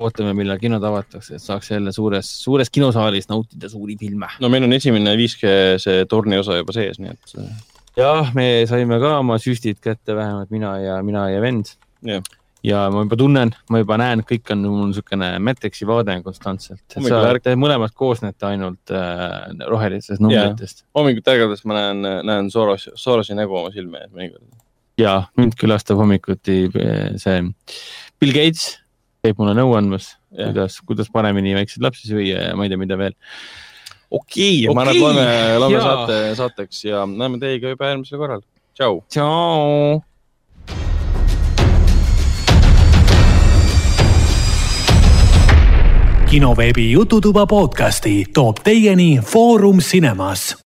ootame, millal kinod avatakse, et saaks jälle suures, suures kinosaalis nautida suuri filme. no meil on esimene 5G see torni osa juba sees, nii et äh, jah, me saime ka oma süstid kätte, vähemalt mina ja mina ja vend. Jah. ja ma juba tunnen, ma juba näen, kõik on mul niisugune Matrixi vaade on konstantselt. Te mõlemad koosnete ainult äh, rohelistest numbritest hommikuti ärgades ma näen, näen Soros, Sorosi nägu oma silme ees mõnikord. ja mind külastab hommikuti eh, see Bill Gates käib mulle nõu andmas, kuidas, kuidas paremini väikseid lapsi süüa ja ma ei tea, mida veel. okei okay,, ma arvan, et loeme, loeme saate saateks ja näeme teiega juba järgmisel korral. tšau. tšau. kinoveebi Jututuba podcasti toob teieni Foorum Cinemas.